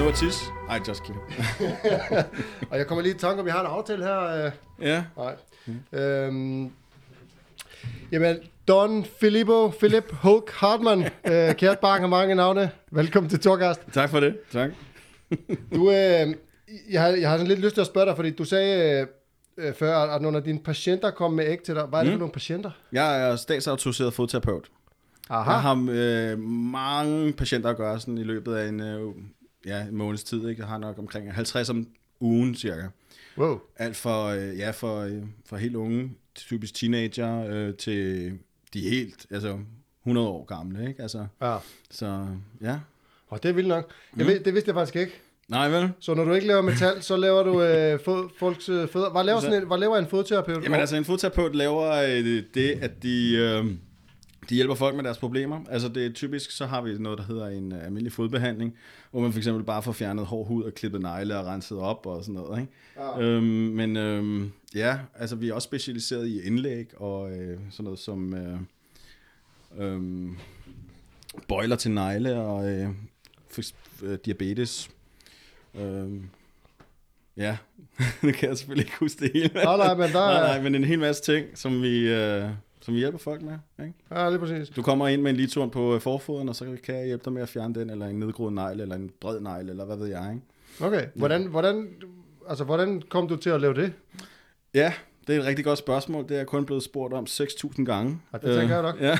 Nå at tisse? Ej, just kidding. Og jeg kommer lige i tanke om, vi har en aftale her. Øh, ja. nej. Øhm, jamen, Don Filippo, Philip Hulk Hartmann, øh, kært barn har mange navne. Velkommen til Torgast. Tak for det. Tak. Du, øh, jeg, har, jeg har sådan lidt lyst til at spørge dig, fordi du sagde øh, før, at nogle af dine patienter kom med æg til dig. Hvad er det Mm. for nogle patienter? Jeg er statsautoriseret fodterapeut. Aha. Jeg har øh, mange patienter at gøre sådan i løbet af en, øh, ja, en måneds tid. Ikke? Jeg har nok omkring 50 om ugen cirka. Wow. Alt for, øh, ja, for, øh, for helt unge, typisk teenager, øh, til de helt, altså 100 år gamle, ikke? Altså, Ja. så ja. Og det er vildt nok. Jeg Mm. ved, det vidste jeg faktisk ikke. Nej vel? Så når du ikke laver metal, så laver du øh, fod, folks øh, fødder. Hvad laver, sådan en, hvad laver en fodterapeut? Jamen altså, en fodterapeut laver øh, det, at de, øh, de hjælper folk med deres problemer. Altså det er typisk, så har vi noget, der hedder en øh, almindelig fodbehandling, hvor man for eksempel bare får fjernet hård hud og klippet negle og renset op og sådan noget. Ikke? Ja. Øhm, men øhm, ja, altså vi er også specialiseret i indlæg og øh, sådan noget som øh, øh, bøjler til negle og øh, for, øh, diabetes. Øh, ja, det kan jeg selvfølgelig ikke huske det hele. Nej, nej, men der nej, er... nej, men en hel masse ting, som vi, øh, som vi hjælper folk med. Ikke? Ja, lige præcis. Du kommer ind med en litur på øh, forfoden, og så kan jeg hjælpe dig med at fjerne den, eller en nedgroet negl, eller en bred negl, eller hvad ved jeg. Ikke? Okay, hvordan, hvordan, altså, hvordan kom du til at lave det? Ja, det er et rigtig godt spørgsmål. Det er jeg kun blevet spurgt om 6.000 gange. Ja, det tænker jeg nok. Ja.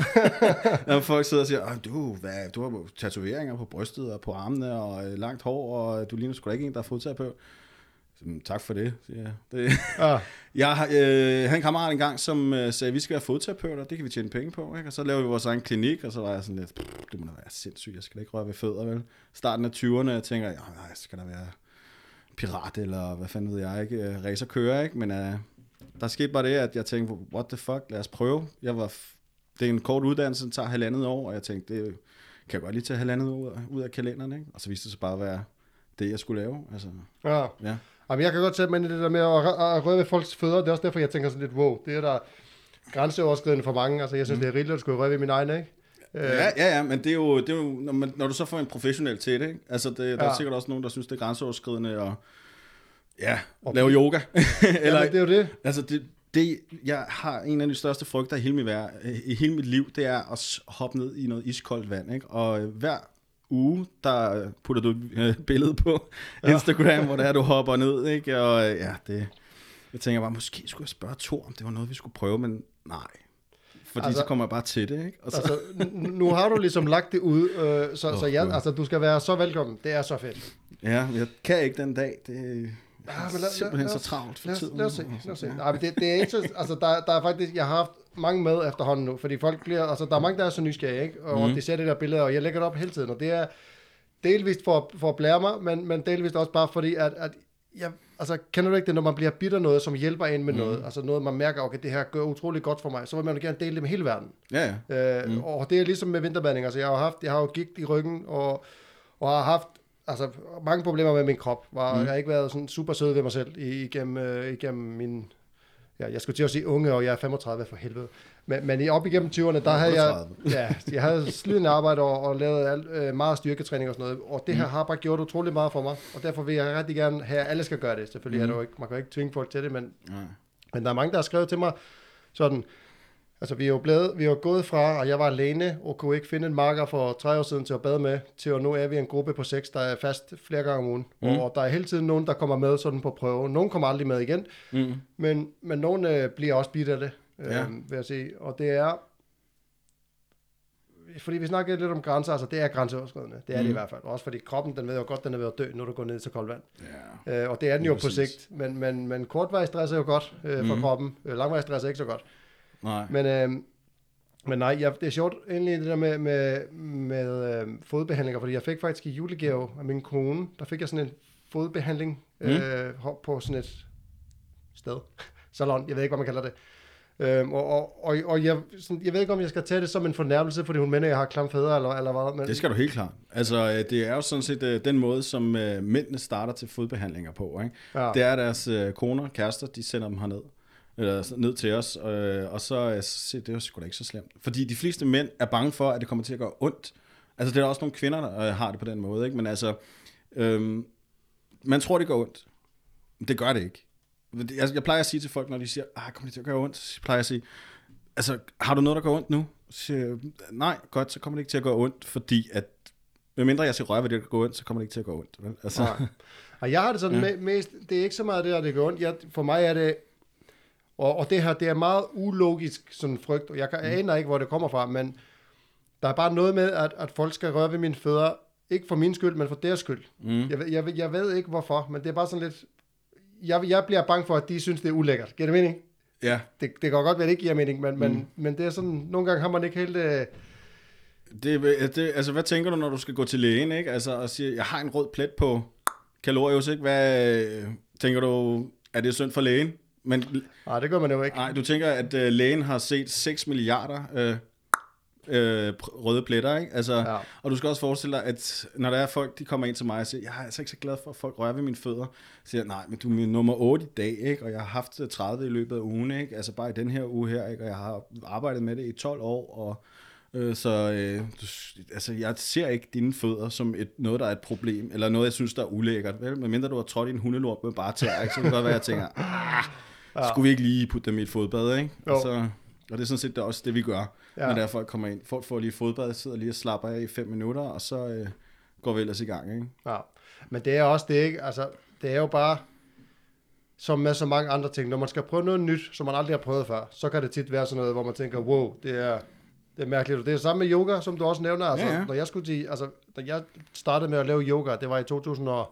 Når folk sidder og siger, "Ah, du, hvad, du har tatoveringer på brystet og på armene og øh, langt hår, og du ligner sgu da ikke en, der er fodterapeut. Så, "Mm, tak for det, siger jeg. Det, Ja, jeg øh, havde en kammerat engang, som øh, sagde, at vi skal være fodterapeuter, det kan vi tjene penge på. Ikke? Og så laver vi vores egen klinik, og så var jeg sådan lidt, "Pff, det må da være sindssygt, jeg skal da ikke røre ved fødder, vel? Starten af 20'erne, jeg tænker, ja, nej, skal der være pirat, eller hvad fanden ved jeg ikke, øh, racerkører, ikke? Men øh, der skete bare det, at jeg tænkte, what the fuck, lad os prøve. Jeg var, det er en kort uddannelse, den tager halvandet år, og jeg tænkte, det kan jeg godt lige tage halvandet år ud af, ud af kalenderen, ikke? Og så viste det sig bare at være det, jeg skulle lave. Altså, ja. ja. Jamen, jeg kan godt sætte mig ind i det der med at, at røre ved folks fødder. Det er også derfor, jeg tænker sådan lidt, wow, det er der grænseoverskridende for mange. Altså, jeg synes, mm. det er rigeligt at skulle røre ved min egen, ikke? Øh, Ja, ja, ja, men det er jo, det er jo når, man, når du så får en professionel til det, ikke? altså det, der er Ja. sikkert også nogen, der synes, det er grænseoverskridende og ja, Og- lave yoga. Eller, Eller, det er jo det. altså det, det, jeg har en af de største frygter i hele mit, vær, i hele mit liv, det er at hoppe ned i noget iskoldt vand, ikke? og øh, hver uge, der putter du et øh, billede på Instagram, hvor det er, du hopper ned, ikke? og øh, ja, det, jeg tænker bare, måske skulle jeg spørge Thor, om det var noget, vi skulle prøve, men nej. Fordi Altså- så kommer jeg bare til det, ikke? Og så, Altså, nu har du ligesom lagt det ud, øh, så, så Åh, ja, altså, du skal være så velkommen. Det er så fedt. Ja, jeg kan ikke den dag. Det er Ja, ja, men lad- simpelthen lad så os- travlt for Lad tiden. lad os se, lad os se. Nej, men det, det er ikke så, altså der, der er faktisk, jeg har haft mange med efterhånden nu, fordi folk bliver, altså der er mange, der er så nysgerrige, ikke? Og mm. de ser det der billede, og jeg lægger det op hele tiden, og det er delvist for, for at blære mig, men, men delvist også bare fordi, at, at jeg, altså kender du ikke det, når man bliver bitter noget, som hjælper en med mm. noget, altså noget, man mærker, okay, det her gør utrolig godt for mig, så vil man jo gerne dele det med hele verden. Ja, ja. Øh, mm. Og det er ligesom med vinterbanding. Altså, jeg har, haft, jeg har jo gigt i ryggen, og, og har haft altså, mange problemer med min krop. Var, mm. Jeg har ikke været sådan super sød ved mig selv igennem, øh, igennem min... Ja, jeg skulle til at sige unge, og jeg er 35 for helvede. Men, men i- op igennem 20'erne, der havde jeg, 38. ja, jeg havde slidende arbejde og, og lavet alt, øh, meget styrketræning og sådan noget. Og det her har bare gjort utrolig meget for mig. Og derfor vil jeg rigtig gerne have, at alle skal gøre det. Selvfølgelig mm. er det jo ikke, man kan jo ikke tvinge folk til det, men Nej. men der er mange, der har skrevet til mig sådan, altså vi er jo blevet, vi er jo gået fra, og jeg var alene, og kunne ikke finde en marker for tre år siden til at bade med, til at nu er vi en gruppe på seks, der er fast flere gange om ugen. Mm. Og der er hele tiden nogen, der kommer med sådan på prøve. Nogen kommer aldrig med igen, Mm. men, men nogen øh, bliver også bidt af det, øh, Ja. vil jeg sige. Og det er, fordi vi snakkede lidt om grænser, altså det er grænseoverskridende. Det er mm. det i Mm. hvert fald. Også fordi kroppen, den ved jo godt, den er ved at dø, når du går ned til koldt vand. Ja. Øh, og det er den jo på præcis. sigt. Men, men, men kortvarig stress er jo godt øh, for Mhm. kroppen. Øh, langvarig stress er ikke så godt. Nej. Men, øh, men nej, jeg, det er sjovt egentlig det der med, med, med øh, fodbehandlinger, fordi jeg fik faktisk i julegave af min kone, der fik jeg sådan en fodbehandling øh, hop- på sådan et sted. Salon, jeg ved ikke, hvad man kalder det. Øhm, og, og, og, og jeg, sådan, jeg ved ikke, om jeg skal tage det som en fornærmelse, fordi hun mener, at jeg har klam fædre, eller, eller hvad. Men, Det skal du helt klart. Altså, øh, det er jo sådan set øh, den måde, som øh, mændene starter til fodbehandlinger på. Ikke? ja. Det er deres øh, koner, kærester, de sender dem herned. Eller ned til os, øh, og så øh, se, det jo sgu da ikke så slemt. Fordi de fleste mænd er bange for, at det kommer til at gøre ondt. Altså, det er også nogle kvinder, der øh, har det på den måde, ikke? Men altså, Øhm, man tror, det gør ondt. Det gør det ikke. Jeg, jeg plejer at sige til folk, når de siger, ah, kommer det til at gøre ondt? Så plejer jeg at sige, altså, har du noget, der gør ondt nu? Så siger jeg, nej, godt, så kommer det ikke til at gøre ondt, fordi at, medmindre jeg skal røre ved det, der gør ondt, så kommer det ikke til at gøre ondt. Vel? Altså, Nej. Og jeg har det sådan ja. mest, det er ikke så meget det, der det gør ondt. Jeg, for mig er det, og, og det her, det er meget ulogisk sådan frygt, og jeg, kan, jeg aner ikke, hvor det kommer fra, men der er bare noget med, at, at folk skal røre ved mine fødder, ikke for min skyld, men for deres skyld. mm, Jeg, ved- jeg, jeg ved ikke, hvorfor, men det er bare sådan lidt, jeg, jeg bliver bange for, at de synes, det er ulækkert. Giver det mening? ja, Det, det kan godt være, det ikke giver mening, men, mm. men, men det er sådan, nogle gange har man ikke helt... Øh, det, det, altså, hvad tænker du, når du skal gå til lægen, ikke? Altså, og siger, jeg har en rød plet på kalorius, ikke? Hvad øh, tænker du, er det synd for lægen? Men nej, det gør man jo ikke. Nej, du tænker, at øh, lægen har set 6 milliarder øh, øh, røde pletter, ikke? Altså, ja. Og du skal også forestille dig, at når der er folk, de kommer ind til mig og siger, jeg er altså ikke så glad for, at folk rører ved mine fødder. Så siger jeg, nej, men du er min nummer 8 i dag, ikke? Og jeg har haft øh, 30 i løbet af ugen, ikke? Altså bare i den her uge her, ikke? Og jeg har arbejdet med det i 12 år, og Øh, så øh, du, altså, jeg ser ikke dine fødder som et, noget, der er et problem, eller noget, jeg synes, der er ulækkert. Vel? Medmindre du har trådt i en hundelort med bare tær, ikke? så kan det godt være, jeg tænker, ah, skulle vi ikke lige putte dem i et fodbad, ikke? Jo. Og, så, og det er sådan set det er også det, vi gør, ja. Ja. når der er folk kommer ind. Folk får lige fodbad, sidder lige og slapper af i fem minutter, og så øh, går vi ellers i gang, ikke? Ja, men det er også det, ikke? Altså, det er jo bare, som med så mange andre ting, når man skal prøve noget nyt, som man aldrig har prøvet før, så kan det tit være sådan noget, hvor man tænker, wow, det er, det er mærkeligt. Og Det er samme med yoga, som du også nævner. Altså, Ja, ja. Når jeg skulle til, altså, da jeg startede med at lave yoga, det var i 2012,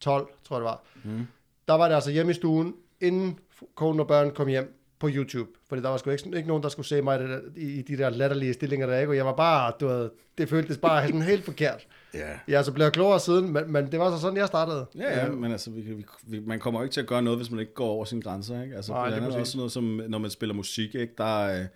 tror jeg det var, Mm. der var det altså hjemme i stuen, inden konen og børn kom hjem på YouTube. Fordi der var sgu ikke, ikke nogen, der skulle se mig der, i, de der latterlige stillinger der, ikke? Og jeg var bare, du ved, det føltes bare sådan helt forkert. Ja. Jeg er så blevet klogere siden, men, men det var så sådan, jeg startede. Ja, ja, men altså, vi, vi, vi, man kommer jo ikke til at gøre noget, hvis man ikke går over sine grænser, ikke? Altså, Nej, det er også noget som, når man spiller musik, ikke? Der er, øh,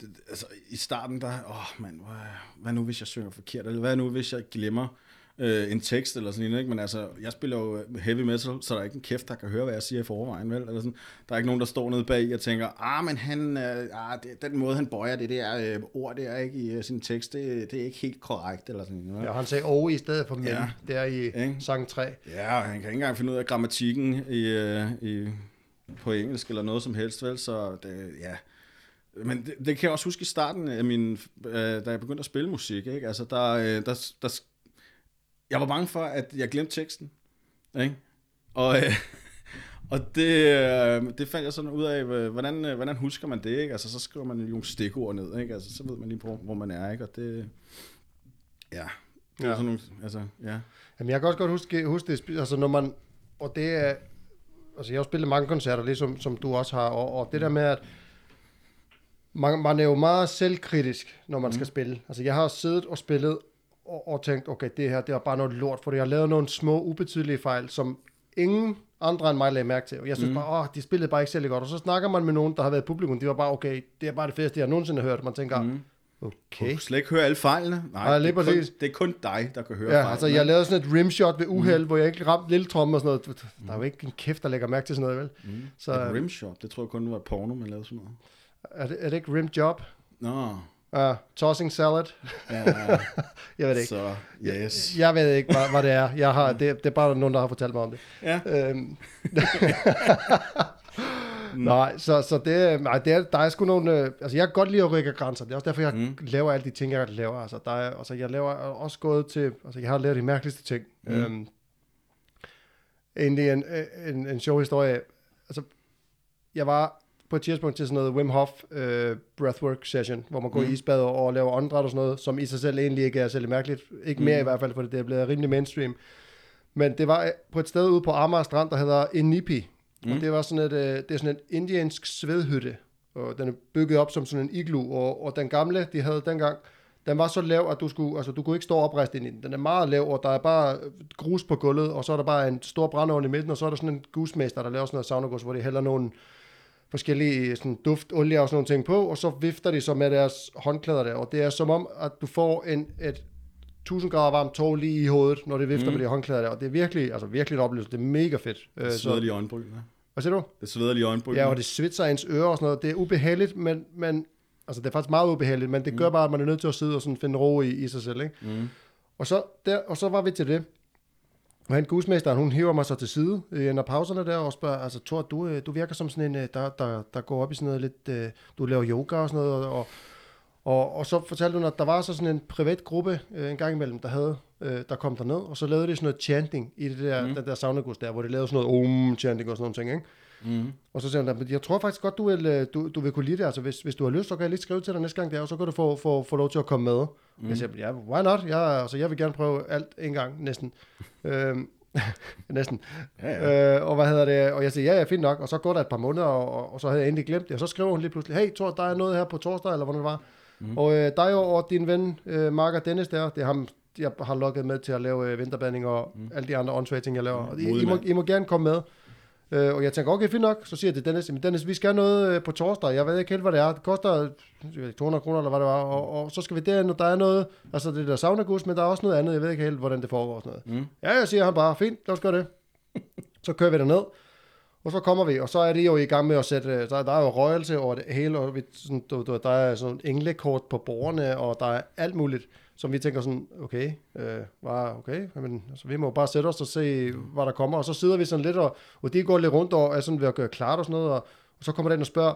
det, altså, i starten, der, åh, mand, hvad, hvad nu, hvis jeg synger forkert, eller hvad nu, hvis jeg glemmer øh, en tekst, eller sådan noget, ikke? Men altså, jeg spiller jo heavy metal, så der er ikke en kæft, der kan høre, hvad jeg siger i forvejen, vel? Eller sådan. Der er ikke nogen, der står nede bag og tænker, ah, men han, øh, ah, det, den måde, han bøjer det der øh, ord der, ikke, i øh, sin tekst, det, det er ikke helt korrekt, eller sådan noget. Ja, han sagde over i stedet for men, Ja. der i Ikke? sang 3. Ja, han kan ikke engang finde ud af grammatikken i, øh, i, på engelsk eller noget som helst, vel? Så det, ja. Men det, det kan jeg også huske i starten af min, øh, da jeg begyndte at spille musik, ikke? Altså, der, øh, der, der, jeg var bange for, at jeg glemte teksten, ikke? Og, øh, og det, øh, det fandt jeg sådan ud af, øh, hvordan, øh, hvordan husker man det, ikke? Altså, så skriver man nogle stikord ned, ikke? Altså, så ved man lige, hvor, hvor man er, ikke? Og det, ja, det Ja. sådan nogle, altså, ja. Jamen, jeg kan også godt huske, huske det, altså når man, og det er, altså jeg har spillet mange koncerter, ligesom som du også har, og, og det der med, at man, man er jo meget selvkritisk, når man mm. skal spille. Altså jeg har siddet og spillet, og, og tænkt, okay, det her, det er bare noget lort, for jeg har lavet nogle små, ubetydelige fejl, som ingen andre end mig lagde mærke til. Og jeg synes mm. bare, åh, de spillede bare ikke særlig godt. Og så snakker man med nogen, der har været i publikum, de var bare, okay, det er bare det fedeste, jeg nogensinde har hørt. Man tænker, mm. Du okay. kan slet ikke høre alle fejlene. Nej, Nej, lige det, er kun, det er kun dig, der kan høre Ja, fejlene. altså jeg lavede sådan et rimshot ved uheld, mm. hvor jeg ikke ramte lille tromme og sådan noget. Der er jo ikke en kæft, der lægger mærke til sådan noget, vel? Mm. Så Et rimshot, det tror jeg kun var porno, man lavede sådan noget. er det, er det ikke rimjob? Nå, Uh, tossing salad? ja, Jeg ved ikke. så yes. Jeg ved ikke, hvad, hvad det er. Jeg har, det, det er bare nogen, der har fortalt mig om det. Ja, Øhm. nej, så, så det, nej, det er, der er sgu nogle... øh, Altså, jeg kan godt lide at rykke grænser. Det er også derfor, jeg mm. laver alle de ting, jeg laver. Altså, der er, altså, jeg laver også gået til... Altså, jeg har lavet de mærkeligste ting. Mm. Øhm, egentlig en, en, en sjov historie. Altså, jeg var på et tidspunkt til sådan noget Wim Hof uh, breathwork session, hvor man går mm. i isbad og, laver åndedræt og sådan noget, som i sig selv egentlig ikke er særlig mærkeligt. Ikke mere mm. i hvert fald, for det er blevet rimelig mainstream. Men det var øh, på et sted ude på Amager Strand, der hedder Inipi. Mm. Og det var sådan et, øh, det er sådan en indiansk svedhytte. Og den er bygget op som sådan en iglu. Og, og den gamle, de havde dengang, den var så lav, at du, skulle, altså, du kunne ikke stå oprejst ind i den. Den er meget lav, og der er bare grus på gulvet, og så er der bare en stor brændeovn i midten, og så er der sådan en gusmester, der laver sådan noget saunagus, hvor de hælder nogle forskellige sådan duft, olie og sådan nogle ting på, og så vifter de så med deres håndklæder der, og det er som om, at du får en, et 1000 grader varmt tog lige i hovedet, når det vifter mm. med de håndklæder der, og det er virkelig, altså virkelig et oplevelse, det er mega fedt. Øh, det sveder så, lige øjenbrynene. hvad siger du? Det sveder lige øjenbrynene. Ja, og det svitser ens ører og sådan noget, det er ubehageligt, men, men altså det er faktisk meget ubehageligt, men det mm. gør bare, at man er nødt til at sidde og sådan finde ro i, i sig selv, ikke? Mm. Og så, der, og så var vi til det, Og han gusmesteren, hun hiver mig så til side en af pauserne der og spørger, altså Thor, du, øh, du virker som sådan en, øh, der, der, der går op i sådan noget lidt, øh, du laver yoga og sådan noget, og, og, og så fortalte hun, at der var så sådan en privat gruppe øh, en gang imellem, der havde, øh, der kom derned, og så lavede de sådan noget chanting i det der, mm. den der saunagus der, hvor de lavede sådan noget om-chanting og sådan nogle ting, ikke? Mm. Og så siger at jeg tror faktisk godt, du vil, øh, du, du vil kunne lide det. Altså, hvis, hvis du har lyst, så kan jeg lige skrive til dig næste gang der, og så kan du få, få, få lov til at komme med. Mm. Jeg siger, ja, why not? Jeg, altså, jeg vil gerne prøve alt en gang, næsten. øhm, næsten. Ja, ja. Øh, og hvad hedder det? Og jeg siger, ja, ja, fint nok. Og så går der et par måneder, og, og, og så havde jeg endelig glemt det. Og så skriver hun lige pludselig, hey, Thor, der er noget her på torsdag, eller hvordan det var. Mm. Og øh, dig og din ven, øh, Marker Dennis der, det er ham, jeg har lukket med til at lave øh, vinterbanding og mm. alle de andre åndssvage ting, jeg laver. Mm, I, I, må. I må gerne komme med. Øh, og jeg tænker, okay, fint nok. Så siger jeg til Dennis, men Dennis, vi skal noget øh, på torsdag. Jeg ved ikke helt, hvad det er. Det koster jeg ved ikke, 200 kroner, eller hvad det var. Og, og så skal vi derhen, og der er noget, altså det der saunagus, men der er også noget andet. Jeg ved ikke helt, hvordan det foregår og sådan noget. Mm. Ja, jeg siger han bare, fint, lad os gøre det. så kører vi derned, og så kommer vi, og så er de jo i gang med at sætte, øh, der, der er jo røgelse over det hele, og vi, sådan, du, du, der er sådan englekort på bordene, og der er alt muligt, som vi tænker sådan, okay, øh, var okay, men altså, vi må bare sætte os og se, hvad der kommer, og så sidder vi sådan lidt, og, og de går lidt rundt og er sådan ved at gøre klart og sådan noget, og, og så kommer der ind og spørger,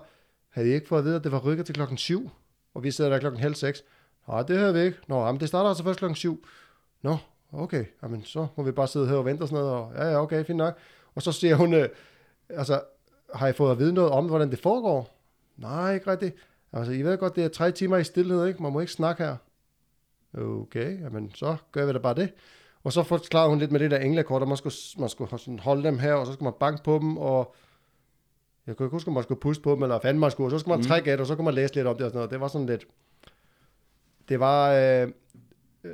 havde I ikke fået at vide, at det var rykket til klokken 7? Og vi sidder der klokken halv seks. Nej, det hører vi ikke. Nå, jamen, det starter altså først klokken 7. Nå, okay, jamen, så må vi bare sidde her og vente og sådan noget, og ja, ja, okay, fint nok. Og så siger hun, øh, altså, har I fået at vide noget om, hvordan det foregår? Nej, ikke rigtigt. Altså, I ved godt, det er tre timer i stillhed, ikke? Man må ikke snakke her. Okay, jamen, så gør vi da bare det. Og så forklarer hun lidt med det der englekort, og man skulle, man skulle sådan holde dem her, og så skulle man banke på dem, og jeg kunne ikke huske, om man skulle puste på dem, eller hvad fanden man skulle, og så skulle man Mm. trække et, og så kunne man læse lidt om det og sådan noget. Det var sådan lidt... Det var... Øh, øh,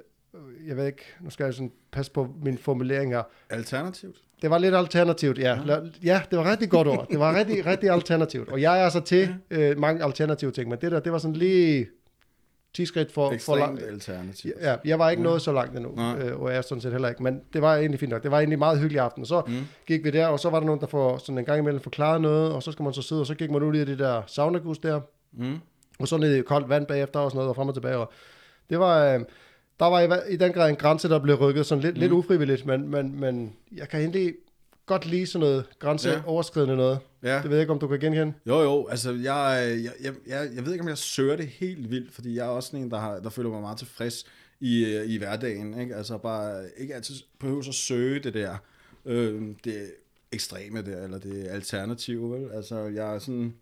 jeg ved ikke, nu skal jeg sådan passe på min formulering her. Alternativt? Det var lidt alternativt, ja. Ja, ja det var rigtig godt ord. Det var rigtig, rigtig alternativt. Og jeg er så til øh, mange alternative ting, men det der, det var sådan lige 10 skridt for, for langt. alternativt. Ja, jeg var ikke Ja. nået så langt endnu, Nej. øh, og jeg er sådan set heller ikke. Men det var egentlig fint nok. Det var egentlig en meget hyggelig aften. Og så Mm. gik vi der, og så var der nogen, der får sådan en gang imellem forklaret noget, og så skal man så sidde, og så gik man ud i det der saunagus der, Mm. og så ned i koldt vand bagefter og sådan noget, og frem og tilbage. Og det var, øh, der var i, i den grad en grænse, der blev rykket sådan lidt, mm. lidt ufrivilligt, men, men, men jeg kan egentlig godt lide sådan noget grænseoverskridende noget. Ja. Det ved jeg ikke, om du kan genkende. Jo, jo, altså jeg, jeg, jeg, jeg, jeg ved ikke, om jeg søger det helt vildt, fordi jeg er også sådan en, der, har, der føler mig meget tilfreds i, øh, i hverdagen. Ikke? Altså bare ikke altid behøver at søge det der, øh, det ekstreme der, eller det alternative, vel? Altså jeg er sådan,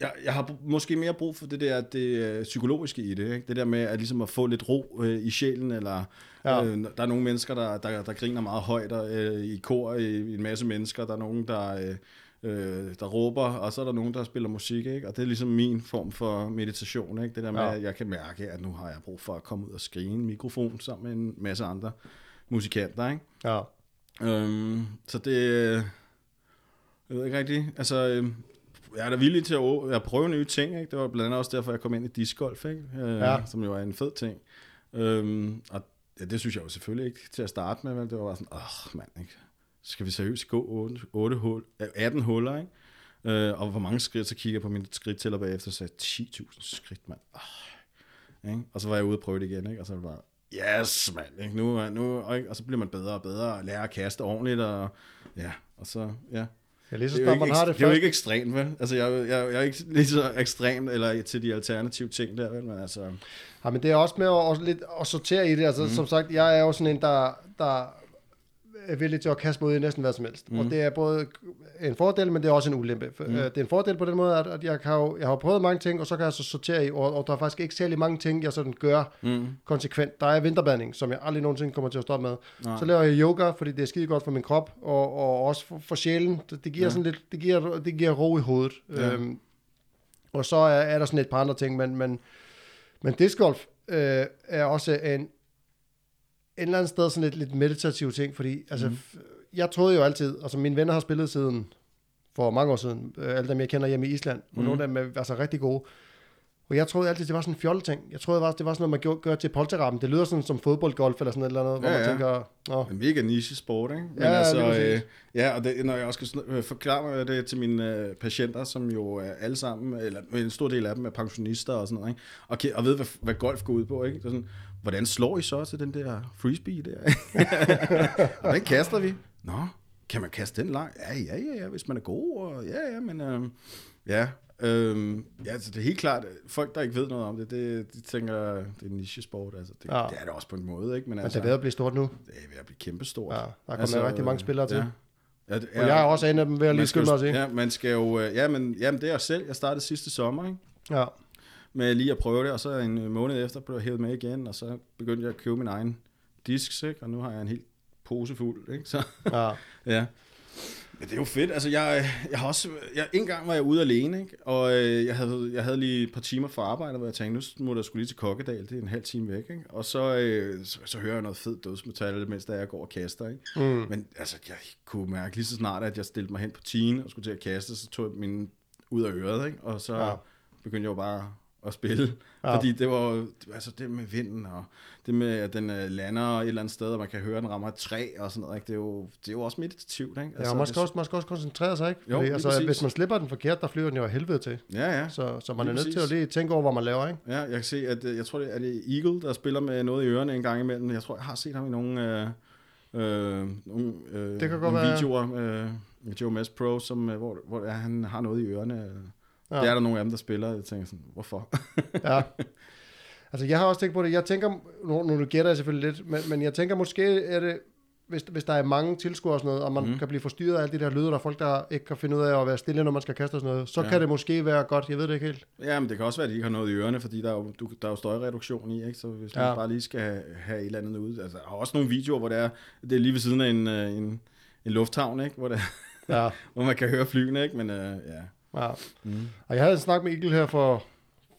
jeg, jeg har måske mere brug for det der det øh, psykologiske i det, ikke? det der med at, ligesom at få lidt ro øh, i sjælen, eller Ja. øh, der er nogle mennesker, der, der, der griner meget højt og, øh, i kor, i, i en masse mennesker, der er nogen, der, øh, øh, der råber, og så er der nogen, der spiller musik, ikke? og det er ligesom min form for meditation, ikke? det der med, Ja. at jeg kan mærke, at nu har jeg brug for at komme ud og skrige en mikrofon sammen med en masse andre musikanter, ikke? Ja. Øhm, så det, øh, jeg ved ikke rigtigt, altså, øh, jeg er da villig til at, at prøve nye ting, ikke? det var blandt andet også derfor, jeg kom ind i discgolf, ikke? Øh, Ja. som jo er en fed ting. Øhm, og ja, det synes jeg jo selvfølgelig ikke til at starte med, men det var bare sådan, åh mand, ikke? skal vi seriøst gå 8, 8 hul, øh, 18 huller, ikke? Øh, og hvor mange skridt, så kigger jeg på min skridttæller bagefter, og sagde 10.000 skridt, mand. Oh, ikke? Og så var jeg ude og prøve det igen, ikke? og så var det bare, yes, mand, ikke? Nu, nu, og, ikke? og så bliver man bedre og bedre, og lærer at kaste ordentligt, og ja, og så, ja. Ja, lige så Det er, jo ikke, man har det det er jo ikke ekstremt, vel? Altså, jeg, jeg, jeg er ikke lige så ekstrem, eller til de alternative ting der, vel? Men altså, Ja, men det er også med at, også lidt at sortere i det. Altså, mm. som sagt, jeg er jo sådan en, der, der er villig til at kaste mig ud i næsten hvad som helst. Mm. Og det er både en fordel, men det er også en ulempe. Mm. Det er en fordel på den måde, at, at jeg, kan jo, jeg har prøvet mange ting, og så kan jeg så sortere i, og, og der er faktisk ikke særlig mange ting, jeg sådan gør mm, konsekvent. Der er vinterbadning, som jeg aldrig nogensinde kommer til at stoppe med. Nej. Så laver jeg yoga, fordi det er skide godt for min krop, og, og også for, for sjælen. Det, det giver Ja. sådan lidt, det giver, det giver ro i hovedet. Ja. Øhm, og så er, er der sådan et par andre ting, men, men, men discgolf øh, er også en, en eller anden sted sådan lidt, lidt meditativ ting, fordi altså, Mhm. mm. jeg troede jo altid, altså mine venner har spillet siden for mange år siden, øh, alle dem jeg kender hjemme i Island, og Mhm. nogle af dem er altså rigtig gode. Og jeg troede altid, det var sådan en fjolleting. Jeg troede, det var, det var sådan noget, man gjorde, gør til polterappen. Det lyder sådan som fodboldgolf eller sådan et eller andet, hvor Ja, man ja. tænker, Nå, En mega niche sport, ikke? Men Ja, altså, øh, ja, og det, når jeg også skal øh, forklare det til mine øh, patienter, som jo er alle sammen, eller en stor del af dem er pensionister og sådan noget, ikke? Og, og ved, hvad, hvad golf går ud på, ikke? Det er sådan, hvordan slår I så til den der frisbee der? den kaster vi. Nå, kan man kaste den langt? Ja, ja, ja, ja, hvis man er god, og ja, ja, men øh, ja, Øhm, ja, altså det er helt klart, folk der ikke ved noget om det, det de tænker, det er en niche-sport, altså det, Ja. ja. det er det også på en måde, ikke? Men, men altså, det er ved at blive stort nu. det er ved at blive kæmpestort. Ja, der er kommet rigtig mange spillere til. Ja. Ja, det, Og jeg er også en af dem, vil jeg lige skynde mig at sige. Ja, man skal jo... øh, Ja, men, jamen, det er jeg selv. Jeg startede sidste sommer, ikke? Ja. Med lige at prøve det, og så en øh, måned efter blev jeg hævet med igen, og så begyndte jeg at købe min egen disks, ikke? Og nu har jeg en helt pose fuld, ikke? Så, ja. ja. Men det er jo fedt. Altså, jeg, jeg har også... Jeg, en gang var jeg ude alene, ikke? Og øh, jeg, havde, jeg havde lige et par timer fra arbejde, hvor jeg tænkte, nu må jeg skulle lige til Kokkedal. Det er en halv time væk, ikke? Og så, øh, så, så hører jeg noget fed dødsmetal, mens der jeg går og kaster, ikke? Mm. Men altså, jeg kunne mærke lige så snart, at jeg stillede mig hen på tine og skulle til at kaste, så tog jeg min ud af øret, ikke? Og så ja. begyndte jeg jo bare at spille. Ja. Fordi det var jo- altså det med vinden, og det med, at den øh, lander et eller andet sted, og man kan høre, at den rammer et træ og sådan noget. Ikke? Det, er jo, det er jo også meditativt, ikke? Ja, og man skal, også, man skal også koncentrere sig, ikke? Jo, Fordi, lige altså, præcis. hvis man slipper den forkert, der flyver den jo af helvede til. Ja, ja. Så, så man er Lige nødt til at præcis. lige tænke over, hvad man laver, ikke? Ja, jeg kan se, at øh, jeg tror, det er det Eagle, der spiller med noget i ørerne en gang imellem. Jeg tror, jeg har set ham i nogle, øh, øh, nogle, øh, Det kan godt nogle videoer øh, med Joe Mess Pro, som, øh, hvor, hvor han har noget i ørerne. Ja. Ja. Det er der nogle af dem, der spiller. Jeg tænker sådan, hvorfor? Ja. Altså, jeg har også tænkt på det. Jeg tænker, nu, nu gætter jeg selvfølgelig lidt, men, men jeg tænker måske, er det, hvis, hvis der er mange tilskuere og sådan noget, og man mm. Kan blive forstyrret af alle de der lyde, der er folk, der ikke kan finde ud af at være stille, når man skal kaste og sådan noget, så ja. Kan det måske være godt. Jeg ved det ikke helt. ja, men det kan også være, at de ikke har noget i ørerne, fordi der er jo, du, der er jo støjreduktion i, ikke? Så hvis ja. bare lige skal have, have et eller andet ud. Altså, der er også nogle videoer, hvor det er, det er lige ved siden af en, øh, en, en lufthavn, ikke? Hvor, det, Ja. hvor man kan høre flyene, ikke? Men øh, ja. Ja. Mm. Og jeg havde en snak med Eagle her for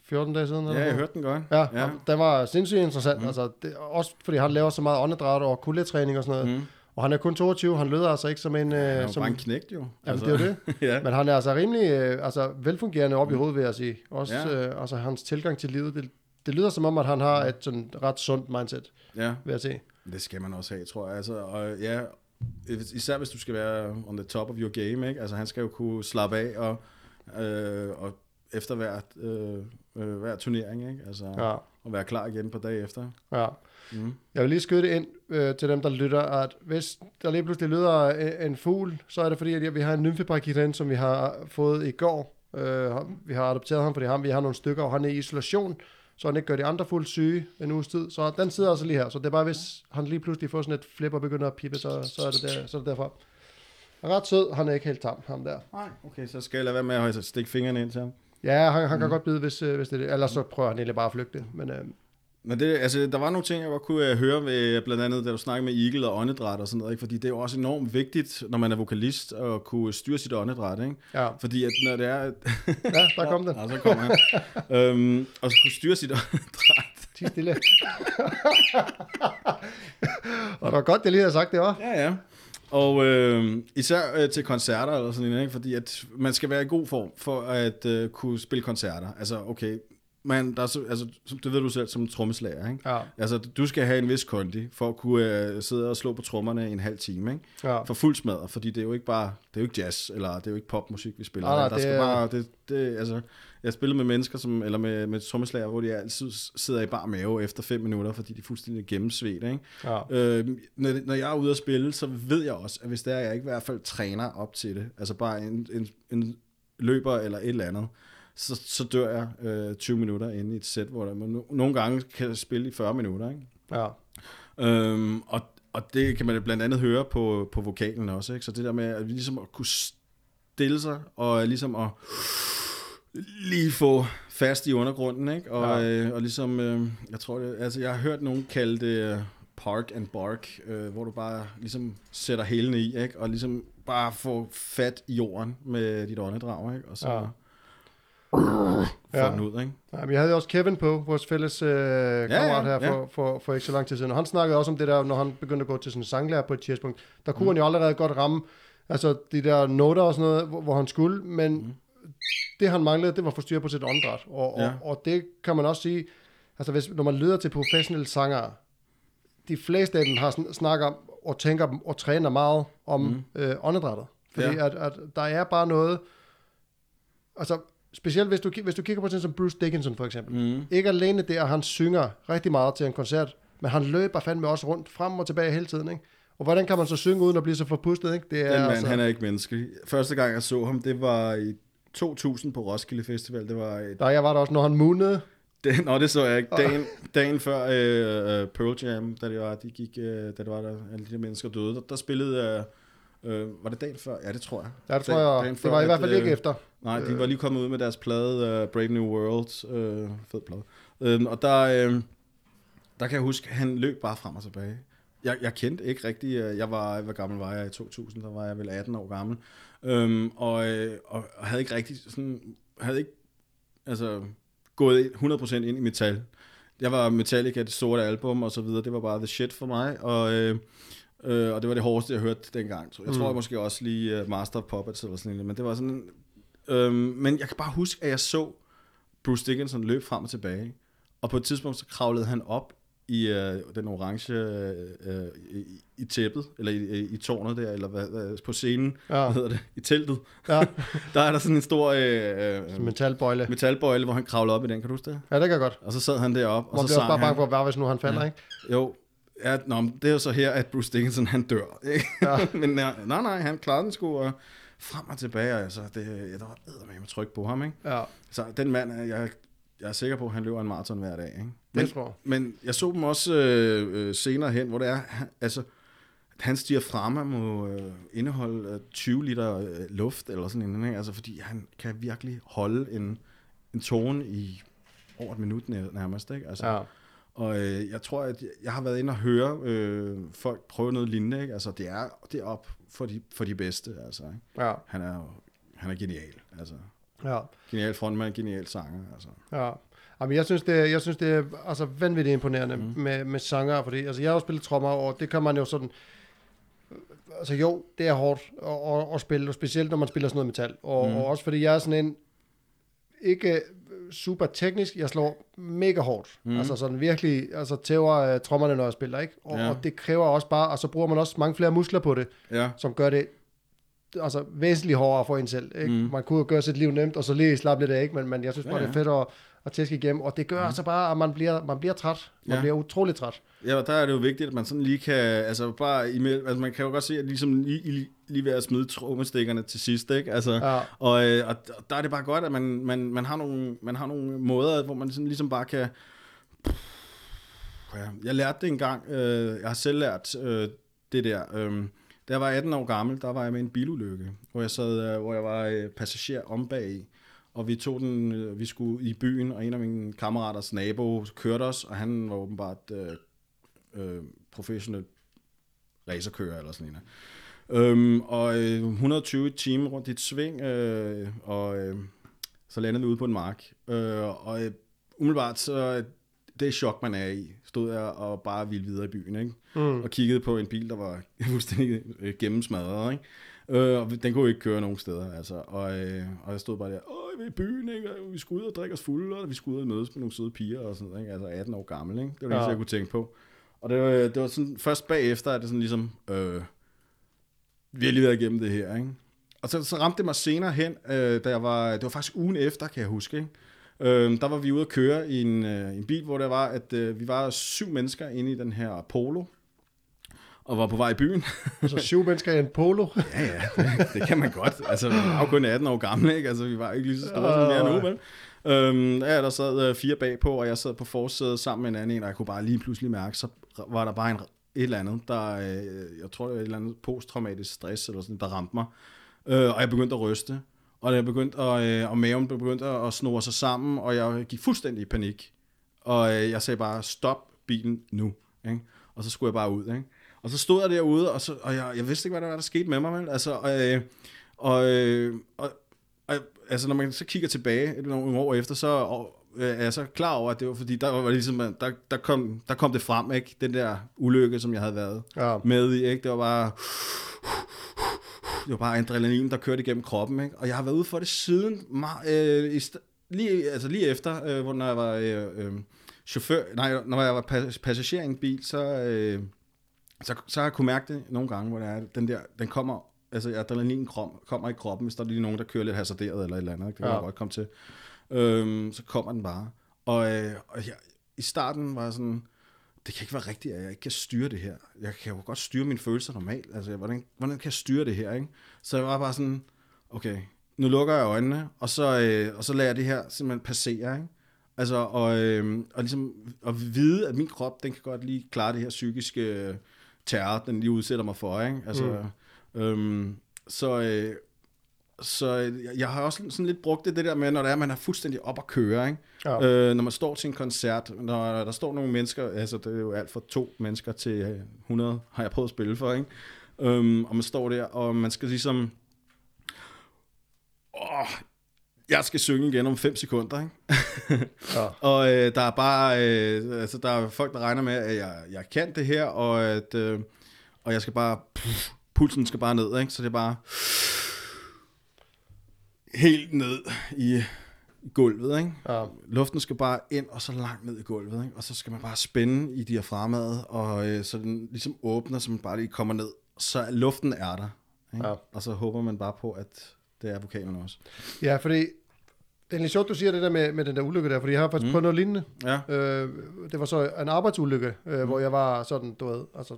14 dage siden. eller Ja, jeg hørte den godt. Ja, ja. den var sindssygt interessant. Mm. Mm. Altså, det, også fordi han laver så meget åndedræt og kuldetræning og sådan noget. Mm. Mm. Og han er kun 22, han lyder altså ikke som en... Han er Øh, som, bare en knægt, jo. jamen, det er jo det. ja. Men han er altså rimelig øh, altså, velfungerende op i hovedet, vil jeg sige. Også Ja. øh, altså, hans tilgang til livet, det, det lyder som om, at han har et sådan ret sundt mindset, ja. vil jeg sige. Det skal man også have, tror jeg. Altså, og ja, især hvis du skal være on the top of your game, ikke? Altså, han skal jo kunne slappe af og, øh, og efter hver, øh, øh, hver turnering, ikke? Altså, ja. Og være klar igen på dag efter. ja. Mm. Jeg vil lige skyde det ind øh, til dem, der lytter, at hvis der lige pludselig lyder en, en fugl, så er det fordi, at vi har en nymfebrakit som vi har fået i går. Øh, vi har adopteret ham, fordi ham, vi har nogle stykker, og han er i isolation, så han ikke gør de andre fuldt syge en uges tid. Så den sidder altså lige her. Så det er bare, hvis han lige pludselig får sådan et flip og begynder at pippe, så, så, er, det der, så er det derfor. Ret sød, han er ikke helt tam, ham der. Nej, okay, så skal jeg lade være med at stikke fingrene ind til ham. Ja, han, han kan godt bide, hvis, øh, hvis det er det. Ellers så prøver han egentlig bare at flygte. Men øh, Men det, altså, der var nogle ting, jeg godt kunne uh, høre ved, blandt andet, da du snakkede med Eagle og åndedræt og sådan noget, ikke? fordi det er jo også enormt vigtigt, når man er vokalist, at kunne styre sit åndedræt, ikke? ja, Fordi at når det er... ja der kom den. Ja, så kommer han. øhm, og så kunne styre sit åndedræt. Ti stille. og det var godt, det lige havde sagt det også. Ja, ja. Og øh, især øh, til koncerter eller sådan noget, ikke? fordi at man skal være i god form for at øh, kunne spille koncerter. Altså, okay, man, der er så, altså, det ved du selv som trommeslager, ikke? Ja, Altså, du skal have en vis kondi for at kunne øh, sidde og slå på trommerne i en halv time, ikke? ja. For fuld smadret, fordi det er jo ikke bare, det er jo ikke jazz, eller det er jo ikke popmusik, vi spiller. Nej, nej, der det skal bare, det, det, altså, jeg spiller med mennesker, som, eller med, med trommeslager, hvor de altid sidder i bar mave efter fem minutter, fordi de er fuldstændig gennemsvedt, ikke? ja. Øh, når, når jeg er ude at spille, så ved jeg også, at hvis det er, jeg ikke i hvert fald træner op til det, altså bare en, en, en løber eller et eller andet, så, så dør jeg øh, 20 minutter inde i et sæt, hvor der, man no, nogle gange kan spille i 40 minutter. Ikke? ja. Øhm, og, og det kan man blandt andet høre på, på vokalen også. Ikke? Så det der med at ligesom at kunne stille sig, og ligesom at lige få fast i undergrunden, ikke? Og, Ja. ja. øh, og ligesom, øh, jeg tror det, altså jeg har hørt nogen kalde det øh, park and bark, øh, hvor du bare ligesom sætter hælene i, ikke? Og ligesom bare få fat i jorden med dit åndedrag, ikke? Og så Ja. ja. Ja. få den ud, ikke? ja vi havde jo også Kevin på, vores fælles øh, kammerat her ja. for, for, for ikke så lang tid siden. Og han snakkede også om det der, når han begyndte at gå til sådan en sanglærer på et tidspunkt. Der kunne mm. han jo allerede godt ramme altså de der noter og sådan noget, hvor, hvor han skulle, men det han manglede, det var at få styr på sit åndedræt. Og, Ja. og, og det kan man også sige, altså hvis, når man lytter til professionelle sangere, de fleste af dem har sn- snakker om og tænker dem og træner meget om mm. øh, åndedrættet. Fordi Ja. at, at der er bare noget, altså specielt hvis du, hvis du kigger på sådan som Bruce Dickinson for eksempel. Mm. Ikke alene det, at han synger rigtig meget til en koncert, men han løber fandme også rundt, frem og tilbage hele tiden, ikke? Og hvordan kan man så synge uden at blive så forpustet, ikke? Det er Den mand, altså, han er ikke menneskelig. Første gang, jeg så ham, det var i 2000 på Roskilde Festival. Det var et Der jeg var der også, når han moonede. Det, nå, det så jeg ikke. Dagen, dagen før øh, øh, Pearl Jam, da det var, de gik, øh, da det var der, alle de der mennesker døde, der, der spillede, øh, øh, var det dagen før? Ja, det tror jeg. Ja, det tror jeg. dagen Det før, var i hvert fald at, ikke øh, efter. Nej, de var lige kommet ud med deres plade, uh, Brave New World, øh, fed plade. Øh, og der, øh, der kan jeg huske, han løb bare frem og tilbage. Jeg, jeg kendte ikke rigtig, øh, jeg var, hvor gammel var jeg i 2000, der var jeg vel 18 år gammel, øhm, og, øh, og havde ikke rigtig sådan, havde ikke, altså, gået 100% ind i metal. Jeg var Metallica, det sorte album og så videre, det var bare the shit for mig, og, øh, øh, og det var det hårdeste, jeg hørte dengang. Så jeg tror Mm. jeg måske også lige uh, Master of Puppets eller sådan noget, men det var sådan, øhm, men jeg kan bare huske, at jeg så Bruce Dickinson løbe frem og tilbage, og på et tidspunkt så kravlede han op i øh, den orange øh, i, i tæppet, eller i, i, i tårnet der, eller hvad, hvad, på scenen, ja. Hvad hedder det, i teltet. ja. Der er der sådan en stor øh, øh, Metalbøjle. metalbøjle, hvor han kravlede op i den, kan du huske det? Ja, det kan jeg godt. Og så sad han deroppe, og så sang bare han. bange for, hvad hvis nu han falder, Ja. ikke? Jo, ja, nå, men det er jo så her, at Bruce Dickinson, han dør. Ikke? Ja. men nej, nej, nej, han klarede den sgu og frem og tilbage. Altså, det, ja, der var eddermame tryk på ham. Ikke? Ja, Så den mand, er- jeg, jeg er sikker på, at han løber en maraton hver dag. Ikke? Men, tror jeg. men jeg så dem også øh, øh, senere hen, hvor det er, altså, hans diafragma må øh, indeholde øh, 20 liter øh, luft, eller sådan en, ikke? Altså, fordi han kan virkelig holde en, en tone i over et minut nær- nærmest. Ikke? Altså, Ja. og øh, jeg tror, at jeg- har været inde og høre øh, folk prøve noget lignende. Ikke? Altså, det er, det er op for de, for de bedste. Altså, ikke? Ja, Han er han er genial. Altså, ja, genial frontmand, genial sanger. Altså. ja. Jamen, jeg synes, det er, jeg synes, det er altså, vanvittigt imponerende Mm. med, med sanger, fordi altså, jeg har jo spillet trommer, og det kan man jo sådan... Altså jo, det er hårdt at, at, at spille, og specielt når man spiller sådan noget metal. Og, Mm. og også fordi jeg er sådan en, ikke super teknisk, jeg slår mega hårdt. Mm. Altså sådan virkelig, altså tæver uh, trommerne, når jeg spiller, ikke? Og, ja. og det kræver også bare, og så bruger man også mange flere muskler på det, Ja, som gør det altså væsentligt hårdere for en selv. Ikke? Mm. Man kunne jo gøre sit liv nemt, og så lige slappe lidt af, ikke? Men, men jeg synes bare, Ja, ja, ja. det er fedt at, at tæske igennem, og det gør mm. altså bare, at man bliver, man bliver træt. Man Ja. ja. bliver utrolig træt. Ja, og der er det jo vigtigt, at man sådan lige kan, altså bare imellem, altså man kan jo godt se, at ligesom lige, lige, lige ved at smide trommestikkerne til sidst, ikke? Altså, Ja, og, øh, og der er det bare godt, at man, man, man, har, nogle, man har nogle måder, hvor man sådan ligesom bare kan, ja, jeg lærte det engang, øh, jeg har selv lært øh, det der, øh, da jeg var 18 år gammel, der var jeg med en bilulykke, hvor jeg, sad, øh, hvor jeg var øh, passager om bag i, og vi tog den, øh, vi skulle i byen, og en af mine kammeraters nabo kørte os, og han var åbenbart øh, øh, professionel racerkører eller sådan noget. Øhm, og øh, 120 timer rundt i et sving, øh, og øh, så landede vi ude på en mark. Øh, og øh, umiddelbart så, det chok, man er i, stod jeg og bare ville videre i byen, ikke? mm. og kiggede på en bil, der var fuldstændig øh, gennemsmadret, ikke? Øh, og den kunne ikke køre nogen steder, altså. Og, øh, og jeg stod bare der, åh, vi er i byen, ikke? Og vi skulle ud og drikke os fulde, og vi skulle ud og mødes med nogle søde piger og sådan noget, ikke? Altså 18 år gammel, ikke? Det var det, Ja. ja. jeg kunne tænke på. Og det var, det var sådan, først bagefter, at det sådan ligesom, øh, vi har lige været igennem det her, ikke? Og så, så ramte det mig senere hen, øh, da jeg var, det var faktisk ugen efter, kan jeg huske, ikke? Øh, der var vi ude at køre i en, øh, en bil, hvor der var, at øh, vi var syv mennesker inde i den her Polo, og var på vej i byen. Så syv mennesker i en polo. Ja, ja, det, det kan man godt. Altså, vi var jo kun 18 år gamle, ikke? Altså, vi var ikke lige så store som vi er nu, vel? Øhm, ja, der sad øh, fire bagpå, og jeg sad på forsædet sammen med en anden en, og jeg kunne bare lige pludselig mærke, så var der bare en, et eller andet, der, øh, jeg tror, det var et eller andet posttraumatisk stress, eller sådan, der ramte mig. Øh, og jeg begyndte at ryste, og jeg begyndte at, øh, og maven begyndte at snore sig sammen, og jeg gik fuldstændig i panik. Og øh, jeg sagde bare, stop bilen nu. Ikke? Og så skulle jeg bare ud. Ikke? Og så stod jeg derude, og, så, og jeg, jeg vidste ikke, hvad der var, der skete med mig. Vel? Altså, og, øh, og, og, og, altså, når man så kigger tilbage nogle år efter, så og, er jeg så klar over, at det var fordi, der, var ligesom, der, der, kom, der kom det frem, ikke? den der ulykke, som jeg havde været Ja. med i. Ikke? Det var bare... det var bare adrenalin, der kørte igennem kroppen, ikke? Og jeg har været ude for det siden, øh, i lige, altså lige efter, øh, hvor når jeg var øh, øh, chauffør, nej, når jeg var pas- passager i en bil, så, øh, så, så har jeg kunne mærke det nogle gange, hvor det er, den der, den kommer, altså adrenalin krom, kommer i kroppen, hvis der er lige nogen, der kører lidt hasarderet eller et eller andet, ikke? det kan Ja. ja. godt komme til, øhm, så kommer den bare. Og, øh, og jeg, i starten var jeg sådan, det kan ikke være rigtigt, at jeg ikke kan styre det her. Jeg kan jo godt styre mine følelser normalt. Altså, hvordan, hvordan kan jeg styre det her, ikke? Så jeg var bare sådan, okay, nu lukker jeg øjnene, og så, øh, og så lader jeg det her simpelthen passere, ikke? Altså, og, øh, og ligesom at vide, at min krop, den kan godt lige klare det her psykiske øh, terror, den lige udsætter mig for, ikke? Altså, mm. øhm, så, øh, så øh, jeg- har også sådan lidt brugt det, det der med, når det er, man er fuldstændig op at køre, ikke? Ja. Øh, når man står til en koncert, når der står nogle mennesker, altså det er jo alt fra to mennesker til øh, 100, har jeg prøvet at spille for, ikke? Øhm, og man står der, og man skal ligesom, åh, jeg skal synge igen om 5 sekunder, ikke? Ja. Og øh, der er bare, øh, altså der er folk, der regner med, at jeg, jeg kan det her, og at, øh, og jeg skal bare, pff, pulsen skal bare ned, ikke? Så det er bare helt ned i, gulvet, ikke? Ja. Luften skal bare ind og så langt ned i gulvet, ikke? og så skal man bare spænde i diafragmaet, og øh, så den ligesom åbner, så man bare lige kommer ned, så luften er der. Ikke? Ja. Og så håber man bare på, at det er vokalen også. ja, fordi det er lidt sjovt, du siger det der med, med den der ulykke der, fordi jeg har faktisk mm. prøvet noget lignende. Ja, Øh, det var så en arbejdsulykke, øh, mm. hvor jeg var sådan, du ved, altså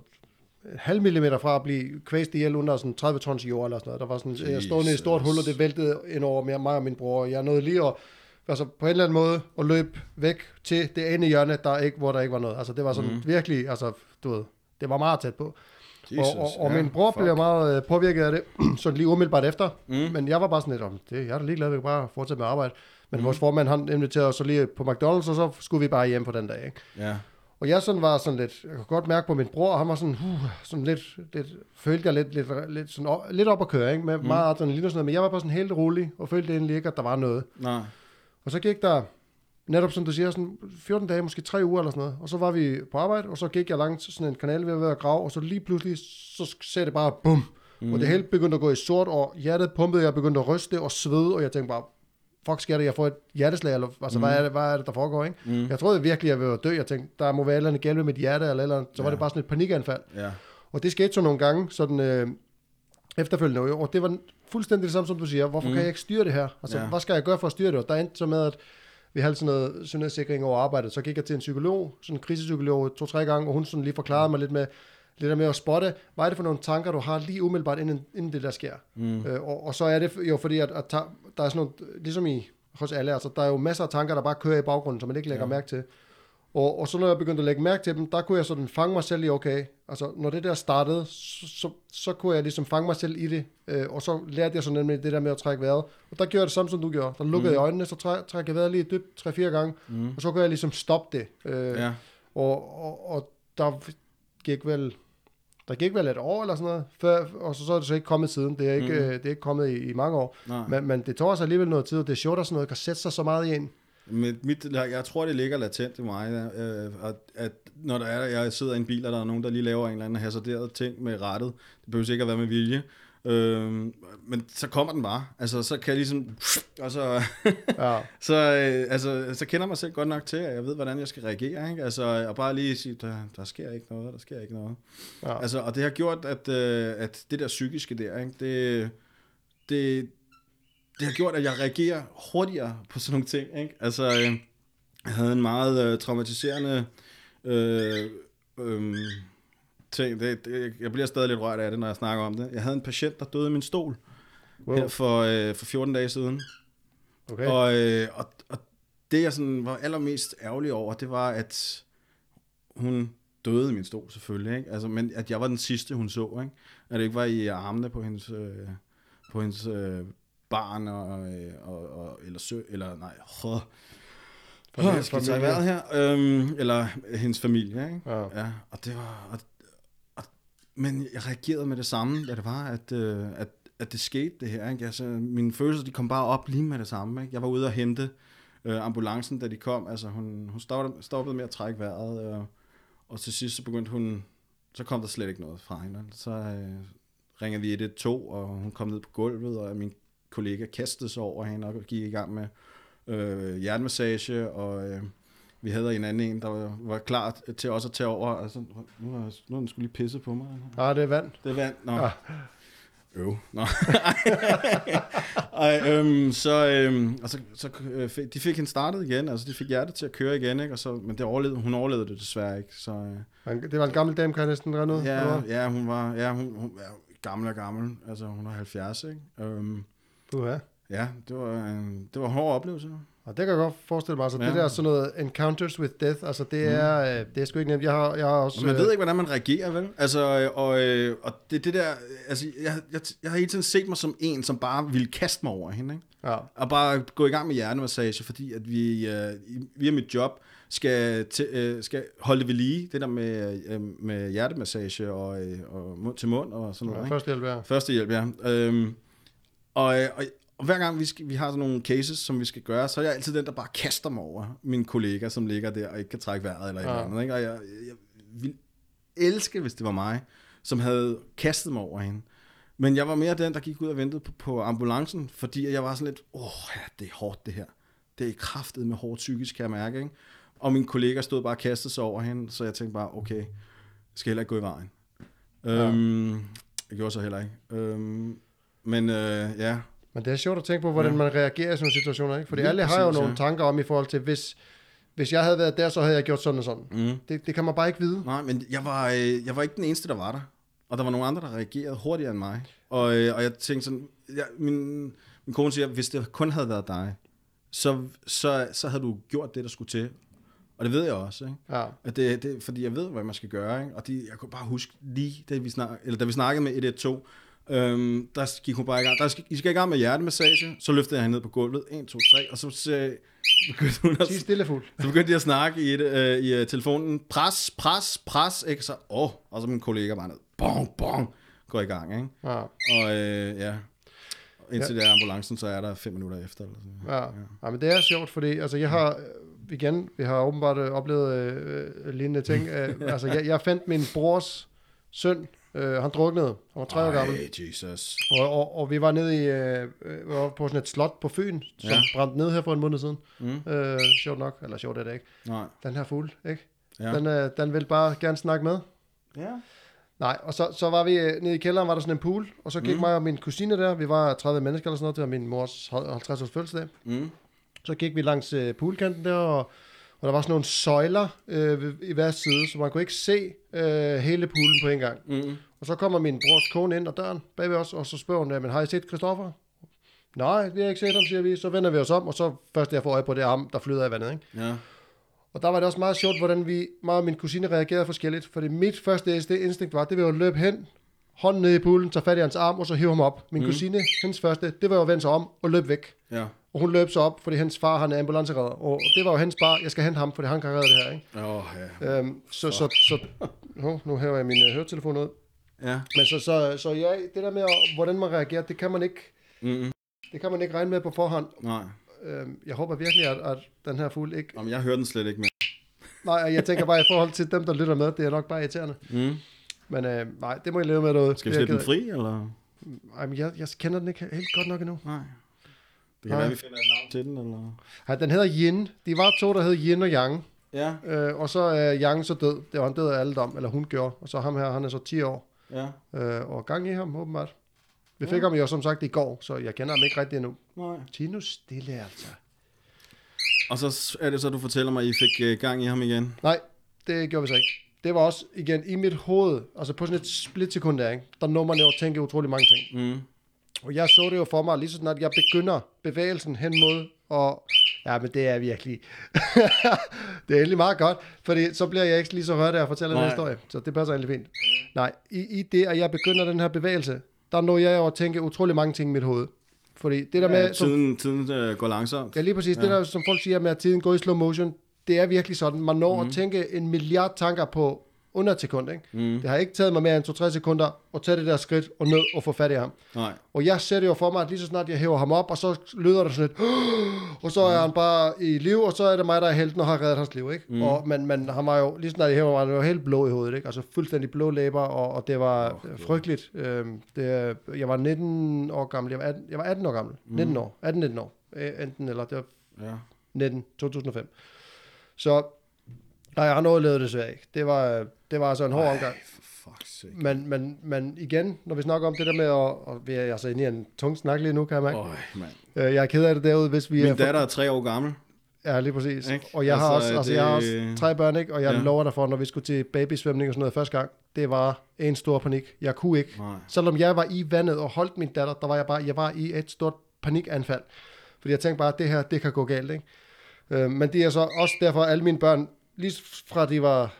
halv millimeter fra at blive kvæst ihjel under sådan 30 tons jord eller sådan noget. Der var sådan, jeg stod nede i et stort hul, og det væltede ind over mig, og min bror. Jeg nåede lige at, altså på en eller anden måde, at løbe væk til det ende hjørne, der ikke, hvor der ikke var noget. Altså det var sådan mm. virkelig, altså du ved, det var meget tæt på. Jesus, og, og, og ja, min bror fuck. blev meget øh, påvirket af det, sådan lige umiddelbart efter. Mm. Men jeg var bare sådan lidt om, det, jeg er da ligeglad, vi kan bare fortsætte med at arbejde. Men mm. vores formand, han inviterede os så lige på McDonald's, og så skulle vi bare hjem på den dag. Ikke? ja. Og jeg sådan var sådan lidt, jeg kunne godt mærke på min bror, han var sådan, uh, sådan lidt, lidt, følte jeg lidt, lidt, lidt, sådan op, lidt op at køre, ikke? med mm. meget adrenalin og sådan noget, men jeg var bare sådan helt rolig, og følte egentlig ikke, at der var noget. Nej. Og så gik der, netop som du siger, sådan 14 dage, måske 3 uger eller sådan noget, og så var vi på arbejde, og så gik jeg langt sådan en kanal ved at være at grave, og så lige pludselig, så sagde det bare bum, mm. og det hele begyndte at gå i sort, og hjertet pumpede, jeg begyndte at ryste og svede, og jeg tænkte bare, fuck sker det, jeg får et hjerteslag, eller altså, mm. hvad, er det, hvad er det, der foregår, ikke? Mm. Jeg troede virkelig, jeg ville dø, jeg tænkte, der må være eller andet galt med mit hjerte, eller, eller så var Ja. det bare sådan et panikanfald. Ja. Og det skete så nogle gange, sådan øh, efterfølgende, og det var fuldstændig det samme, som du siger. Hvorfor mm. kan jeg ikke styre det her? Altså, ja. hvad skal jeg gøre for at styre det? Og der endte så med, at vi havde sådan noget sundhedssikring over arbejdet. Så gik jeg til en psykolog, sådan en krisepsykolog, to-tre gange, og hun sådan lige forklarede mig lidt med, lidt der med at spotte, hvad er det for nogle tanker, du har lige umiddelbart, inden, inden det der sker. Mm. Øh, og, og, så er det jo fordi, at, at der er sådan nogle, ligesom i hos alle, altså der er jo masser af tanker, der bare kører i baggrunden, som man ikke lægger Ja. mærke til. Og, og så når jeg begyndte at lægge mærke til dem, der kunne jeg sådan fange mig selv i, okay, altså når det der startede, så, så, så kunne jeg ligesom fange mig selv i det, øh, og så lærte jeg sådan nemlig det der med at trække vejret. Og der gjorde jeg det samme, som du gjorde. Der lukkede Mm. jeg øjnene, så træ, trækker jeg vejret lige dybt, tre-fire gange, Mm. og så kunne jeg ligesom stoppe det. Øh, Ja. og, og, og der gik vel der gik vel et år eller sådan noget, før, og så, så er det så ikke kommet siden. Det er ikke, Mm. mm. det er ikke kommet i, i mange år. Nej. Men, men det tog også alligevel noget tid, og det er sjovt, at sådan noget kan sætte sig så meget i en. Mit, mit, jeg tror, det ligger latent i mig, øh, at, at når der er, jeg sidder i en bil, og der er nogen, der lige laver en eller anden hasarderet ting med rettet, det behøver ikke at være med vilje, øh, men så kommer den bare. Altså, så kan jeg ligesom, og så, Ja, så, øh, altså, så kender mig selv godt nok til, at jeg ved, hvordan jeg skal reagere, ikke? Altså, og bare lige sige, der, der sker ikke noget, der sker ikke noget. ja. Altså, og det har gjort, at, øh, at det der psykiske der, ikke, det, det, det har gjort, at jeg reagerer hurtigere på sådan nogle ting. Ikke? Altså, øh, jeg havde en meget øh, traumatiserende øh, øh, ting. Det, det, jeg bliver stadig lidt rørt af det, når jeg snakker om det. Jeg havde en patient, der døde i min stol Wow. her for, øh, for 14 dage siden. Okay. Og, øh, og, og det, jeg sådan var allermest ærgerlig over, det var, at hun døde i min stol, selvfølgelig. Ikke? Altså, men at jeg var den sidste, hun så. Ikke? At det ikke var i armene på hendes, øh, på hendes øh, barn, og, øh, og, og, eller sø, eller nej, åh, Familie- jeg skal tage vejret her. Øhm, eller hendes familie, ikke? Ja. Ja, og det var... Og, men jeg reagerede med det samme, da det var, at, øh, at, at det skete, det her. Ikke? Altså, mine følelser, de kom bare op lige med det samme. Ikke? Jeg var ude og hente øh, ambulancen, da de kom. Altså, hun, hun stoppede, stoppede med at trække vejret, øh, og til sidst så begyndte hun... Så kom der slet ikke noget fra hende. Så øh, ringede vi 112, og hun kom ned på gulvet, og min kollega kastede sig over hende og gik i gang med øh, hjertemassage, og øh, vi havde en anden en, der var, var klar til også at tage over. Altså, nu har, nu har den skulle lige pisse på mig. Ah, det er vand. Det er vand. Nå. Ah. Øv. Nå. Ej, øhm, så, øhm, og så, så øh, de fik hende startet igen, altså de fik hjertet til at køre igen, ikke? Og så, men det overlevede, hun overlevede det desværre ikke. Så, øh, Det var en gammel dame, kan jeg næsten rende ud. ja, eller ja, hun var ja, hun, hun er gammel og gammel, altså hun er 70, ikke? Øhm, Puha. ja, det var, en, det var en hård oplevelse. Og det kan jeg godt forestille mig. Altså, ja. Det der sådan noget encounters with death, altså det er, øh, det er sgu ikke nemt. Jeg har, jeg har også... Og man øh, ved ikke, hvordan man reagerer, vel? Altså, øh, og, øh, og det, det der, altså, jeg, jeg, jeg har hele tiden set mig som en, som bare ville kaste mig over hende, ikke? Ja. Og bare gå i gang med hjertemassage, fordi at vi øh, via mit job skal, til, øh, skal holde det ved lige, det der med, øh, med hjertemassage og, øh, og mund til mund og sådan noget. ja ikke? først hjælp, ja. Førstehjælp, ja. Øhm, og, øh, og, og hver gang vi, skal, vi har sådan nogle cases, som vi skal gøre, så er jeg altid den, der bare kaster mig over min kollega, som ligger der og ikke kan trække vejret eller et Ja. eller andet. Ikke? Og jeg, jeg ville elske, hvis det var mig, som havde kastet mig over hende. Men jeg var mere den, der gik ud og ventede på, på ambulancen, fordi jeg var sådan lidt, åh, ja, det er hårdt det her. Det er kraftet med hårdt psykisk, kan jeg mærke. Ikke? Og min kollega stod bare og kastede sig over hende, så jeg tænkte bare, okay, jeg skal heller ikke gå i vejen. Ja. Øhm, jeg gjorde så heller ikke. Øhm, men øh, ja, Men det er sjovt at tænke på, hvordan Ja. man reagerer i sådan nogle situationer, ikke? Fordi Lige alle har jo præcis, nogle ja. tanker om i forhold til, hvis, hvis jeg havde været der, så havde jeg gjort sådan og sådan. mm. Det, det kan man bare ikke vide. nej, men jeg var, øh, jeg var ikke den eneste, der var der. Og der var nogle andre, der reagerede hurtigere end mig. Og, øh, og jeg tænkte sådan, jeg, min, min kone siger, hvis det kun havde været dig, så, så, så havde du gjort det, der skulle til. Og det ved jeg også, ikke? Ja. At det, det, fordi jeg ved, hvad man skal gøre, ikke? Og de, jeg kunne bare huske lige, da vi, snak, eller da vi snakkede med 112, øhm, der gik hun bare i gang. Der skal, I skal i gang med hjertemassage. Så løftede jeg hende ned på gulvet. 1, 2, 3. Og så sagde, begyndte hun at, Sig stille fuld. så begyndte de at snakke i, et, øh, i øh, telefonen. Pres, pres, pres. Ikke? Så, åh, og så min kollega bare ned. Bong, bong. Går i gang, ikke? Ja. Og øh, ja, indtil ja. det er ambulancen, så er der fem minutter efter. Eller sådan. Ja. ja, men det er sjovt, fordi altså, jeg har, øh, igen, vi har åbenbart øh, oplevet øh, øh, lignende ting. Øh, altså, jeg, jeg fandt min brors søn, øh, han druknede, han var tre år gammel, Jesus. og, og, og vi var nede i, øh, vi var på sådan et slot på Fyn, som Ja. brændte ned her for en måned siden. Mm. Øh, sjovt nok, eller sjovt er det ikke. Nej. Den her fugl, ikke? Ja. Den, øh, den vil bare gerne snakke med. ja. Nej, og så, så var vi øh, nede i kælderen, var der sådan en pool, og så gik mm. Mig og min kusine der, vi var 30 mennesker eller sådan noget, det var min mors 50 års fødselsdag. Mm. Så gik vi langs øh, poolkanten der, og, og der var sådan nogle søjler øh, i hver side, så man kunne ikke se øh, hele poolen på en gang. Mm. Og så kommer min brors kone ind ad døren bag ved os, og så spørger hun, men har I set Christoffer? Nej, vi har ikke set ham, siger vi. Så vender vi os om, og så først jeg får øje på, det ham, der flyder i vandet. Ikke? Ja. Og der var det også meget sjovt, hvordan vi, mig og min kusine reagerede forskelligt. Fordi mit første instinkt var, det var at løbe hen, hånden ned i poolen, tage fat i hans arm, og så hive ham op. Min mm. kusine, hendes første, det var jo at vende sig om og løbe væk. Ja. Og hun løb så op, fordi hendes far han er ambulanceredder. Og det var jo hendes bare, jeg skal hente ham, fordi han kan redde det her. Ikke? Åh, oh, ja. Øhm, så, så, så, nu, nu hæver jeg min uh, høretelefon ud. Ja. Men så, så, så ja, det der med, hvordan man reagerer, det kan man ikke, Mm-mm. det kan man ikke regne med på forhånd. Nej. Øhm, jeg håber virkelig, at, at den her fugl ikke... Jamen, jeg hører den slet ikke mere. Nej, jeg tænker bare i forhold til dem, der lytter med, det er nok bare irriterende. Mm. Men øh, nej, det må I leve med derude. Skal vi slippe den jeg fri, eller? ked af. Ej, men jeg, jeg kender den ikke helt godt nok endnu. Nej. Det kan Nej. være, vi finder et navn til den, eller? Ej, den hedder Yin. De var to, der hed Yin og Yang. Ja. Øh, og så er Yang så død. Det var han død af alderdom, eller hun gjorde. Og så ham her, han er så 10 år. Ja. Øh, og gang i ham, åbenbart. Vi fik Ja. ham jo som sagt i går, så jeg kender ham ikke rigtig endnu. Nej. Tino stille, altså. Og så er det så, du fortæller mig, at I fik øh, gang i ham igen. Nej, det gjorde vi så ikke. Det var også, igen, i mit hoved, altså på sådan et splitsekund der, ikke? der når man jo tænke utrolig mange ting. Mm. Og jeg så det jo for mig, lige så snart jeg begynder bevægelsen hen mod, og ja, men det er virkelig, det er egentlig meget godt, fordi så bliver jeg ikke lige så rørt af at fortælle den Nej. historie, så det passer egentlig fint. Nej, i, i det, at jeg begynder den her bevægelse, der når jeg jo at tænke utrolig mange ting i mit hoved. Fordi det der med, Ja, som, tiden, tiden øh, går langsomt. ja lige præcis, ja. det der, som folk siger med, at tiden går i slow motion, det er virkelig sådan. Man når mm. at tænke en milliard tanker på under et sekund, ikke? Mm. Det har ikke taget mig mere end 2-3 sekunder at tage det der skridt og ned og få fat i ham. Nej. Og jeg ser det jo for mig, at lige så snart jeg hæver ham op, og så lyder det sådan lidt, og så er han bare i liv, og så er det mig, der er helten og har reddet hans liv, ikke? Mm. Og, men, men han var jo, lige så snart jeg hæver ham, var han jo helt blå i hovedet, ikke? Altså fuldstændig blå læber, og, og det var oh, frygteligt. Øhm, det, jeg var 19 år gammel, jeg var 18, jeg var 18 år gammel, 19 år, 18-19 år, Øh, enten eller, det var Ja. 19, 2005. Så, nej, han overlevede det desværre ikke. Det var, det var altså en hård omgang. Ej, for sake. Men, men, men igen, når vi snakker om det der med at, og vi er altså inde i en tung snak lige nu, kan jeg mærke. Øj, mand. Øh, Jeg er ked af det derude, hvis vi Min er... datter er tre år gammel. Ja, lige præcis. Ikke? Og jeg har Altså, også, altså, det- jeg har også tre børn, ikke? Og jeg ja. lover dig for, når vi skulle til babysvømning og sådan noget første gang, det var en stor panik. Jeg kunne ikke. Nej. Selvom jeg var i vandet og holdt min datter, der var jeg bare, jeg var i et stort panikanfald. Fordi jeg tænkte bare, at det her, det kan gå galt, ikke? Øh, men det er så også derfor, at alle mine børn, lige fra de var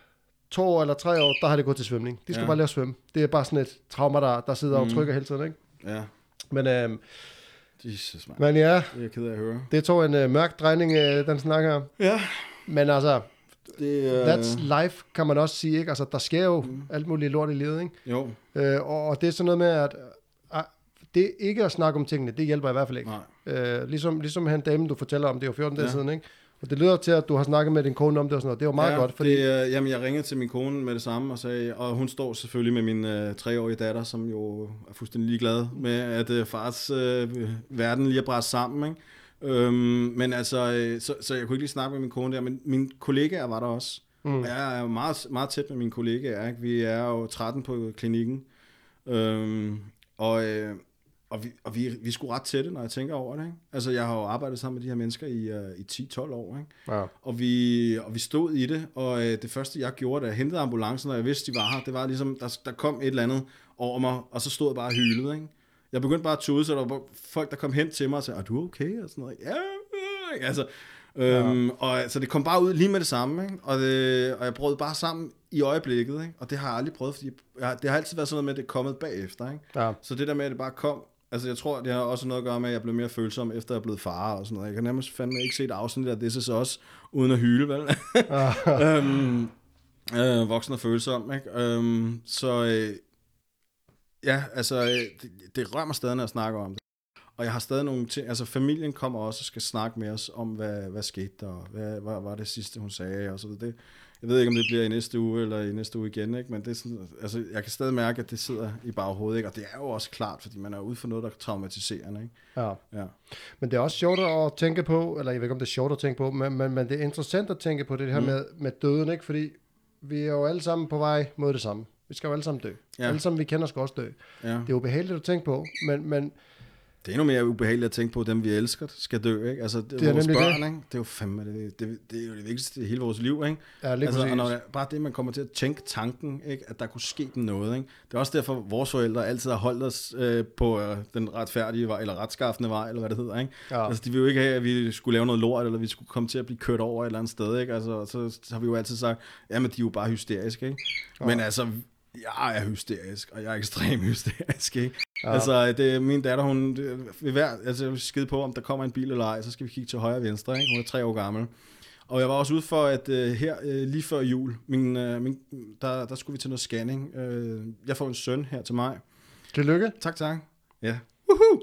to år eller tre år, der har det gået til svømning. De skal Ja. bare lære at svømme. Det er bare sådan et trauma, der, der sidder og Mhm. trykker hele tiden, ikke? Ja. Men, øh, Jesus, mand. men ja, Det er jeg ked af at høre. det tog en øh, mørk drejning, øh, den snak her. Ja. Men altså, Det, That's life, kan man også sige, ikke? Altså, der sker jo mm. alt muligt lort i livet, ikke? Jo, Øh, og, og det er sådan noget med, at uh, det ikke at snakke om tingene, det hjælper i hvert fald ikke. nej. Øh, ligesom, ligesom han dame, du fortæller om, det er jo 14 dage Ja. siden, ikke? Og det lyder til, at du har snakket med din kone om det og sådan noget. Det jo meget ja, godt, fordi... Det, øh, jamen, jeg ringede til min kone med det samme og sagde, og hun står selvfølgelig med min øh, treårige datter, som jo er fuldstændig ligeglad med, at øh, fars øh, verden lige er bræst sammen, ikke? Øhm, men altså, øh, så, så jeg kunne ikke lige snakke med min kone der, men mine kollegaer var der også. Mm. Jeg er jo meget, meget tæt med mine kollegaer, ikke? Vi er jo 13 på klinikken, øhm, og, øh, og, vi, og vi, vi sgu ret tætte, når jeg tænker over det, ikke? Altså, jeg har jo arbejdet sammen med de her mennesker i, øh, i 10-12 år, ikke? Ja. Og vi, og vi stod i det, og øh, det første jeg gjorde, da jeg hentede ambulancen, og jeg vidste, de var her, det var ligesom, der, der kom et eller andet over mig, og så stod jeg bare og hylede, ikke? Jeg begyndte bare at tude, så der var folk, der kom hen til mig og sagde, er du okay? Og sådan noget. Ja, øh, altså, øhm, og så det kom bare ud lige med det samme, ikke? Og, det, og jeg brød bare sammen i øjeblikket, ikke? Og det har jeg aldrig prøvet, fordi jeg, det har altid været sådan noget med, at det er kommet bagefter, ikke? Ja. Så det der med, at det bare kom, altså jeg tror, det har også noget at gøre med, at jeg blev mere følsom, efter jeg er blevet far og sådan noget. Jeg kan nærmest fandme ikke se et afsnit af This Is Us, uden at hyle, vel? øhm, øh, voksen og følsom, ikke? Øhm, så øh, ja, altså, øh, det, det rører mig stadig, når jeg snakker om det. Og jeg har stadig nogle ting, altså familien kommer også og skal snakke med os om, hvad, hvad skete der, og hvad, hvad var det sidste, hun sagde, og så videre. Det, jeg ved ikke, om det bliver i næste uge, eller i næste uge igen, ikke? men det er sådan, altså, jeg kan stadig mærke, at det sidder i baghovedet, ikke? og det er jo også klart, fordi man er ude for noget, der er traumatiserende. Ikke? ja. Ja. Men det er også sjovt at tænke på, eller jeg ved ikke, om det er sjovt at tænke på, men, men, men det er interessant at tænke på det her mm. med, med døden, ikke? Fordi vi er jo alle sammen på vej mod det samme. Vi skal jo alle sammen dø. Ja. Ja. Alle sammen, vi kender, skal også dø. ja. Det er ubehageligt at tænke på, men, men Det er endnu mere ubehageligt at tænke på, at dem vi elsker skal dø, ikke? Altså, det, Det det er vores børn, ikke? Det er jo fandme, det, det, det, er jo det vigtigste i hele vores liv, ikke? ja, lige altså, og når, bare det, man kommer til at tænke tanken, ikke? At der kunne ske dem noget, ikke? Det er også derfor, vores forældre altid har holdt os øh, på øh, den retfærdige vej, eller retskaffende vej, eller hvad det hedder, ikke? Ja. Altså, de vil jo ikke have, at vi skulle lave noget lort, eller vi skulle komme til at blive kørt over et eller andet sted, ikke? Altså, så, så har vi jo altid sagt, jamen, de er jo bare hysteriske, ikke? Men altså, jeg er hysterisk, og jeg er ekstremt hysterisk, ikke? Ja. Altså, det, min datter, hun vil hver, altså, skide på, om der kommer en bil eller ej, så skal vi kigge til højre og venstre, ikke? Hun er tre år gammel. Og jeg var også ude for, at uh, her uh, lige før jul, min, uh, min, der, der skulle vi til noget scanning. Uh, jeg får en søn her til mig. Tillykke. Tak, tak. Ja. Woohoo!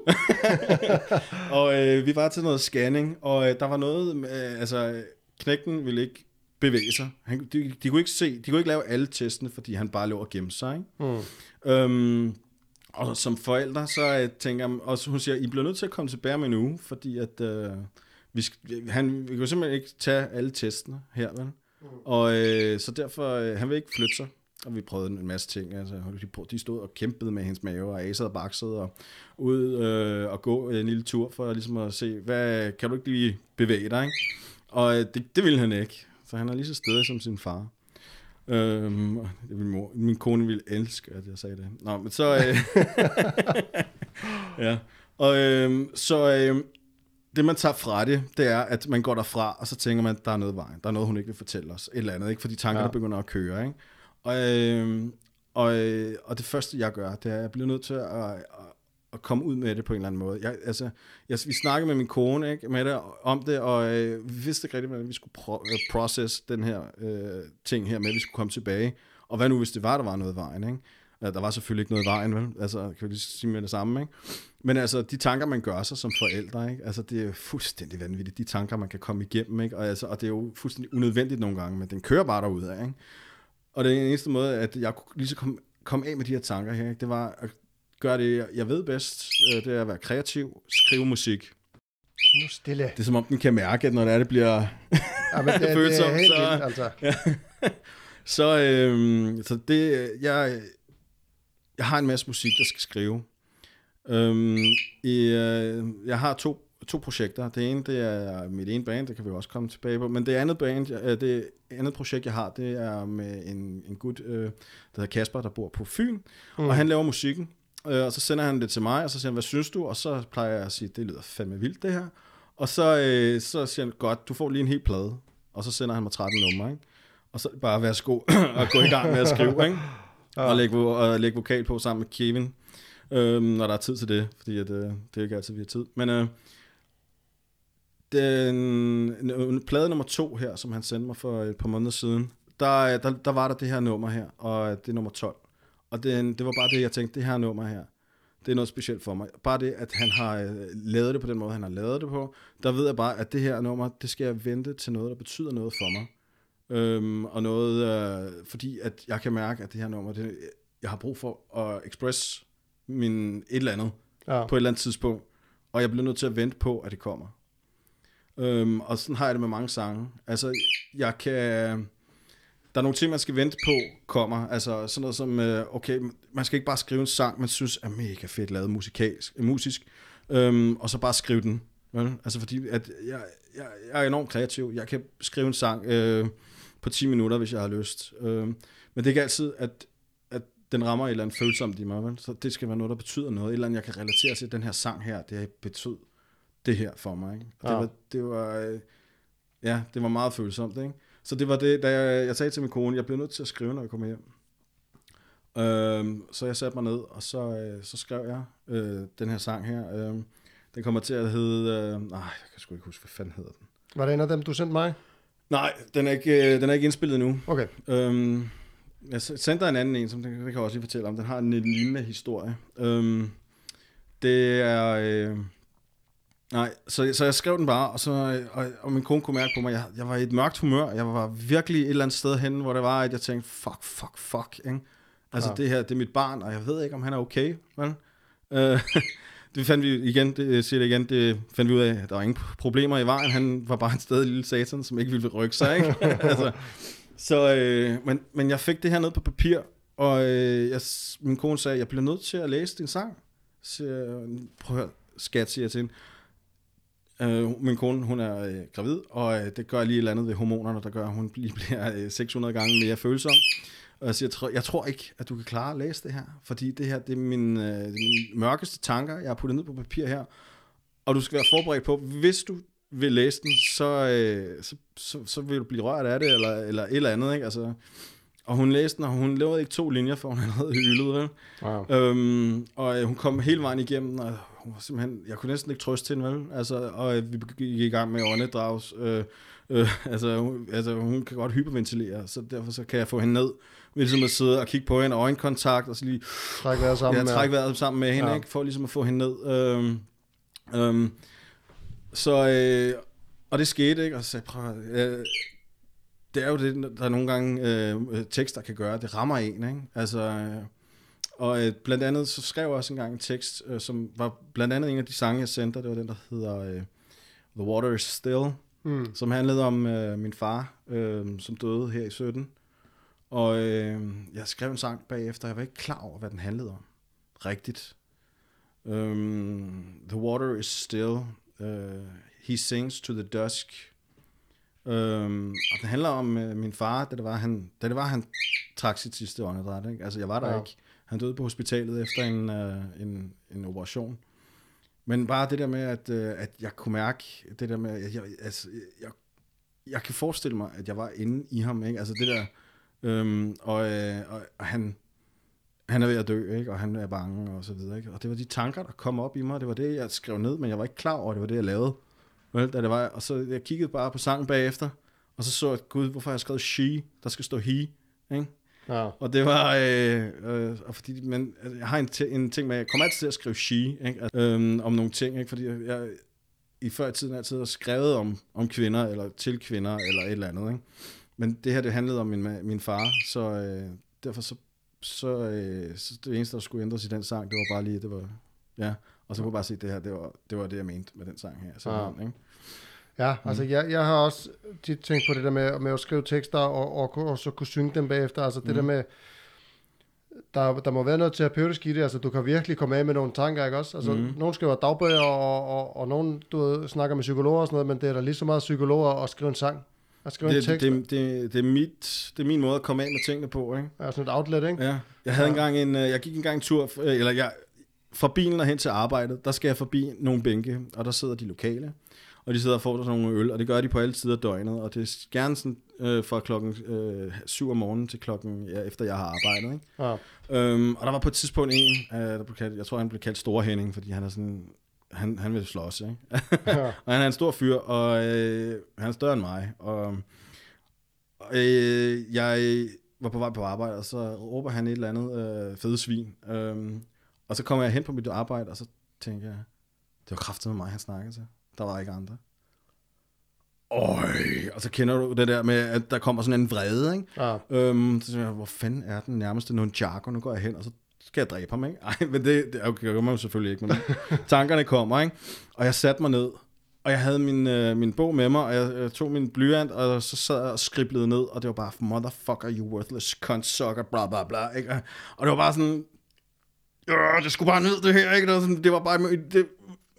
og øh, vi var til noget scanning, og øh, der var noget, øh, altså knægten ville ikke bevæge sig. Han, de, de, kunne ikke se, de kunne ikke lave alle testene, fordi han bare lå og gemte sig. Ikke? Mm. Øhm, og som forældre, så øh, tænker jeg, og hun siger, I bliver nødt til at komme tilbage med en uge, fordi at, øh, vi, han, vi kan jo simpelthen ikke tage alle testene her, vel? Mm. Og øh, så derfor, øh, han vil ikke flytte sig. Og vi prøvede en masse ting. Altså, de, stod og kæmpede med hendes mave, og asede og baksede, og ud øh, og gå en lille tur, for ligesom at se, hvad, kan du ikke lige bevæge dig, ikke? Og det, det ville han ikke. Så han er lige så stedig som sin far. Øhm, ville mor, min kone ville elske, at jeg sagde det. Nå, men så... Øh, ja. Og øhm, så øhm, det, man tager fra det, det er, at man går derfra, og så tænker man, der er noget vejen. Der er noget, hun ikke vil fortælle os. Et eller andet, ikke? Fordi tankerne Ja. ja. begynder at køre, ikke? Og, øhm, og, øh, og det første, jeg gør, det er, at jeg bliver nødt til at, at, at komme ud med det på en eller anden måde. Jeg, altså, jeg, vi snakkede med min kone ikke, med det, om det, og øh, vi vidste ikke rigtig, hvordan vi skulle pro- øh, process den her øh, ting her med, at vi skulle komme tilbage. Og hvad nu, hvis det var, der var noget i vejen, ikke? Der var selvfølgelig ikke noget i vejen, vel? Altså, kan vi lige sige med det samme, ikke? Men altså, de tanker, man gør sig som forældre, ikke? Altså, det er fuldstændig vanvittigt, de tanker, man kan komme igennem, ikke? Og, altså, og det er jo fuldstændig unødvendigt nogle gange, men den kører bare derud af, ikke? Og det den eneste måde, at jeg kunne lige så komme kom af med de her tanker her, ikke? det var at gøre det, jeg ved bedst, øh, det er at være kreativ, skrive musik. Nu stille. Det er som om, den kan mærke, at når det er, det bliver Ja, men det, det følsom, er helt så- vildt, altså. Ja. så, øhm, så det, jeg, jeg har en masse musik, jeg skal skrive. Øhm, i, øh, jeg har to, to projekter. Det ene, det er mit ene band, det kan vi også komme tilbage på. Men det andet band, øh, det andet projekt, jeg har, det er med en, en gut, øh, der hedder Kasper, der bor på Fyn. Mm. Og han laver musikken. Øh, og så sender han det til mig, og så siger han, hvad synes du? Og så plejer jeg at sige, det lyder fandme vildt, det her. Og så, øh, så siger han, godt, du får lige en hel plade. Og så sender han mig 13 numre, ikke? Og så bare værsgo og gå i gang med at skrive, ikke? Og lægge, og lægge vokal på sammen med Kevin, øhm, når der er tid til det, fordi at, øh, det er ikke altid, vi har tid. Men øh, den, plade nummer to her, som han sendte mig for et par måneder siden, der, der, der var der det her nummer her, og det er nummer 12. Og det, det var bare det, jeg tænkte, det her nummer her, det er noget specielt for mig. Bare det, at han har øh, lavet det på den måde, han har lavet det på, der ved jeg bare, at det her nummer, det skal jeg vente til noget, der betyder noget for mig. Øhm, og noget, øh, fordi at jeg kan mærke, at det her nummer, det, jeg har brug for at express min et eller andet Ja. på et eller andet tidspunkt, og jeg bliver nødt til at vente på, at det kommer. Øhm, og sådan har jeg det med mange sange. Altså, jeg kan... Der er nogle ting, man skal vente på, kommer. Altså sådan noget som, øh, okay, man skal ikke bare skrive en sang, man synes er mega fedt lavet musikalsk, musisk, øhm, og så bare skrive den. Vel? Altså fordi, at jeg, jeg, jeg er enormt kreativ. Jeg kan skrive en sang øh, på 10 minutter, hvis jeg har lyst. Øh, men det er ikke altid, at, at den rammer et eller andet følsomt i mig. Vel? Så det skal være noget, der betyder noget. Et eller andet, jeg kan relatere til den her sang her. Det har betød det her for mig. Ikke? Og Ja. det var, det var, øh, ja, det var meget følsomt. Ikke? Så det var det, da jeg, jeg sagde til min kone, jeg bliver nødt til at skrive, når jeg kommer hjem. Øhm, så jeg satte mig ned, og så, øh, så skrev jeg øh, den her sang her. Øh, den kommer til at hedde... Øh, nej, jeg kan sgu ikke huske, hvad fanden hedder den. Var det en af dem, du sendte mig? Nej, den er ikke, øh, den er ikke indspillet nu. Okay. Øhm, jeg sendte en anden en, som den, kan jeg også lige fortælle om. Den har en, en lignende historie. Øhm, det er... Øh, nej, så, så jeg skrev den bare, og, så, øh, og, og min kone kunne mærke på mig, jeg, jeg var i et mørkt humør. Jeg var virkelig et eller andet sted hen, hvor det var, at jeg tænkte, fuck, fuck, fuck. Ikke? Altså Ja. det her, det er mit barn, og jeg ved ikke, om han er okay. Vel? Øh, det fandt vi igen, det siger det igen, det fandt vi ud af, at der var ingen problemer i vejen. Han var bare et sted lille satan, som ikke ville rykke sig. Ikke? altså, så, øh, men, men jeg fik det her ned på papir, og øh, jeg, min kone sagde, jeg bliver nødt til at læse din sang. Så, jeg, prøv at høre, skat, siger jeg til hende. Øh, min kone, hun er øh, gravid, og øh, det gør lige et eller andet ved hormonerne, der gør, at hun lige bliver øh, 600 gange mere følsom. Og jeg siger, jeg tror, jeg tror ikke, at du kan klare at læse det her, fordi det her, det er min, øh, det er mine mørkeste tanker, jeg har puttet ned på papir her. Og du skal være forberedt på, hvis du vil læse den, så, øh, så, så, så vil du blive rørt af det, eller, eller et eller andet, ikke? Altså, og hun læste den, og hun lavede ikke to linjer, for hun havde hylet, vel? Wow. Øhm, og øh, hun kom hele vejen igennem, og hun var simpelthen, jeg kunne næsten ikke trøste hende, vel? Altså, og øh, vi gik i gang med åndedrags. Øh, øh, altså, hun, altså, hun kan godt hyperventilere, så derfor så kan jeg få hende ned. ved ligesom at sidde og kigge på hende, øjenkontakt, og så lige Træk vejret sammen ja, trække vejret sammen med hende, Ja. ikke? for ligesom at få hende ned. Øhm, øhm, så, øh, og det skete, ikke? Og så sagde prøv, øh, det er jo det, der nogle gange øh, tekster kan gøre, det rammer en, ikke? Altså, øh, og øh, blandt andet, så skrev jeg også engang en tekst, øh, som var blandt andet en af de sange, jeg sendte, det var den, der hedder øh, The Water is Still, Mm. som handlede om øh, min far, øh, som døde her i 17. Og øh, jeg skrev en sang bagefter, jeg var ikke klar over, hvad den handlede om. Rigtigt. Um, the water is still. Uh, he sings to the dusk. Um, og den handler om øh, min far, da det var, han, da det var, han trak sit sidste åndedræt. Ikke? Altså, jeg var der ja. ikke. Han døde på hospitalet efter en, øh, en, en operation. Men bare det der med, at, øh, at jeg kunne mærke, det der med, at jeg, altså, jeg, jeg kan forestille mig, at jeg var inde i ham, ikke? Altså det der, øhm, og, øh, og, og han, han er ved at dø, ikke? Og han er bange, og så videre, ikke? Og det var de tanker, der kom op i mig, det var det, jeg skrev ned, men jeg var ikke klar over, at det var det, jeg lavede. Vel, da det var, og så jeg kiggede bare på sangen bagefter, og så så jeg, gud, hvorfor har jeg skrevet she, der skal stå he, ikke? Ja. Og det var, øh, øh, og fordi, men altså, jeg har en, en ting med, jeg kommer altid til at skrive she, ikke? Altså, øhm, om nogle ting, ikke? fordi jeg, jeg i før i tiden altid har skrevet om, om kvinder, eller til kvinder, eller et eller andet. Ikke? Men det her, det handlede om min, min far, så øh, derfor så, så, øh, så det eneste, der skulle ændres i den sang, det var bare lige, det var, ja, og så kunne jeg bare se, det her, det var det, var det jeg mente med den sang her. Så, Ja. ikke? Ja, altså jeg, jeg har også tit tænkt på det der med, med at skrive tekster og, og, og så kunne synge dem bagefter. Altså det Mm. der med, der, der må være noget terapeutisk i det. Altså du kan virkelig komme af med nogle tanker, ikke også? Altså Mm. nogen skriver dagbøger, og, og, og nogen du ved, snakker med psykologer og sådan noget, men det er da lige så meget psykologer at skrive en sang. At skrive en Det, tekst. det, det, det, er mit, det er min måde at komme af med tingene på, ikke? er sådan et outlet, ikke? Ja. Jeg havde Ja. engang en, øh, jeg gik engang en tur, øh, eller jeg, fra bilen og hen til arbejdet, der skal jeg forbi nogle bænke, og der sidder de lokale, og de sidder og får sådan nogle øl, og det gør de på alle tider af døgnet, og det er gerne sådan øh, fra klokken øh, 7 om morgenen til klokken, ja, efter jeg har arbejdet, ikke? Ja. Øhm, og der var på et tidspunkt en, øh, der blev kaldt, jeg tror han blev kaldt Store Henning, fordi han er sådan, han, han vil slås, ikke? Ja. og han er en stor fyr, og øh, han er større end mig. Og øh, jeg var på vej på arbejde, og så råber han et eller andet øh, fede svin. Øhm, og så kommer jeg hen på mit arbejde, og så tænker jeg, det var kraftigt med mig, han snakkede til. Der var ikke andre. Øj, og så kender du det der med, at der kommer sådan en vrede, ikke? Ja. Øhm, så tænker jeg, hvor fanden er den nærmeste Nunchaku? Nu går jeg hen, og så skal jeg dræbe ham, ikke? Ej, men det, det okay, gør man jo selvfølgelig ikke, men tankerne kommer, ikke? Og jeg satte mig ned, og jeg havde min, øh, min bog med mig, og jeg, jeg tog min blyant, og så sad jeg og skriblede ned, og det var bare, motherfucker, you worthless cunt sucker, bla bla bla, ikke? Og det var bare sådan, det skulle bare ned det her, ikke? Det var, sådan, det var bare, det,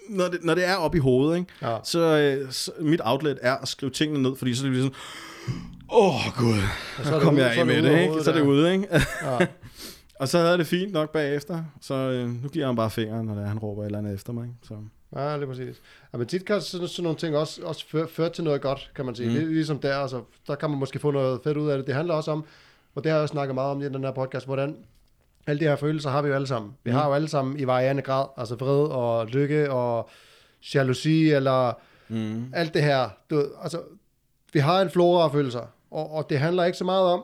når, det, når det er op i hovedet, ikke? Ja. Så, øh, så mit outlet er at skrive tingene ned, fordi så er det ligesom, åh oh, gud, så det kom ude- jeg af er det med det, ikke? Så er det ude, ikke? Ja. Og så havde det fint nok bagefter, så øh, nu giver han bare fingeren, når det er, han råber et eller andet efter mig. ikke? Så. Ja, lige præcis. Ja, men tit kan sådan, sådan nogle ting også, også føre, føre til noget godt, kan man sige. Mm. Ligesom der, altså, der kan man måske få noget fedt ud af det. Det handler også om, og det har jeg snakket meget om i den her podcast, hvordan alle de her følelser har vi jo alle sammen. Vi Mm. har jo alle sammen i varierende grad, altså vrede og lykke og jalousi, eller Mm. alt det her. Du, altså, vi har en flora af følelser, og, og det handler ikke så meget om,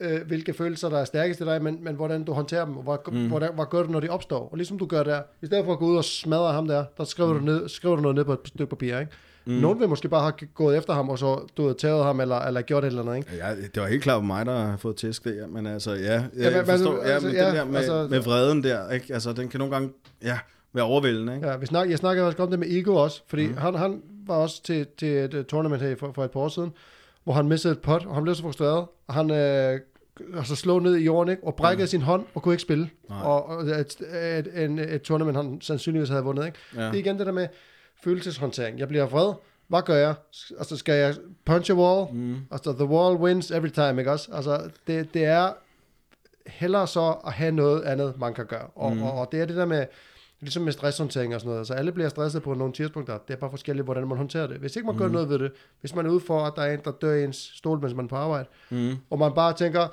øh, hvilke følelser, der er stærkest i dig, men, men hvordan du håndterer dem, og hvor, Mm. hvordan, hvad gør du, når de opstår. Og ligesom du gør der, i stedet for at gå ud og smadre ham der, der skriver, mm. du, ned, skriver du noget ned på et stykke papir, ikke? Mm. Mm. Nogen vil måske bare have gået efter ham, og så du ved, taget ham, eller, eller gjort et eller andet, ikke? Ja, det var helt klart mig, der har fået tæsk der, men altså, ja, jeg Ja, men- forstår, men- ja, altså, men ja, det der med, altså- med vreden der, ikke? Altså, den kan nogle gange, ja, være overvældende, ikke? Ja, vi snak, jeg snakkede også om det med Ego også, fordi mm. han, han var også til, til et uh, tournament her for, for et par år siden, hvor han mistede et pot, og han blev så frustreret, og han øh, altså slog ned i jorden, ikke? og brækkede Ja. sin hånd, og kunne ikke spille. Nej. Og, og et, et, en, et tournament, han sandsynligvis havde vundet. Ikke? Ja. Det er igen det der med følelseshåndtering. Jeg bliver vred. Hvad gør jeg? Altså, skal jeg punch a wall? Mm. Altså, the wall wins every time, ikke også? Altså, det, det er hellere så at have noget andet, man kan gøre. Og, Mm. og, og det er det der med, ligesom med stresshåndtering og sådan noget. Så alle bliver stresset på nogle tidspunkter. Det er bare forskelligt, hvordan man håndterer det. Hvis ikke man mm. gør noget ved det, hvis man er ude for, at der er en, der dør i ens stol, mens man er på arbejde, Mm. og man bare tænker,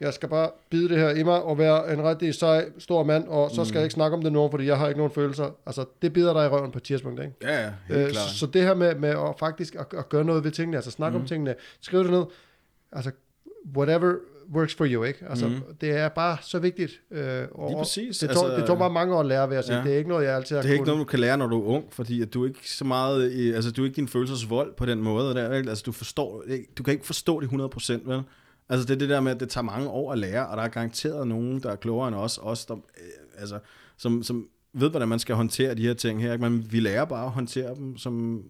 jeg skal bare bide det her i mig og være en rigtig sej, stor mand, og så skal Mm. jeg ikke snakke om det nu, fordi jeg har ikke nogen følelser. Altså, det bider dig i røven på et tidspunkt, ikke? Ja, ja, helt Øh, klart. så, så det her med, med at faktisk at, at gøre noget ved tingene, altså snakke mm. Om tingene, skriv det ned, altså whatever works for you, ikke? Altså, Mhm. det er bare så vigtigt. Øh, og, Lige præcis, Det tog, altså- det tog mig mange år at lære ved at sige, Ja. det er ikke noget, jeg altid har Det er ikke kunnet. noget, du kan lære, når du er ung, fordi at du er ikke så meget, altså du er ikke din følelsesvold på den måde der, vel? altså du forstår, du kan ikke forstå det 100%, vel? Altså det er det der med, at det tager mange år at lære, og der er garanteret nogen, der er klogere end os, os der, øh, altså, som, som ved, hvordan man skal håndtere de her ting her, ikke? men vi lærer bare at håndtere dem, som,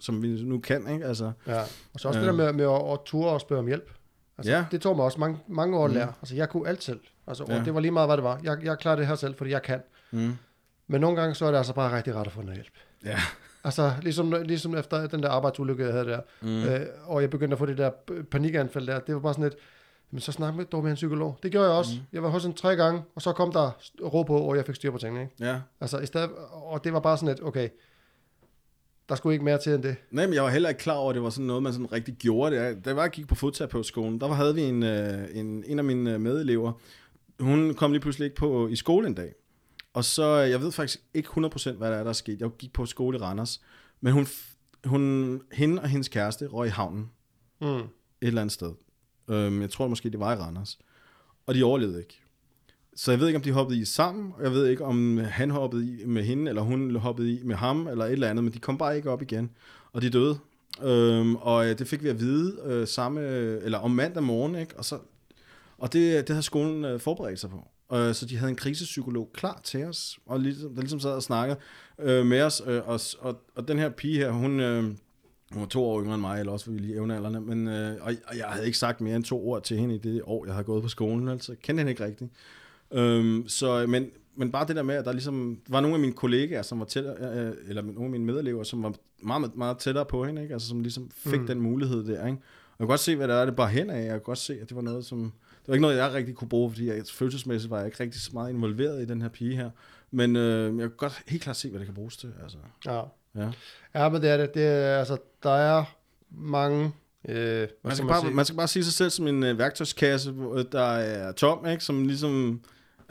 som vi nu kan, ikke? Altså, Ja. Og så også Ja. det der med, med at, at ture og spørge om hjælp. Altså, Ja. Det tog mig også mange, mange år at Mhm. lære. Altså, jeg kunne alt selv. Altså, Ja. det var lige meget, hvad det var. Jeg, jeg klarer det her selv, fordi jeg kan. mm, Men nogle gange, så er det altså bare rigtig rart at få noget hjælp. ja. Altså, ligesom, ligesom efter den der arbejdsulykke, jeg havde der, Mm. øh, og jeg begyndte at få det der panikanfald der, det var bare sådan lidt, men så snak med, dog med en psykolog. Det gjorde jeg også. Mm. Mm. Jeg var hos en tre gange, og så kom der ro på, og jeg fik styr på tingene. Ikke? Ja. Altså, i stedet, og det var bare sådan lidt, okay, der skulle ikke mere til end det. Nej, men jeg var heller ikke klar over, at det var sådan noget, man sådan rigtig gjorde det. Da jeg var, gik på fodterapeutskolen, der havde vi en, øh, en, en af mine øh, medelever, hun kom lige pludselig ikke på i skole en dag. Og så, øh, jeg ved faktisk ikke 100% hvad der er, der er sket. Jeg gik på skole i Randers. Men hun, hun, hende og hendes kæreste røg i havnen Mm. et eller andet sted. Øhm, jeg tror måske, det var i Randers. og de overlevede ikke. Så jeg ved ikke, om de hoppede i sammen, og jeg ved ikke, om han hoppede i med hende, eller hun hoppede i med ham, eller et eller andet, men de kom bare ikke op igen, og de døde. Øhm, og øh, det fik vi at vide øh, samme, eller om mandag morgen, ikke? Og, så, og det, det havde skolen øh, forberedt sig på. Øh, så de havde en krisepsykolog klar til os, og ligesom, der ligesom sad og snakkede øh, med os. Øh, og, og, og den her pige her, hun, øh, hun var to år yngre end mig, eller også var vi lige evnealderne, men, øh, og, og jeg havde ikke sagt mere end to ord til hende i det år, jeg havde gået på skolen, altså jeg kendte hende ikke rigtigt. Øhm, så, men, men bare det der med, at der ligesom var nogle af mine kollegaer, som var tættere, øh, eller nogle af mine medelever, som var meget, meget tættere på hende, ikke? Altså, som ligesom fik mm. den mulighed der. Ikke? Og jeg kunne godt se, hvad det er, det bare hen af. Jeg kunne godt se, at det var noget, som... Det var ikke noget, jeg rigtig kunne bruge, fordi jeg, følelsesmæssigt var jeg ikke rigtig så meget involveret i den her pige her. Men øh, jeg kan godt helt klart se, hvad det kan bruges til. Altså. Ja. Ja. ja, men det er det. det er, altså, der er mange... Øh, Man skal, man bare, sige? man skal bare sige sig selv som en øh, værktøjskasse, hvor, øh, der er tom, ikke? som ligesom...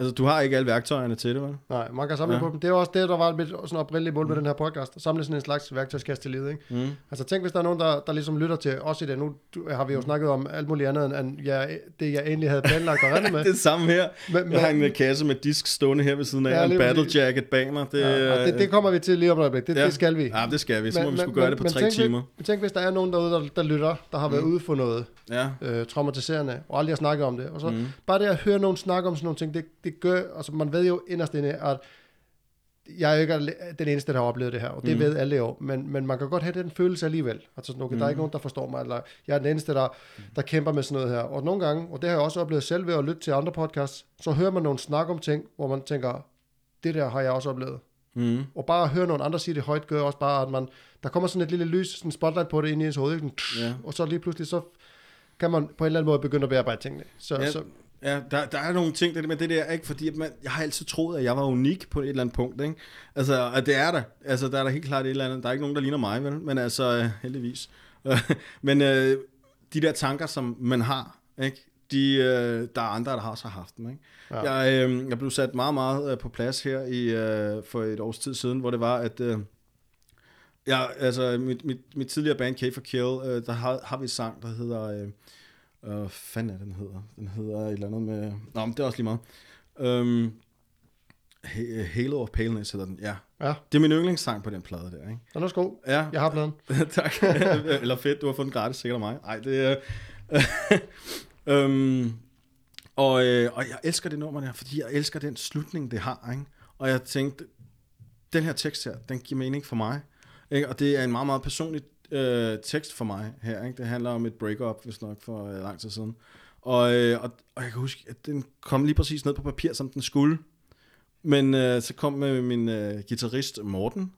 Altså, du har ikke alle værktøjerne til det, vel? Nej, man kan samle Ja. på dem. Det er også det, der var mit sådan oprindelige mål med den her podcast. At samle sådan en slags værktøjskasse til livet, ikke? Mm. Altså tænk, hvis der er nogen, der, der ligesom lytter til os i det. Nu har vi jo snakket om alt muligt andet, end- end jeg, det, jeg egentlig havde planlagt at rende med. det samme her. Men, Jeg har en øh, kasse med disk stående her ved siden af, Ja, en battle jacket bag mig. Det, ja, og det, det kommer vi til lige om et øjeblik. Det, Ja. det skal vi. Ja, det skal vi. Så må vi skulle gøre det på tre tænk, timer. Men tænk, hvis der er nogen derude, der, der lytter, der har været Mm. ude for noget Ja. øh, traumatiserende, og aldrig har snakket om det. Og så Mm. bare det at høre nogen snakke om sådan nogle ting, det, det gør, altså man ved jo inderst inde, at jeg er jo ikke den eneste, der har oplevet det her, og det Mm. mm. ved alle jo, men, men man kan godt have den følelse alligevel. Altså, sådan, okay, mm. der er ikke nogen, der forstår mig, eller jeg er den eneste, der, der kæmper med sådan noget her. Og nogle gange, og det har jeg også oplevet selv ved at lytte til andre podcasts, så hører man nogle snak om ting, hvor man tænker, det der har jeg også oplevet. Mm. Og bare at høre nogle andre sige det højt, gør også bare, at man, der kommer sådan et lille lys, sådan en spotlight på det ind i ens hoved, ikke? Sådan, Ja. og så lige pludselig, så kan man på en eller anden måde begynde at bearbejde tingene. Så, Ja, så Ja, der, der er nogle ting, det med det der, ikke? Fordi man, jeg har altid troet, at jeg var unik på et eller andet punkt, ikke? Altså, at det er der. Altså, der er der helt klart et eller andet. Der er ikke nogen, der ligner mig, vel? Men altså, øh, heldigvis. Men øh, de der tanker, som man har, ikke? De, øh, der er andre, der har også haft dem, ikke? Ja. Jeg, øh, jeg blev sat meget, meget øh, på plads her i, øh, for et års tid siden, hvor det var, at... Øh, Ja, altså mit, mit, mit tidligere band, K for Kill, øh, der har, har vi en sang, der hedder... Øh, øh, hvad fanden er den hedder? Den hedder et eller andet med... Nå, men det er også lige meget. Øhm, Ha- Halo of Paleness hedder den, ja. ja, Det er min yndlingssang på den plade der, ikke? den er også god. Ja, Jeg har pladen. tak. Eller fedt, du har fået den gratis, sikkert af mig. Nej, det er... øhm, og, øh, og jeg elsker det nummer der, fordi jeg elsker den slutning, det har, ikke? Og jeg tænkte, den her tekst her, den giver mening for mig. Ikke? Og det er en meget, meget personlig øh, tekst for mig her. Ikke? Det handler om et breakup, hvis nok, for øh, lang tid siden. Og, øh, og, og jeg kan huske, at den kom lige præcis ned på papir, som den skulle. Men øh, så kom med min øh, guitarist Morten,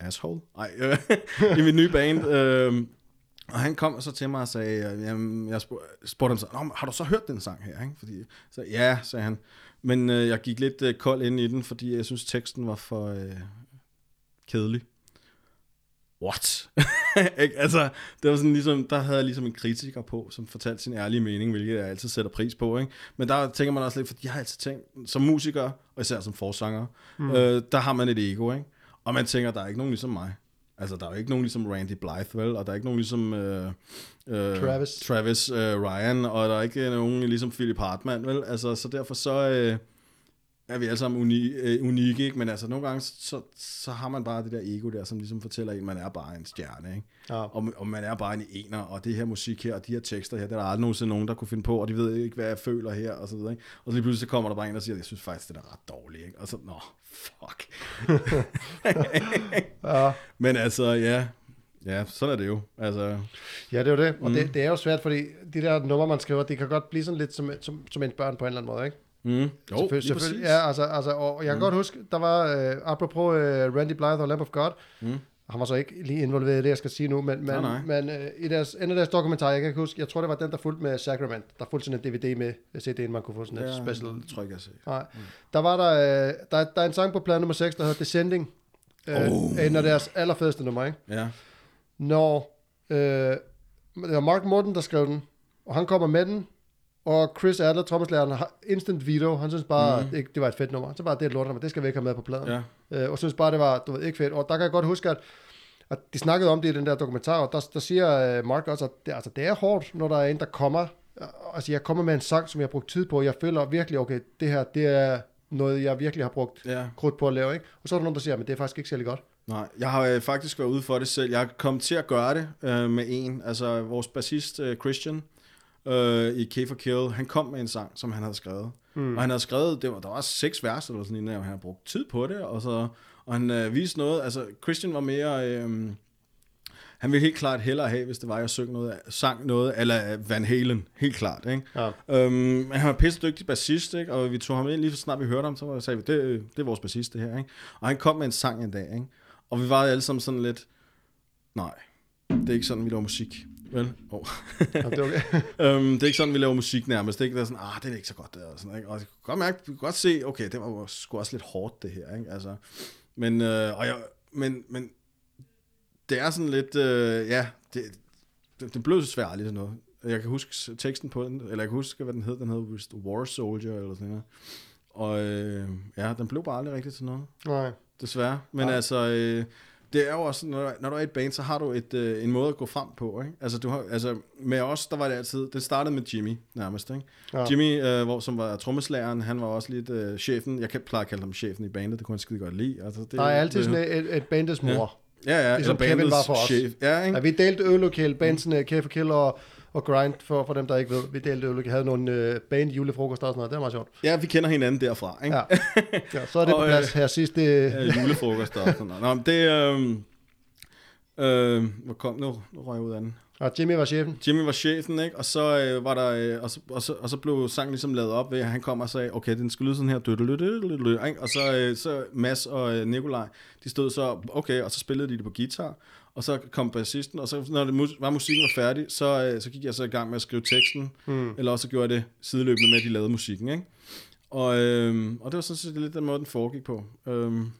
asshole, Ej, øh, i min nye band, øh, og han kom så til mig og sagde, øh, jamen, jeg spurgte, ham så, har du så hørt den sang her? Ikke? Fordi, så ja, sagde han. Men øh, jeg gik lidt øh, kold ind i den, fordi jeg synes, teksten var for øh, kedelig. What? Altså, det var sådan ligesom, der havde jeg ligesom en kritiker på, som fortalte sin ærlige mening, hvilket jeg altid sætter pris på. Ikke? Men der tænker man også lidt, for jeg har altid tænkt, som musiker, og især som forsanger, mm. øh, der har man et ego, ikke? Og man tænker, der er ikke nogen ligesom mig. Altså, der er jo ikke nogen ligesom Randy Blythe, vel? Og der er ikke nogen ligesom øh, øh, Travis. Travis øh, Ryan, og der er ikke nogen ligesom Philip Hartman, vel? Altså, så derfor så øh, er vi alle sammen uni, øh, unikke, ikke? Men altså, nogle gange, så, så har man bare det der ego der, som ligesom fortæller en, man er bare en stjerne, ikke? Ja. Og, og man er bare en ener, og det her musik her, og de her tekster her, det er der aldrig nogensinde nogen, der kunne finde på, og de ved ikke, hvad jeg føler her, og så videre, ikke? Og så lige pludselig så kommer der bare en, der siger, jeg synes faktisk, det er ret dårligt, ikke? Og så, nå, fuck. Ja. Men altså, ja, ja, sådan er det jo. Altså, Ja, det er jo det. Og mm. det, det er jo svært, fordi de der numre, man skriver, det kan godt blive sådan lidt som, som, som en børn på en eller anden måde, ikke? Mm, jo, lige selvfølgelig. Ja, altså, altså, og jeg kan mm. godt huske, der var, øh, apropos øh, Randy Blythe og Lamb of God, Mm. han var så ikke lige involveret i det, jeg skal sige nu, men, men, Nej, nej. men øh, i deres, en af deres dokumentarer, jeg kan ikke huske, jeg tror, det var den, der fulgte med Sacrament. Der fulgte sådan en DVD med CD'en, man kunne få sådan et Ja, special. det tror jeg ikke. Nej. Der var der, øh, der, der er en sang på plade nummer 6, der hedder Descending. Øh, Oh. En af deres allerfedeste numre, ikke? Ja, Når øh, det var Mark Morton, der skrev den, og han kommer med den, og Chris Adler, trommeslageren, har instant veto. Han synes bare, mm. det, det var et fedt nummer. Så bare, det er et lortet, det skal vi ikke have med på pladen. ja. Øh, og synes bare, det var du ved, ikke fedt. Og der kan jeg godt huske, at, at de snakkede om det i den der dokumentar, og der, der siger øh, Mark også, at det, altså, det er hårdt, når der er en, der kommer altså jeg kommer med en sang, som jeg har brugt tid på, jeg føler virkelig, okay, det her, det er noget, jeg virkelig har brugt Ja. krudt på at lave, ikke? Og så er der nogen, der siger, men det er faktisk ikke særlig godt. Nej, jeg har øh, faktisk været ude for det selv. Jeg er kommet til at gøre det øh, med en, altså vores bassist øh, Christian øh, i K for Kill, han kom med en sang, som han havde skrevet. Mm. Og han havde skrevet, det var, der var seks vers eller sådan en, og han havde brugt tid på det, og, så, og han øh, viste noget, altså Christian var mere... Øh, han ville helt klart hellere have, hvis det var, jeg søg noget, sang noget, eller Van Halen, helt klart, ikke? Ja. Øhm, han var pisse dygtig bassist, ikke? og vi tog ham ind lige så snart vi hørte ham, så sagde vi, det, det er vores bassist det her. Ikke? Og han kom med en sang en dag, ikke? og vi var alle sammen sådan lidt, nej, det er ikke sådan, vi laver musik. Vel? Oh. Ja, det er okay. øhm, det er ikke sådan, vi laver musik nærmest. Det er ikke der er sådan, ah, det er ikke så godt. Der, og, sådan, ikke? og jeg kunne godt mærke, vi kunne godt se, okay, det var jo sgu også lidt hårdt, det her. Ikke? Altså, men, øh, og jeg, men, men det er sådan lidt, øh, ja, det, det, det blev så svært lidt sådan noget. Jeg kan huske teksten på den, eller jeg kan huske, hvad den hed. Den hed War Soldier, eller sådan noget. Og øh, ja, den blev bare aldrig rigtig til noget, Nej. desværre. Men Nej. altså, øh, det er jo også, når, du- når du er i et band, så har du et, øh, en måde at gå frem på. Ikke? Altså, du har, altså, med os, der var det altid, det startede med Jimmy nærmest. Ikke? Ja. Jimmy, øh, hvor, som var trommeslageren, han var også lidt øh, chefen. Jeg kan pleje at kalde ham chefen i bandet, det kunne han skide godt lide. Altså, det, Der er altid det, sådan et, et bandets mor. Ja, ja, ligesom eller Kevin var for os. Chef. Ja, ikke? Ja, vi delte øllokale, bandsene K for Kill og, og Grind, for, for dem, der ikke ved. Vi delte øllokale, havde nogle øh, band julefrokoster og sådan noget. Det var meget sjovt. ja, vi kender hinanden derfra. Ikke? Ja. ja så er det Og, på plads her sidst. Det, Ja, julefrokost og sådan noget. Nå, men det... Øh, øh, hvor kom nu? Nu røg jeg ud af den. og Jimmy var chefen. Jimmy var chefen, ikke? Og så øh, var der, øh, og, så, og, så, og så blev sangen ligesom lavet op ved, at han kom og sagde, okay, den skal lyde sådan her, ikke? Og så, øh, så Mads og øh, Nikolaj, de stod så, okay, og så spillede de det på guitar, og så kom bassisten, og så når det var musikken var færdig, så, øh, så gik jeg så i gang med at skrive teksten, mm. eller også så gjorde jeg det sideløbende med, at de lavede musikken, ikke? Og, øh, og det var sådan set lidt den måde, den foregik på. Øhm,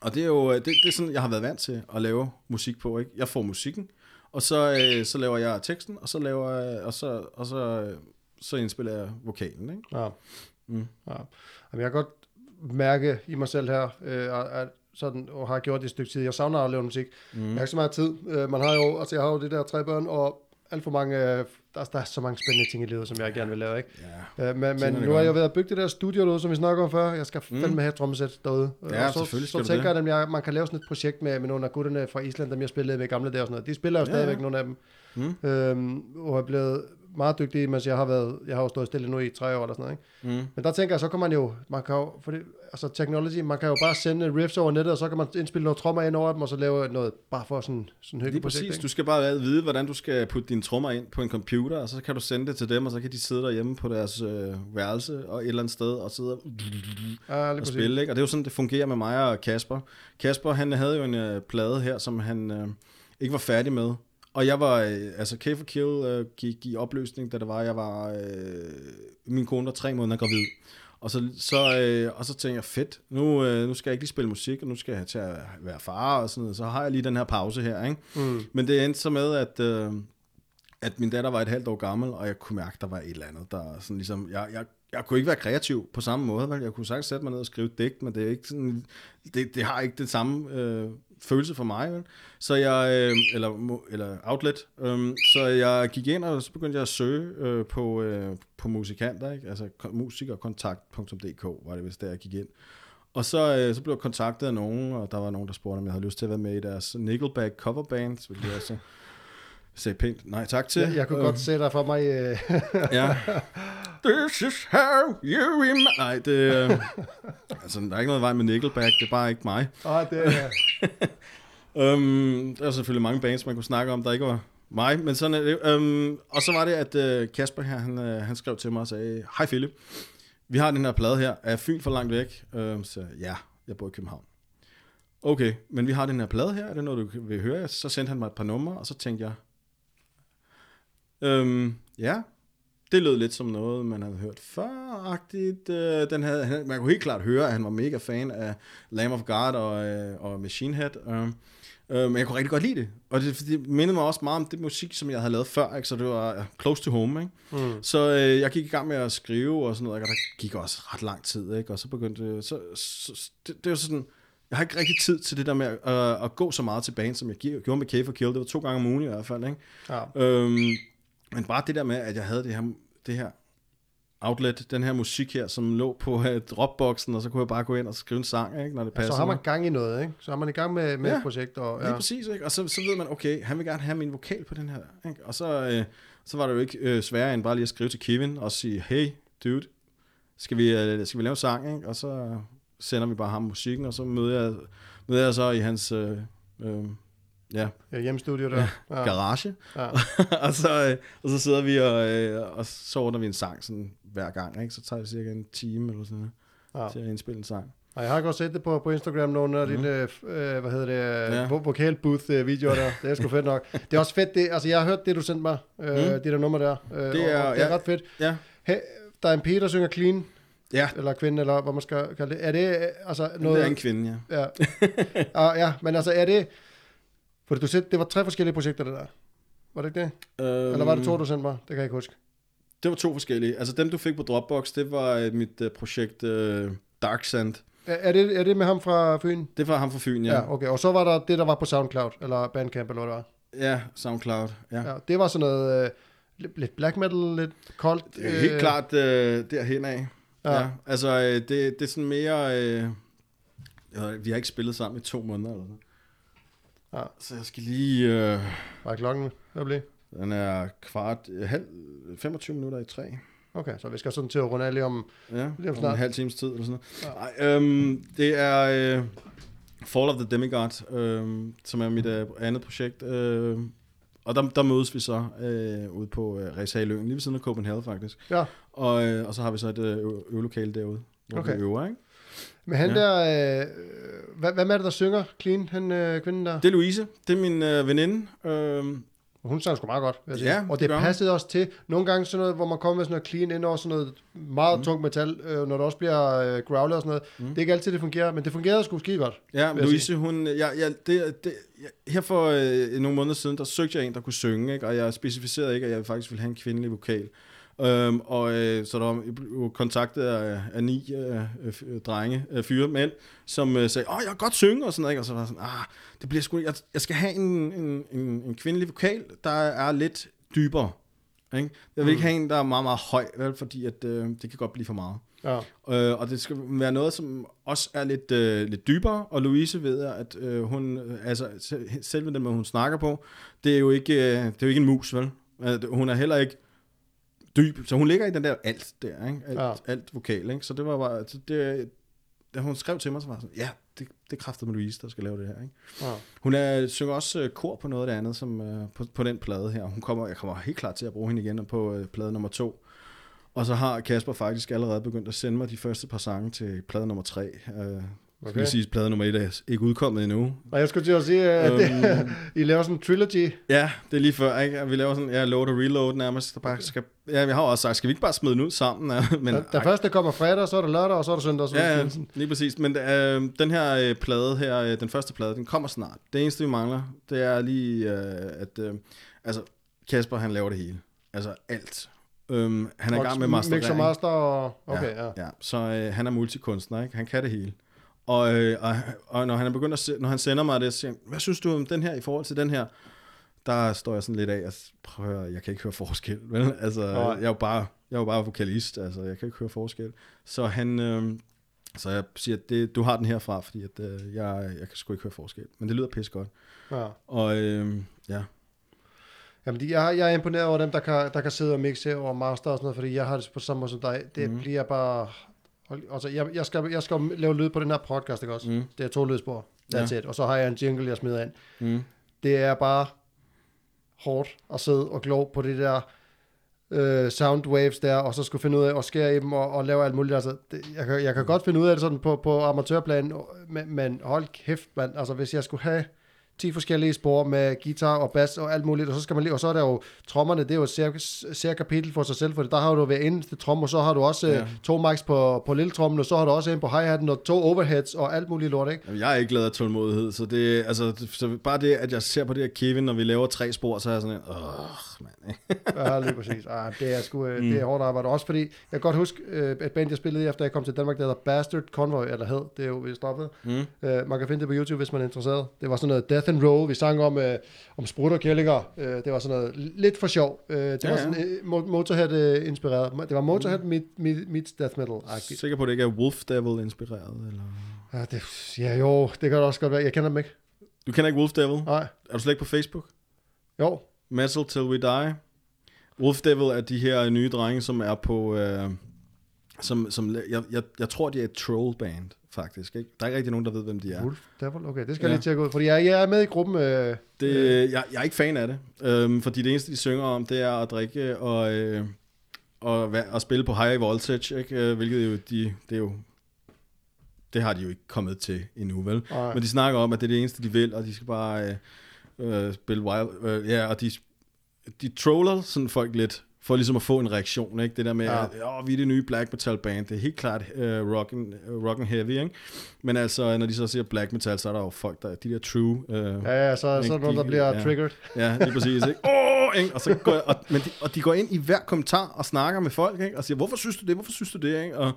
og det er jo det, det er sådan, jeg har været vant til at lave musik på. Ikke? Jeg får musikken, og så, øh, så laver jeg teksten, og så laver jeg, og så, og så, øh, så indspiller jeg vokalen. Ikke? Ja. Mm. ja. Jamen, jeg kan godt mærke i mig selv her, øh, at sådan, og har gjort det et stykke tid. Jeg savner at lave musik. Mm. Jeg har ikke så meget tid. Øh, man har jo, altså jeg har jo det der tre børn, og alt for mange, øh, der, der er så mange spændende ting i livet, som jeg gerne vil lave, ikke? Ja. Øh, men, men nu er jeg ved at bygge det der studio derude, som vi snakker om før. Jeg skal fandme have et trommesæt derude. Ja, og så, selvfølgelig så du tænker det. jeg, at jeg, man kan lave sådan et projekt med, med nogle af gutterne fra Island, dem jeg spillede med i gamle dage og sådan noget. De spiller jo Ja, stadigvæk ja. nogle af dem. Mm. Øhm, og er blevet meget dygtige, mens jeg har været, jeg har jo stået stille nu i tre år eller sådan noget, ikke? Mm. Men der tænker jeg, så kan man jo, man kan jo, for det, altså technology, man kan jo bare sende riffs over nettet, og så kan man indspille nogle trommer ind over dem, og så lave noget, bare for sådan, sådan hyggeligt projekt, præcis. ikke? Du skal bare vide, hvordan du skal putte dine trommer ind på en computer, og så kan du sende det til dem, og så kan de sidde derhjemme på deres øh, værelse og et eller andet sted og sidde og, Ja, og spille. Ikke? Og det er jo sådan, det fungerer med mig og Kasper. Kasper, han havde jo en øh, plade her, som han øh, ikke var færdig med. Og jeg var, øh, altså K for Kill øh, gik i opløsning, da det var, jeg var, øh, min kone var tre måneder gravid. Og så, så, øh, og så tænkte jeg, fedt, nu, øh, nu skal jeg ikke lige spille musik, og nu skal jeg til at være far og sådan noget. Så har jeg lige den her pause her, ikke? Mm. Men det endte så med, at, øh, at min datter var et halvt år gammel, og jeg kunne mærke, der var et eller andet, der sådan ligesom, jeg, jeg, jeg kunne ikke være kreativ på samme måde, vel? Jeg kunne sagtens sætte mig ned og skrive digt, men det er ikke sådan, det, det har ikke den samme øh, følelse for mig, vel? Så jeg, øh, eller, eller outlet, øh, så jeg gik ind, og så begyndte jeg at søge øh, på, øh, på musikanter, ikke? Altså musikerkontakt.dk var det, vist, der jeg gik ind. Og så, øh, så blev jeg kontaktet af nogen, og der var nogen, der spurgte, om jeg havde lyst til at være med i deres Nickelback coverband, hvilket jeg så sagde pænt nej tak til. Jeg, jeg kunne godt se dig for mig, øh, Ja. This is how you remember... Nej, det... Øh, altså, der er ikke noget vej med Nickelback, det er bare ikke mig. ah, det er, Um, der er selvfølgelig mange bands, man kunne snakke om, der ikke var mig, men sådan er det. Um, og så var det, at uh, Kasper her, han, uh, han skrev til mig og sagde, Hej Philip, vi har den her plade her. Er Fyn for langt væk? Um, så ja, jeg bor i København. Okay, men vi har den her plade her, er det noget, du vil høre? Så sendte han mig et par numre, og så tænkte jeg, øhm, ja, det lød lidt som noget, man havde hørt før-agtigt. Øh, den havde, han, man kunne helt klart høre, at han var mega fan af Lamb of God og, øh, og Machine Head. Øh, øh, men jeg kunne rigtig godt lide det. Og det, det mindede mig også meget om det musik, som jeg havde lavet før, ikke? så det var øh, close to home. Ikke? mm. Så øh, jeg gik i gang med at skrive og sådan noget, og der gik også ret lang tid, ikke? og så begyndte så, så det, det var sådan, jeg har ikke rigtig tid til det der med at, øh, at gå så meget til banen, som jeg gjorde med K for Kill. Det var to gange om ugen i hvert fald, ikke? ja. Øhm, Men bare det der med, at jeg havde det her, det her outlet, den her musik her, som lå på uh, Dropboxen, og så kunne jeg bare gå ind og skrive en sang, ikke, når det Ja, passer. så har man gang i noget, ikke? Så er man i gang med, med Ja, et projekt. Og, Lige ja. præcis, ikke? Og så, så ved man, okay, han vil gerne have min vokal på den her. Ikke? Og så, øh, så var det jo ikke øh, sværere end bare lige at skrive til Kevin og sige, hey, dude, skal vi, øh, skal vi lave en sang? Ikke? Og så sender vi bare ham musikken, og så møder jeg, møder jeg så i hans øh, øh, ja, Ja, hjemmestudio der. Ja. Ja. garage. Ja. og, så, øh, og så sidder vi og, øh, og så ordner vi en sang sådan hver gang. Ikke? Så tager det cirka en time eller sådan noget, Ja. til at indspille en sang. Og jeg har godt set det på, på Instagram, nogle af Mhm. dine, øh, hvad hedder det, Ja. vokal booth øh, videoer der. Det er sgu fedt nok. Det er også fedt, det, altså jeg har hørt det, du sendte mig, øh, Mm. det der nummer der. Øh, Det er- og, og det er ja. ret fedt. Ja, Hey, der er en pige, der synger clean, ja. eller kvinde, eller hvad man skal kalde det. Er det altså Noget... noget... det er en kvinde, ja. Ja. ah, ja, men altså er det... For du sagde, det var tre forskellige projekter, det der. Var det ikke det? Øhm, Eller var det to, du sendte mig? Det kan jeg ikke huske. Det var to forskellige. Altså dem, du fik på Dropbox, det var øh, mit uh, projekt uh, Dark Sand. Er, er, det, er det med ham fra Fyn? Det var ham fra Fyn, ja. Ja. okay. Og så var der det, der var på SoundCloud, eller Bandcamp, eller hvad det var. Ja, SoundCloud. Ja. ja. Det var sådan noget... Øh, lidt, black metal, lidt koldt. Er helt klart uh, derhen af. Ja. Ja. Altså, øh, det, det er sådan mere... Øh, vi har ikke spillet sammen i to måneder eller sådan. Ja. Så jeg skal lige... Øh, Hvad er klokken? Hvad blev? den er kvart... Halv, 25 minutter i tre. Okay, så vi skal sådan til at runde af lige om... Ja, Lige om om snart. en halv times tid eller sådan noget. Ja. Ej, øhm, det er øh, Fall of the Demigod, øh, som er mit øh, andet projekt. Øh, og der, der mødes vi så øh, ude på øh, Ræshaløen, lige ved siden af Copenhagen faktisk. Ja. Og, øh, og så har vi så et øh, øvelokale derude, hvor Okay. vi øver, ikke? Men han Ja. der... Øh, hvad, hvad er det, der synger clean, han øh, kvinden der? Det er Louise, det er min øh, veninde. Øh, Hun sang sgu meget godt, vil jeg sige. Ja, og det det passede også til. Nogle gange sådan noget, hvor man kommer med sådan noget clean ind over sådan noget meget mm. tungt metal, øh, når det også bliver øh, growlet og sådan noget. Mm. Det er ikke altid, det fungerer, men det fungerede sgu skide godt. Ja, Louise, hun, jeg, jeg, det, det, jeg, her for øh, nogle måneder siden, der søgte jeg en, der kunne synge, ikke? og jeg specificerede ikke, at jeg faktisk ville have en kvindelig vokal. Øhm, og øh, så der var blev kontaktet af, af ni øh, øh, drenge, øh, fyre, mænd, som øh, sagde, åh, jeg kan godt synge, og sådan noget, ikke? og så var jeg sådan, ah, det bliver sgu, jeg, jeg skal have en, en, en, en kvindelig vokal, der er lidt dybere. Ikke? Jeg vil ikke Mm. have en, der er meget, meget høj, vel? fordi at, øh, det kan godt blive for meget. Ja. Øh, og det skal være noget, som også er lidt, øh, lidt dybere, og Louise ved at øh, hun, øh, altså se- selve den måde, hun snakker på, det er jo ikke, øh, det er jo ikke en mus, vel? Hun er heller ikke dyb, så hun ligger i den der alt der, ikke? Alt, Ja. alt vokal, ikke? Så det var bare, så det, da hun skrev til mig, så var jeg sådan, ja, det, det kræfter med Louise, der skal lave det her, ikke? ja. Hun er, synger også øh, kor på noget af det andet, som, øh, på, på den plade her. Hun kommer, jeg kommer helt klart til at bruge hende igen på øh, plade nummer to. Og så har Kasper faktisk allerede begyndt at sende mig de første par sange til plade nummer tre. Øh, okay. Skal sige, at plade nummer et er ikke udkommet endnu. Og jeg skulle til at sige, at Øhm. I laver sådan en trilogy. Ja, det er lige før, ikke? Vi laver sådan, ja, load og reload nærmest. Der bare skal, ja, vi har også sagt, skal vi ikke bare smide den ud sammen? Men, Da, da først kommer fredag, så er det lørdag, og så er det søndag. Så Ja, weekenden. lige præcis. Men øh, den her øh, plade her, øh, den første plade, den kommer snart. Det eneste, vi mangler, det er lige, øh, at øh, altså, Kasper, han laver det hele. Altså alt. Øhm, han er i gang med Mix og masterering. master og... Okay, ja. ja. ja. Så øh, han er multikunstner, ikke? Han kan det hele. Og, øh, og, og når han er begyndt at se, når han sender mig det, så siger han, hvad synes du om den her i forhold til den her? Der står jeg sådan lidt af, prøv at høre, jeg kan ikke høre forskel, vel? Altså, jeg er jo bare, jeg er jo bare vokalist, altså, jeg kan ikke høre forskel. Så han, øh, så jeg siger, at det, du har den herfra, fordi at, øh, jeg, jeg kan sgu ikke høre forskel. Men det lyder pisse godt. ja. Og øh, ja, Jamen, de- jeg, jeg er imponeret over dem, der kan, der kan sidde og mixe og master og sådan noget, fordi jeg har det på samme måde som dig. Det mm. bliver bare... hold- Altså, jeg, jeg, skal, jeg skal lave lyd på den her podcast, ikke også? Mm. Det er to lydspor. That's Ja. it. Og så har jeg en jingle, jeg smider ind. mm, Det er bare hårdt at sidde og glo på det der øh, sound waves der, og så skulle finde ud af at skære i dem og, og lave alt muligt. Altså, det, jeg, kan, jeg kan godt finde ud af det sådan på, på amatørplan, men, men hold kæft, mand. Altså, hvis jeg skulle have 10 forskellige spor med guitar og bas og alt muligt, og så skal man lige, og så er der jo trommerne, det er jo et sær, sær kapitel for sig selv, for der har du hver eneste trom, og så har du også Ja. ja. to mics på, på lille trommen, og så har du også en på hi-hatten, og to overheads og alt muligt lort, ikke? Jamen, Jeg er ikke glad af tålmodighed, så det, altså, så bare det, at jeg ser på det her Kevin, når vi laver tre spor, så er jeg sådan, åh, mand? Ja, lige præcis. Ah, det er sgu, mm. det er hårdt arbejde. Også fordi, jeg kan godt huske, øh, et band, jeg spillede i, efter jeg kom til Danmark, der hedder Bastard Convoy, eller hed, det er jo vist stoppet. Mm. Uh, man kan finde det på YouTube, hvis man er interesseret. Det var sådan noget death and Roll, vi sang om, øh, om sprut og kællinger. Øh, det var sådan noget lidt for sjov. Øh, det Ja, var sådan øh, Mo- Motorhead-inspireret. Det var Motorhead meet, meet, meets Death Metal-agtigt. Sikker på, at det ikke er Wolf Devil inspireret? Eller? Ja, det, ja, jo, det kan det også godt være. Jeg kender dem ikke. Du kender ikke Wolf Devil? Nej. Er du slet ikke på Facebook? Jo, Metal Till We Die. Wolf Devil er de her nye drenge, som er på... Øh, som, som, jeg, jeg, jeg tror, de er et troll band, faktisk. Ikke? Der er ikke rigtig nogen, der ved, hvem de er. Wolf Devil. Okay, det skal Ja. jeg lige tjekke ud. Fordi jeg, jeg er med i gruppen. Øh, Det, jeg, jeg er ikke fan af det, øhm, fordi det eneste, de synger om, det er at drikke og, øh, og, og spille på high voltage, ikke? Øh, hvilket jo, de, det er jo, det har de jo ikke kommet til endnu, vel? Nej. Men de snakker om, at det er det eneste, de vil, og de skal bare øh, øh, spille wild, øh, ja, og de, de troller sådan folk lidt, for ligesom at få en reaktion, ikke? Det der med, Ja. at åh, vi er det nye black metal band, det er helt klart øh, rock, and, rock and heavy, ikke? Men altså, når de så siger black metal, så er der jo folk, der de der true... Øh, Ja, ja, så, så er Ikke? der nogen, der De- bliver ja. triggered. Ja, lige præcis. Ikke? Åh, ikke? Og, så går, og, men de, og de går ind i hver kommentar og snakker med folk, ikke? og siger, hvorfor synes du det, hvorfor synes du det? Ikke? Og,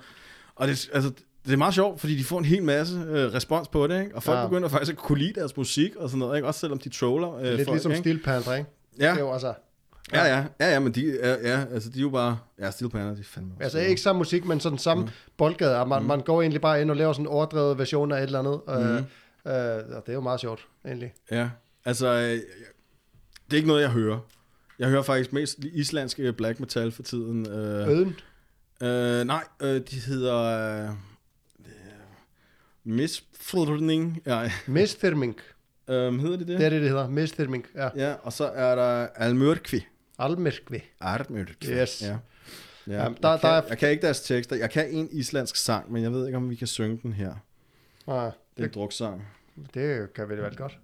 og det, altså, det er meget sjovt, fordi de får en hel masse øh, respons på det, ikke? og folk Ja. ja. begynder faktisk at kunne lide deres musik og sådan noget, ikke? også selvom de troller øh, Lidt folk. ligesom ikke? Steel Panther, ikke? Ja, Det er jo altså... ja, ja, ja, ja, men de, ja, ja, altså, de er jo bare, ja, Steel Panther, de er fandme også Altså ikke samme musik, men sådan samme mm. boldgade. Man, mm. man går egentlig bare ind og laver sådan en overdrevet version af et eller andet. Mm. Øh, øh, og det er jo meget sjovt, egentlig. Ja, altså, øh, det er ikke noget, jeg hører. Jeg hører faktisk mest islandske black metal for tiden. Øh, Øden. Øh, nej, øh, de hedder... Øh, Misflirning. Ja, Misthirming. øh, hedder de det? Det er det, det hedder. Misthirming. Ja. Ja, og så er der Almørkvi. Almerkvi. Almørkvi. Yes. Ja. Ja, Jamen, der- jeg, kan, der er- jeg kan ikke deres tekster. Jeg kan en islandsk sang, men jeg ved ikke, om vi kan synge den her. Ah, Det er en det, druksang. det kan vi vel godt.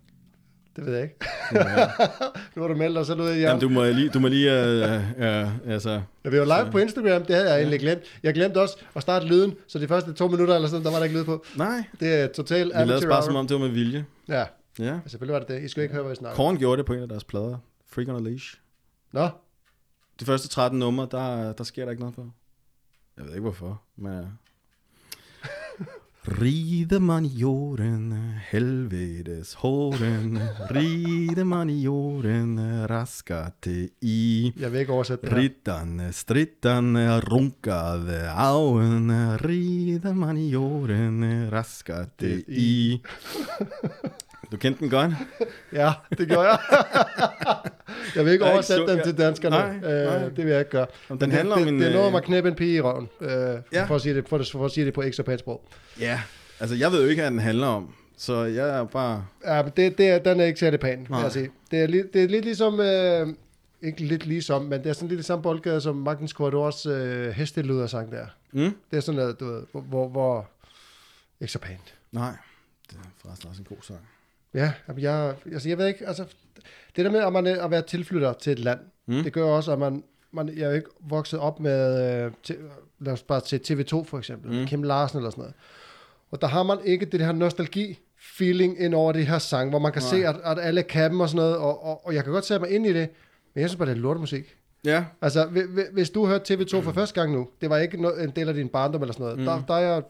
Det ved jeg ikke. Ja. nu har du meldt dig selv ud i Jamen, du må lige, du må lige øh, øh, altså, Ja, vi var live på Instagram, det havde jeg egentlig glemt. Jeg glemte også at starte lyden, så de første to minutter eller sådan, der var der ikke lyd på. nej, Det er total vi lavede bare som om, det var med vilje. Ja, Ja. selvfølgelig var det det. I skulle ikke høre, hvad jeg snakker. Korn gjorde det på en af deres plader. Freak on a Leash. Nå, De første 13 numre, der, der sker der ikke noget på. Jeg ved ikke hvorfor, men... Ride man i jorden, helvedes håren, ride man i jorden, raskate i. jeg vil ikke oversætte det. Riddan, striddan, runkade auen, ride man i jorden, raskate i. Du kendte den godt? Ja, det gjorde jeg. jeg vil ikke er oversætte den til danskerne. Nej, øh, nej. Det vil jeg ikke gøre. Den handler det, om en... det, det er noget øh, om at knæppe en pige i røven, øh, Ja. for, at sige det, for, for at sige det på pænt sprog. Ja, altså jeg ved jo ikke, hvad den handler om. Så jeg er bare... Ja, men det, det er, den er ikke særlig pæn, Nej. jeg sige. Det er, li- det er lidt ligesom, øh, ikke lidt ligesom, men det er sådan lidt i samme boldgade som Magnus Corridors øh, hestelyder-sang der. Mm? Det er sådan noget, du ved, hvor, hvor, hvor ikke så pænt. Nej, det er forresten også en god sang. Ja, jamen jeg, altså jeg ved ikke, altså det der med at, man, at være tilflytter til et land, mm. Det gør også, at man, man jeg er jo ikke vokset op med, øh, til, lad os bare til TV2 for eksempel. Mm. Kim Larsen eller sådan noget. Og der har man ikke det her nostalgi-feeling ind over det her sang, hvor man kan Nej. se, at, at alle kan dem og sådan noget, og, og, og jeg kan godt sætte mig ind i det, men jeg synes bare, det er lortemusik. Ja, Altså, hvi- hvi- hvis du hørte TV2 for første gang nu, det var ikke no- en del af din barndom eller sådan noget, mm. der, der er jeg,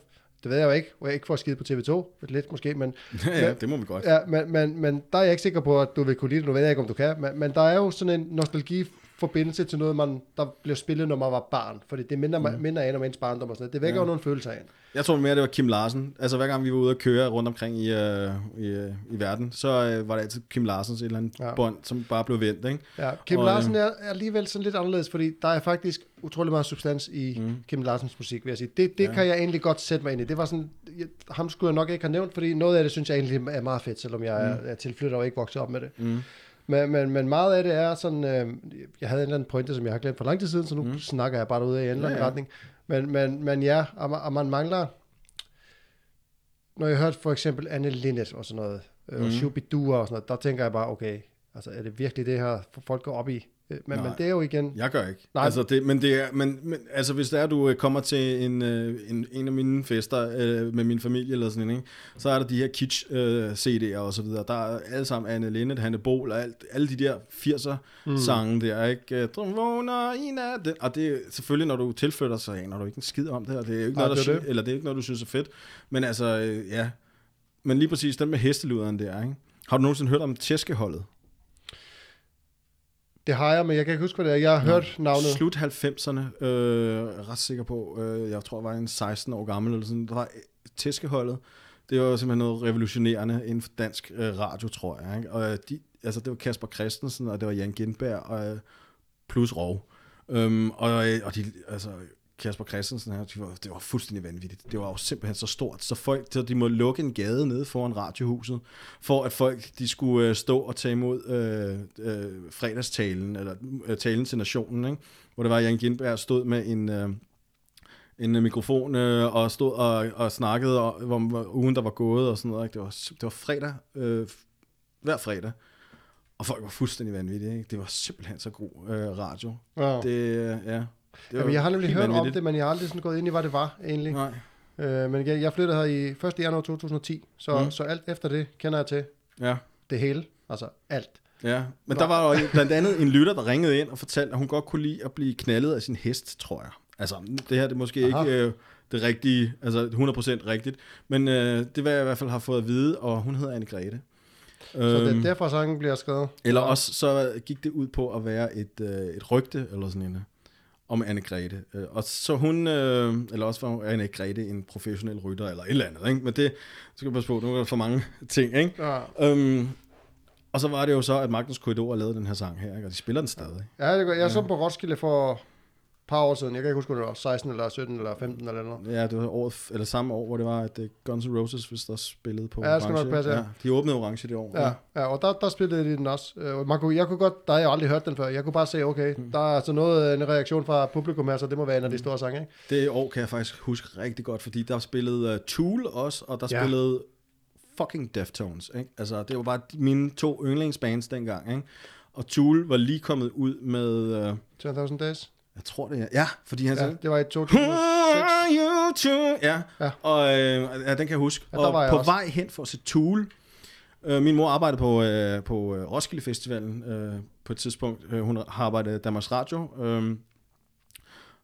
det ved jeg jo ikke, og jeg ikke får skide på TV2, lidt måske, men ja, ja, det må vi godt. Ja, men, men, men der er jeg ikke sikker på, at du vil kunne lide det. Nu ved jeg ikke, om du kan. Men, men der er jo sådan en nostalgi-forbindelse til noget, man, der blev spillet, når man var barn. Fordi det minder, mm. minder an om ens barndom og sådan noget. Det vækker. Ja. jo nogle følelser af en. Jeg tror mere, det var Kim Larsen. Altså hver gang vi var ude at køre rundt omkring i, øh, i, øh, i verden, så øh, var det altid Kim Larsens et eller andet Ja. bånd, som bare blev vendt, ikke? Ja, Kim Og, Larsen er er alligevel sådan lidt anderledes, fordi der er faktisk utrolig meget substans i mm. Kim Larsens musik, vil jeg sige. Det, det ja. Kan jeg egentlig godt sætte mig ind i. Det var sådan, jeg, ham skulle jeg nok ikke have nævnt, fordi noget af det synes jeg egentlig er meget fedt, selvom jeg er, er tilflytter og ikke vokset op med det. Mm. Men, men, men meget af det er sådan, øh, jeg havde en eller anden pointe, som jeg har glemt for lang tid siden, så nu mm. snakker jeg bare derude i en eller anden Ja, ja. retning. Men, men, men ja, og man, og man mangler, når jeg hørte for eksempel Anne Linnet og sådan noget, øh, og Mhm. Shubidua og sådan noget, der tænker jeg bare, okay, altså er det virkelig det her, folk går op i? Øh, Men, men Nej. det er jo igen, Jeg gør ikke. Nej. Altså, det, men, det er, men, men altså, hvis det er, du øh, kommer til en, øh, en, en af mine fester øh, med min familie eller sådan ikke? så er der de her kitsch øh, CD'er og så videre. Der er alle sammen Anne Linnet, Hanne Bol og alt, alle de der 80'er mm. der, ikke? Drøm vågner i natten. Og det er selvfølgelig, når du tilflytter, så aner du ikke en skid om det, og det er jo ikke Nej, noget, der, er det. eller det er ikke noget, du synes er fedt. Men altså, øh, ja. Men lige præcis den med hesteluderen der, ikke? Har du nogensinde hørt om tæskeholdet? Det har jeg, men jeg kan ikke huske, hvad det er. Jeg har hørt navnet. Slut 90'erne, øh, ret sikker på, øh, jeg tror, jeg var en 16 år gammel, eller sådan, der var tæskeholdet. Det var simpelthen noget revolutionerende inden for dansk øh, radio, tror jeg. Ikke? Og øh, de, altså, det var Kasper Christensen, og det var Jan Gindberg, og øh, plus Rov. Øhm, og, øh, og de, altså, Kasper Christensen her, de var, det var fuldstændig vanvittigt. Det var jo simpelthen så stort, så folk, så de må lukke en gade nede foran radiohuset, for at folk, de skulle øh, stå og tage imod øh, øh, fredagstalen, eller øh, talen til nationen, ikke? hvor det var, Jan Gindberg stod med en... Øh, en mikrofon øh, og stod og, og snakkede om, om ugen, der var gået og sådan noget. Ikke? Det, var, det var fredag, øh, hver fredag. Og folk var fuldstændig vanvittige. Ikke? Det var simpelthen så god øh, radio. Ja. Det, øh, ja, det var Jamen, jeg har nemlig hørt om det, men jeg har aldrig sådan gået ind i, hvad det var egentlig. Nej. Øh, men igen, jeg flyttede her i 1. januar 2010, så, Mm. så alt efter det kender jeg til Ja. det hele. Altså alt. Ja, men der var jo blandt andet en lytter, der ringede ind og fortalte, at hun godt kunne lide at blive knaldet af sin hest, tror jeg. Altså, det her det er måske Aha. ikke øh, det rigtige, altså 100% rigtigt, men øh, det hvad jeg i hvert fald har fået at vide, og hun hedder Anne Grete. Så det Øhm, er derfor, sangen bliver skrevet. Eller også så gik det ud på at være et, øh, et rygte, eller sådan øh, om Anne Grete. Øh, og så hun, øh, eller også var Anne Grete en professionel rytter, eller et eller andet, ikke? Men det skal jeg passe på, nu er der for mange ting, ikke? Ja, Øhm, og så var det jo så, at Magnus Korridor lavede den her sang her, ikke? og de spiller den stadig. ja det, gør- jeg så på Roskilde for par år siden. Jeg kan ikke huske, om det var 16 eller 17 eller 15 eller noget. Ja, det var året, eller samme år, hvor det var, at øh, Guns N' Roses hvis der spillede på Ja, Orange. nok passe, ja. ja. De åbnede Orange det år. Ja, ja og der, der spillede de den også. Øh, Man kunne, jeg kunne godt, der har jeg aldrig hørt den før. Jeg kunne bare se, okay, Mm. der er altså noget, en reaktion fra publikum her, så det må være en af de store sange, ikke? Det år kan jeg faktisk huske rigtig godt, fordi der spillede uh, Tool også, og der Ja. ja. spillede fucking Deftones. Ikke? Altså, det var bare mine to yndlingsbands dengang. Ikke? Og Tool var lige kommet ud med, uh, 10.000 Days. Jeg tror det er, ja, fordi han Ja, sagde, det var i Who 2006. are you to? Ja, Ja. ja. og øh, ja, den kan jeg huske. Ja, der var og jeg på også. vej hen for at se Tool, øh, min mor arbejdede på, øh, på øh, Roskilde Festivalen øh, på et tidspunkt. Øh, hun har arbejdet i Danmarks Radio. Øh,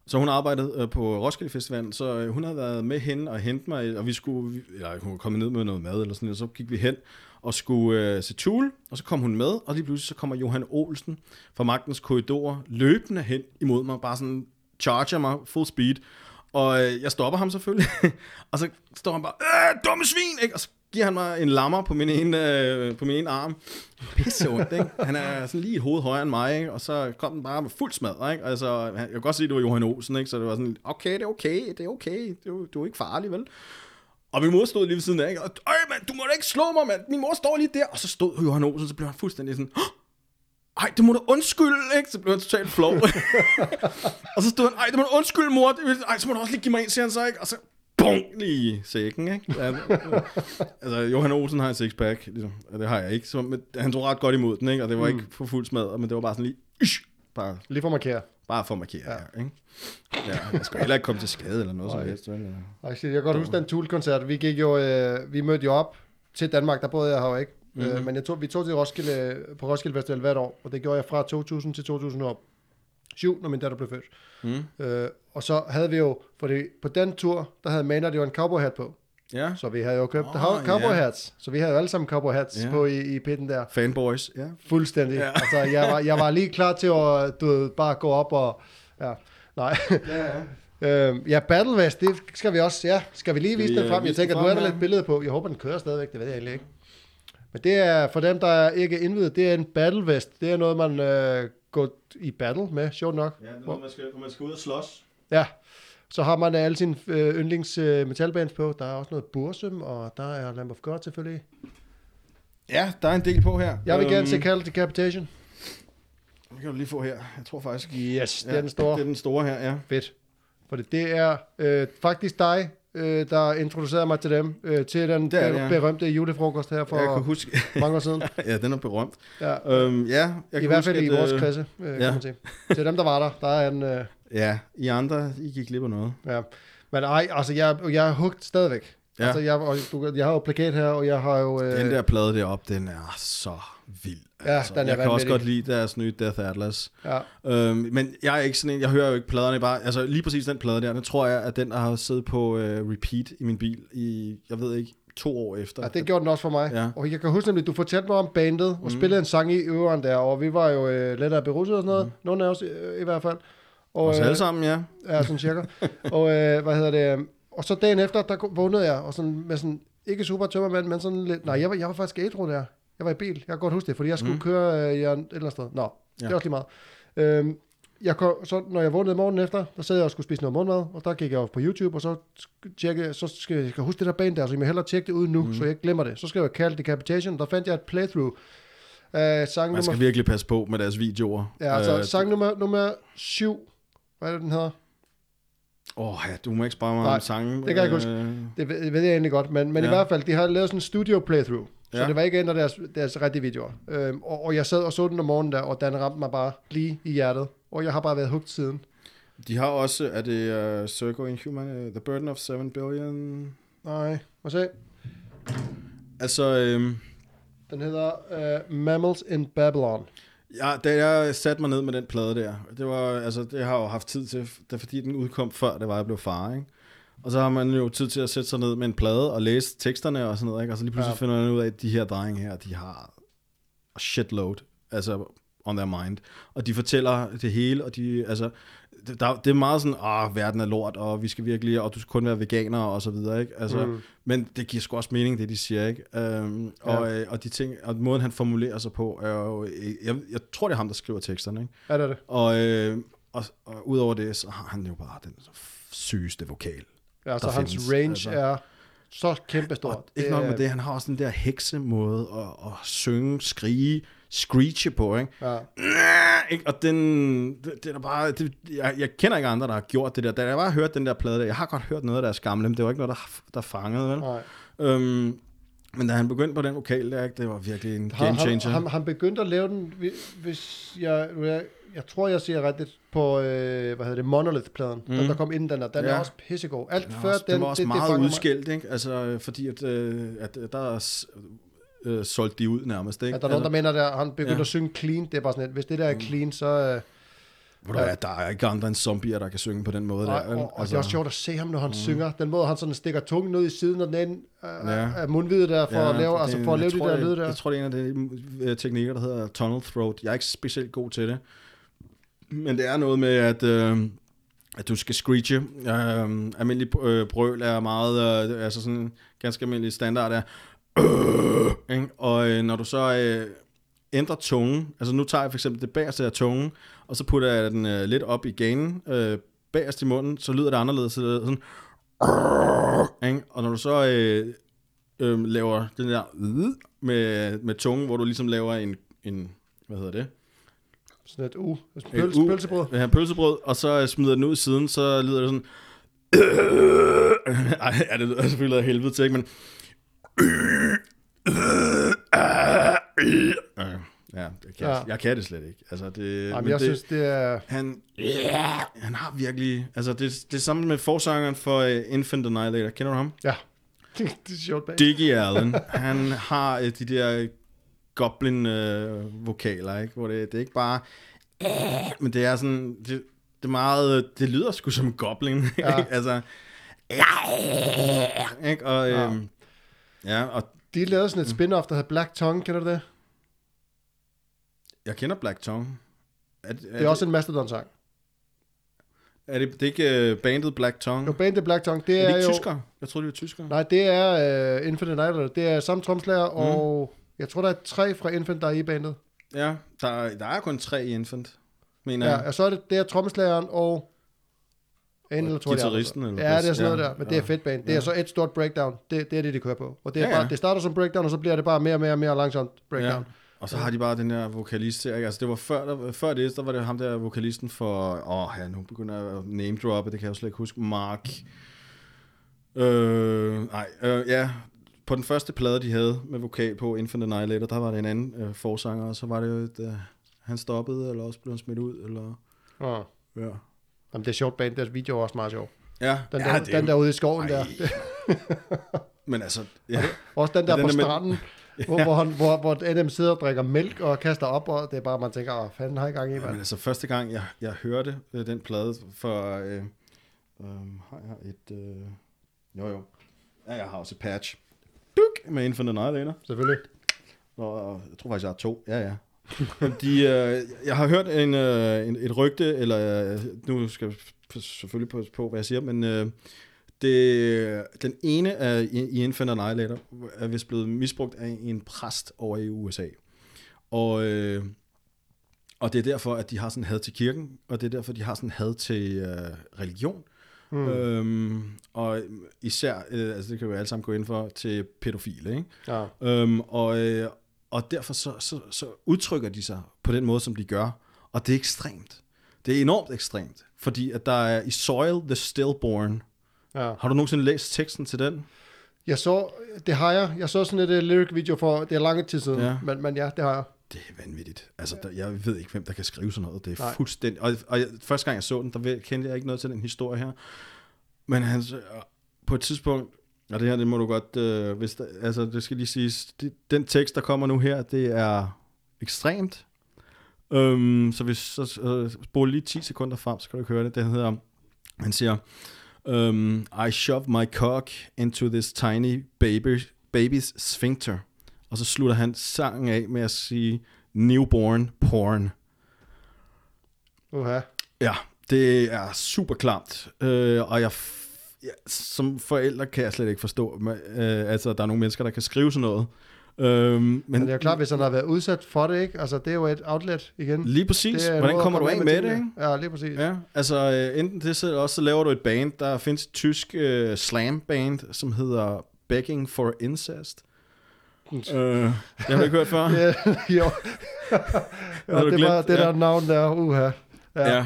så hun arbejdede øh, på Roskilde Festivalen, så øh, hun havde været med hen og hente mig, og vi skulle, vi- eller hun var kommet ned med noget mad eller sådan noget, så gik vi hen og skulle øh, se Tool, og så kom hun med, og lige pludselig så kommer Johan Olsen fra Magtens Korridor løbende hen imod mig, bare sådan charger mig full speed, og øh, jeg stopper ham selvfølgelig, og så står han bare, øh, dumme svin, ikke? og så giver han mig en lammer på min ene, øh, på min ene arm. Pisse ondt, ikke? Han er sådan lige et hoved højere end mig, ikke? og så kom den bare med fuld smad, ikke? Altså, jeg kan godt se, at det var Johan Olsen, ikke? så det var sådan, okay, det er okay, det er okay, det er, du er ikke farlig, vel? Og min mor stod lige ved siden af, ikke? og øj, mand, du må da ikke slå mig, mand. Min mor står lige der, og så stod Johan Olsen, så blev han fuldstændig sådan, "Åh, ej, det må du undskylde, ikke? Så blev han totalt flov. og så stod han, ej, det må du undskylde, mor. Ej, så må du også lige give mig en, siger han så, ikke? Og så, bum, lige i sækken, ikke? Ja, altså, Johan Olsen har en sixpack, ligesom, og det har jeg ikke. Så, men han tog ret godt imod den, ikke? Og det var ikke for fuld smad, men det var bare sådan lige, ish, bare, Lige for at markere. bare for at markere, ja. ikke? Ja, jeg skal heller ikke komme til skade eller noget som helst. vel? Ej, shit, jeg kan godt huske den Tool-koncert. Vi gik jo, øh, vi mødte jo op til Danmark, der boede jeg her jo ikke. Mhm. Mm-hmm. Øh, men jeg tog, vi tog til Roskilde, på Roskilde Festival hvert år, og det gjorde jeg fra 2000 til 2007, når min datter blev født. Mm. Øh, og så havde vi jo, fordi på den tur, der havde Maynard jo en cowboy hat på. Ja, Så vi havde jo købt oh, cowboy ja. hats. Så vi havde jo alle sammen cowboy hats Ja. på i, i pitten der. fanboys, ja. Fuldstændig. Ja. Ja. Altså, jeg var, jeg var lige klar til at du ved, bare gå op og... Ja, nej. Ja, ja. Øhm, ja, Battle West, det skal vi også, ja, skal vi lige vise vi, den øh, frem? Jeg tænker, den nu er frem der lidt billede på. Jeg håber, den kører stadigvæk, det ved jeg egentlig ikke. Men det er, for dem, der er ikke indvidet, det er en Battle West. Det er noget, man øh, går i battle med, sjovt nok. Ja, når man skal, man skal ud og slås. Ja, så har man alle sine øh, yndlings øh, metalbands på. Der er også noget Bursum, og der er Lamb of God selvfølgelig. Ja, der er en del på her. Jeg vil gerne Øhm, se Call Decapitation. Det kan du lige få her. Jeg tror faktisk... Yes, det ja, er den store. Det er den store her, ja. Fedt. For det, er øh, faktisk dig, øh, der introducerede mig til dem, øh, til den er det, ja. berømte julefrokost her For... Jeg kan huske... mange år siden. ja, den er berømt. Ja. Øhm, ja, jeg I kan hvert huske, fald i at, vores øh, klasse, øh, kan ja. man sige. Til dem, der var der, der er en... Øh, Ja, I andre, I gik glip af noget. ja. Men ej, altså, jeg, jeg er hugt stadigvæk. Ja. Altså, jeg, og du, jeg har jo plakat her, og jeg har jo... Øh, Den der plade deroppe, den er så vild. Altså, Ja, den er jeg kan også godt lide deres nye Death Atlas. Ja, Øhm, men jeg er ikke sådan en, jeg hører jo ikke pladerne bare, altså lige præcis den plade der, den tror jeg, at den har siddet på uh, repeat i min bil i, jeg ved ikke, to år efter. Ja, det gjorde den også for mig. Ja. Og jeg kan huske nemlig, du fortalte mig om bandet, og mm. spillede en sang i øveren der, og vi var jo øh, lidt af beruset og sådan noget. Mm. Nogle af os øh, i hvert fald. Og, Os alle sammen, ja. Ja, sådan cirka. og øh, hvad hedder det? øh, Og så dagen efter, der vågnede jeg, og sådan med sådan, ikke super tømmermand, men sådan lidt, nej, jeg var, jeg var faktisk ædru der. Jeg var i bil, jeg kan godt huske det, fordi jeg skulle mm. køre øh, et eller andet sted. Nå, ja. det er også lige meget. Øhm, jeg kom, så når jeg vågnede morgenen efter, der sad jeg og skulle spise noget morgenmad, og der gik jeg op på YouTube, og så tjekke, så skal jeg skal huske det der band der, så jeg må hellere tjekke det ud nu, mm. så jeg ikke glemmer det. Så skrev jeg Call Decapitation, der fandt jeg et playthrough af sang Man skal nummer, virkelig passe på med deres videoer. ja, altså, Øh, sang nummer, nummer 7, hvad er det, den hedder? Åh, ja, du må ikke spørge mig Nej, om sangen. det kan jeg ikke huske. Øh, Det ved, ved jeg egentlig godt, men, men ja. I hvert fald, de har lavet sådan en studio playthrough, så Ja. det var ikke en af deres, deres rigtige videoer. Øhm, og, og jeg sad og så den om morgenen der, og den ramte mig bare lige i hjertet, og jeg har bare været hugt siden. De har også, er det uh, Circle in Human, uh, The Burden of 7 Billion? Nej, må se. Altså, øhm, Den hedder uh, Mammals in Babylon. Ja, da jeg satte mig ned med den plade der, det var, altså, det har jeg jo haft tid til, det er fordi den udkom før, det var, jeg blev far, ikke? Og så har man jo tid til at sætte sig ned med en plade og læse teksterne og sådan noget, ikke? Og så lige pludselig Ja. finder man ud af, at de her drenge her, de har shitload, altså on their mind. Og de fortæller det hele, og de, altså, det, der, det er meget sådan, ah, verden er lort, og vi skal virkelig, og du skal kun være veganer, og så videre, ikke? Altså, Mm. Men det giver sgu også mening, det de siger, ikke? Øhm, og, Ja. øh, og, de ting, og måden, han formulerer sig på, er jo, jeg, jeg tror, det er ham, der skriver teksterne, ikke? Er det det? Og, øh, og, og udover det, så har han jo bare den sygeste vokal. Ja, så hans findes, range altså. er så kæmpestor. Og ikke nok med det, han har også den der heksemåde at, at synge, skrige, screeche på, ikke? Ja. ikke? Og den, det, det er bare, det, jeg, jeg kender ikke andre, der har gjort det der. Da jeg bare hørte den der plade der, jeg har godt hørt noget af deres gamle, men det var ikke noget, der, der fangede, vel? Nej. Øhm, men da han begyndte på den vokal der, det var virkelig en Han, game han, changer. han, han begyndte at lave den, hvi- hvis jeg, jeg, jeg tror, jeg siger rigtigt på, øh, hvad hedder det, Monolith-pladen, mm. den der kom inden den der. Den ja. Er også pissegod. Alt Den, før også, den, den var også det, meget det udskilt, ikke? Altså, fordi at, øh, at der er øh, solgt de ud nærmest, ikke? At der er nogen, der altså, mener, at han begyndte Ja. at synge clean. Det er bare sådan, at hvis det der er clean, så... Øh, Ved du hvad, der er ikke andre end zombier, der kan synge på den måde og, der. og, og det er også sjovt at se ham, når han mm. synger. Den måde, han sådan stikker tungen ud i siden, og den anden øh, Ja. af mundvidet der, for at lave, det- altså for at jeg lave de tror, der lyde der. Jeg tror, det er en af de øh, teknikker, der hedder tunnel throat. Jeg er ikke specielt god til det. Men det er noget med, at, øh, at du skal screeche. Øh, almindelig øh, brøl er meget, øh, altså sådan ganske almindelig standard er, øh, og øh, når du så øh, ændrer tungen, altså nu tager jeg for eksempel det bagerste af tungen, og så putter jeg den øh, lidt op i ganen, øh, bagerst i munden, så lyder det anderledes, så det sådan, ikke? og når du så øh, øh, laver den der øh, med, med tungen, hvor du ligesom laver en, en hvad hedder det? Sådan et u. Et Pølse, pølsebrød. Ja, pølsebrød, og så øh, smider den ud i siden, så lyder det sådan... Ej, ja, det lyder selvfølgelig af helvede til, ikke? Men... Ja, jeg kan, Ja. jeg kan det slet ikke. Altså, det, Jamen, men jeg det, synes, det er... han, han har virkelig... Altså, det, det er sammen med forsangeren for uh, Infant Annihilator. Kender du ham? Ja. det er sjovt bag. Diggy Allen. han har uh, de der goblin-vokaler, ikke? Hvor det, det er ikke bare... Men det er sådan... Det, det er meget... Det lyder sgu som goblin, Ja. Altså... Ikke? Og, Ja. øhm, ja, og De lavede sådan et spin-off, der hedder Black Tongue, kender du det? Jeg kender Black Tongue. Er, er, Det er også en Mastodon-sang. Er det, det er ikke uh, bandet Black Tongue? Jo, bandet Black Tongue, det er er, det ikke jo... tyskere? Jeg troede, det var tyskere. Nej, det er uh, Infinite Night, det er samme tromslager, mm. og jeg tror, der er tre fra Infinite, der er i bandet. Ja, der, er- der er kun tre i Infant, mener Ja, jeg. og så er det, det er tromslageren og en eller to de guitaristen eller Ja, det er sådan noget ja, der, men det er ja. fedt band. Det er Ja. så et stort breakdown. Det, det er det, de kører på. Og det, er Ja, bare, ja. det starter som breakdown, og så bliver det bare mere og mere og mere langsomt breakdown. Ja. Og så har de bare den der vokalist her, ikke? Altså, det var før, der, før det, der var det ham der vokalisten for... Åh, ja, nu begynder jeg at name droppe, det kan jeg jo slet ikke huske. Mark... Øh, nej, øh, ja. På den første plade, de havde med vokal på Infinite Annihilator, der var det en anden øh, forsanger, og så var det jo, et, øh, han stoppede, eller også blev han smidt ud, eller... Ja. Ja. Jamen, det er sjovt band. Deres video er også meget sjov. Ja, Den, ja, der, er den jo- der ude i skoven Ej. der. Men altså, ja. Også den der Den på der med- hvor, hvor, han, hvor, hvor Adam sidder og drikker mælk og kaster op, og det er bare, man tænker, åh, fanden har jeg gang i, mand. altså, første gang, jeg, jeg hørte øh, den plade for... Øh, øh, har jeg et... Øh, jo, jo. Ja, jeg har også et patch. med Infinite Annihilator. Selvfølgelig. Og jeg tror faktisk, jeg har to. Ja, ja. De, øh, jeg har hørt en, øh, en, et rygte, eller øh, nu skal jeg selvfølgelig passe på, hvad jeg siger, men øh, det, den ene af, i, Infinite Annihilator er vist blevet misbrugt af en præst over i USA. Og, øh, og det er derfor, at de har sådan had til kirken, og det er derfor, de har sådan had til øh, religion. Mm. Øhm, og især, øh, altså det kan vi alle sammen gå ind for, til pædofile, ikke? Ja. Øhm, og, øh, og derfor så, så, så udtrykker de sig på den måde, som de gør. Og det er ekstremt. Det er enormt ekstremt. Fordi at der er i Soil the Stillborn. Ja. Har du nogensinde læst teksten til den? Jeg så, det har jeg. Jeg så sådan et uh, lyric video for, det er lange tid siden, Ja. men, men ja, det har jeg. Det er vanvittigt. Altså, der, jeg ved ikke, hvem der kan skrive sådan noget. Det er Nej. fuldstændig... Og, og jeg, første gang, jeg så den, der kendte jeg ikke noget til den historie her. Men han, på et tidspunkt, og det her, det må du godt... Øh, hvis der, altså, det skal lige siges, det, den tekst, der kommer nu her, det er ekstremt. Øhm, så hvis så øh, spole lige 10 sekunder frem, så kan du høre det. Det hedder... Han siger... Um, I shove my cock into this tiny baby, baby's sphincter. Og så slutter han sangen af med at sige newborn porn. Uha. Ja, det er super klamt. Øh, og jeg, f- ja, som forælder kan jeg slet ikke forstå, men, øh, altså der er nogle mennesker, der kan skrive sådan noget. Øh, men, Men det er jo klart, hvis han har været udsat for det, ikke? Altså, det er jo et outlet igen. Lige præcis. Det Hvordan kommer du af med det, tingene. ikke? Ja, lige præcis. Ja, altså øh, enten det, så også så laver du et band, der findes et tysk øh, slam band, som hedder Begging for Incest. Øh, jeg har ikke hørt før. Ja, jo. Ja, det var det Ja. der navn der, uha. Ja. Ja.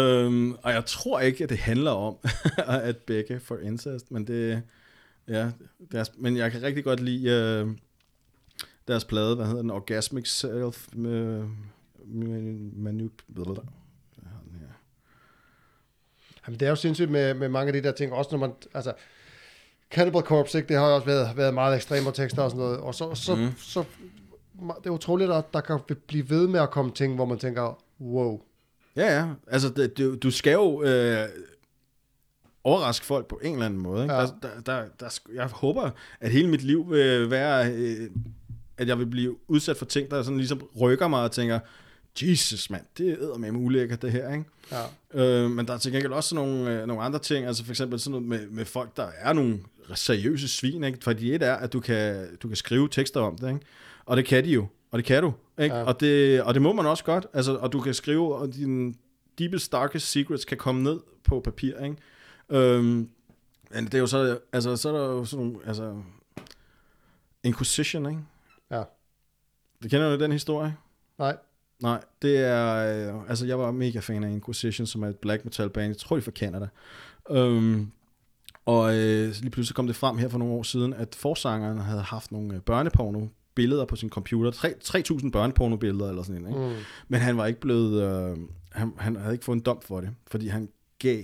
Øhm, og jeg tror ikke, at det handler om at begge for incest, men det, ja, deres, men jeg kan rigtig godt lide øh, deres plade, hvad hedder den, Orgasmic Self med, med her. Jamen, det er jo sindssygt med, med mange af de der ting, også når man, altså, Cannibal Corpse, ikke, det har jo også været, været meget ekstreme tekster og sådan noget, og så, så, mm. så, det er utroligt, at der kan blive ved med at komme ting, hvor man tænker, wow. Ja, ja, altså det, du, du skal jo øh, overraske folk på en eller anden måde. Ikke? Ja. Der, der, der, der, jeg håber, at hele mit liv vil være, øh, at jeg vil blive udsat for ting, der sådan ligesom rykker mig og tænker, Jesus mand, det er med ulækkert det her, ikke? Ja. Øh, men der er til gengæld også nogle, øh, nogle andre ting, altså for eksempel sådan noget med, med folk, der er nogle seriøse svin, ikke? Fordi et er, at du kan, du kan skrive tekster om det, ikke? Og det kan de jo, og det kan du, ikke? Ja. Og, det, og det må man også godt, altså, og du kan skrive, og dine deepest, darkest secrets kan komme ned på papir, ikke? Øhm, men det er jo så, altså, så er der jo sådan nogle, altså, Inquisition, ikke? Det kender du den historie? Nej. Nej, det er... Øh, altså, jeg var mega fan af Inquisition, som er et black metal band. Jeg tror, de er fra Canada. Um, og øh, lige pludselig kom det frem her for nogle år siden, at forsangeren havde haft nogle øh, børneporno billeder på sin computer. Tre- 3.000 børneporno-billeder eller sådan noget. Ikke? Mm. Men han var ikke blevet... Øh, han, han havde ikke fået en dom for det, fordi han gav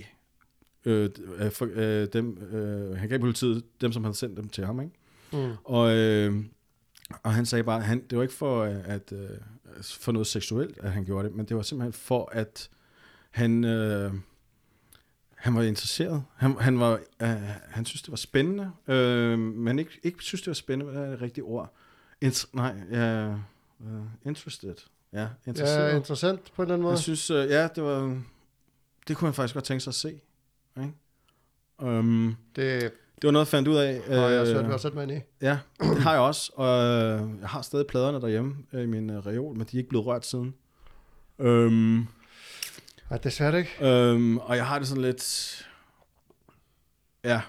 øh, øh, for, øh, dem, øh, han gav politiet dem, som havde sendt dem til ham. Ikke? Mm. Og, øh, og han sagde bare, han, det var ikke for, øh, at, øh, for noget seksuelt, at han gjorde det, men det var simpelthen for, at han, øh, han var interesseret. Han, han, var, øh, han synes, det var spændende, øh, men ikke, ikke synes, det var spændende, hvad er det rigtige ord? Int- nej, ja, uh, interested. Ja, interesseret. Ja, interessant på en eller anden måde. Jeg synes, øh, ja, det var, det kunne han faktisk godt tænke sig at se. Ikke? Um, Det det var noget, jeg fandt ud af. har jeg øh, svært ved at sætte mig ind i. Ja, det har jeg også, og øh, jeg har stadig pladerne derhjemme øh, i min øh, reol, men de er ikke blevet rørt siden. Øhm, Nej, desværre ikke. øhm, og jeg har det sådan lidt... Ja,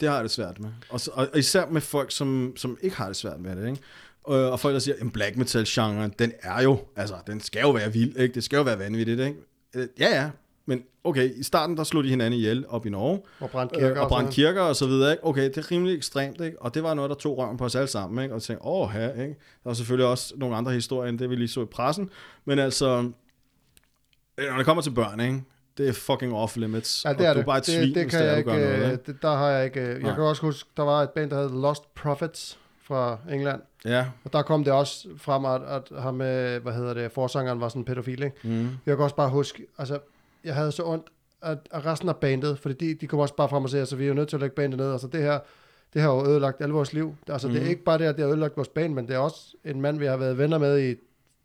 det har jeg det svært med. Og, så, og især med folk, som, som ikke har det svært med det, ikke? Og, og folk, der siger, at black metal genre, den er jo, altså, den skal jo være vild, ikke? Det skal jo være vanvittigt, ikke? Ja, ja, men okay, i starten, der slog de hinanden ihjel op i Norge, Og brændt kirker, kirker øh, og brændte kirker og så videre, ikke? Okay, det er rimelig ekstremt, ikke? Og det var noget, der tog røven på os alle sammen, ikke? Og tænkte, åh, her, ikke? Der var selvfølgelig også nogle andre historier, end det vi lige så i pressen. Men altså, øh, når det kommer til børn, ikke? Det er fucking off limits. Ja, det og er du det. er bare et det, svin, det kan det er, jeg du ikke, noget, øh, ikke? det, der har jeg ikke... øh, Jeg Nej. kan også huske, der var et band, der hed Lost Prophets fra England. Ja. Og der kom det også frem, at, at ham med, hvad hedder det, forsangeren var sådan en pædofil, ikke? Mm. Jeg kan også bare huske, altså, jeg havde så ondt af, af resten af bandet, fordi de, de kom også bare frem og sagde, altså, vi er jo nødt til at lægge bandet ned, altså det her, det har jo ødelagt alle vores liv. Altså, mm. det er Mhm. ikke bare det, at det har ødelagt vores bane, men det er også en mand, vi har været venner med i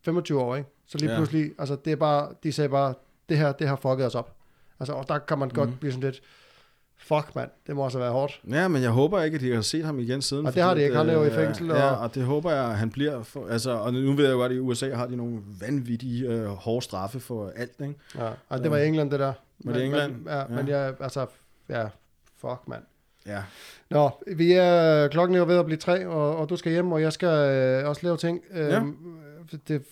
25 år, ikke? Så lige Ja. pludselig, altså, det er bare, de sagde bare, det her, det har fucket os op. Altså, og der kan man godt Mhm. blive sådan lidt, fuck mand, det må også være hårdt. Ja, men jeg håber ikke, at de har set ham igen siden. Og det har de ikke. Han er jo i øh, fængsel, Ja, og- og det håber jeg, at han bliver. For, altså, og nu ved jeg jo godt, at i USA har de nogle vanvittige øh, hårde straffe for alt, ikke? Ja, og det var i England, det der. Var det England? Men, ja, Ja. men jeg, altså, ja, fuck mand. Ja. Nå, vi er, klokken er ved at blive tre, og, og du skal hjem, og jeg skal øh, også lave ting. Øh, Ja. Det,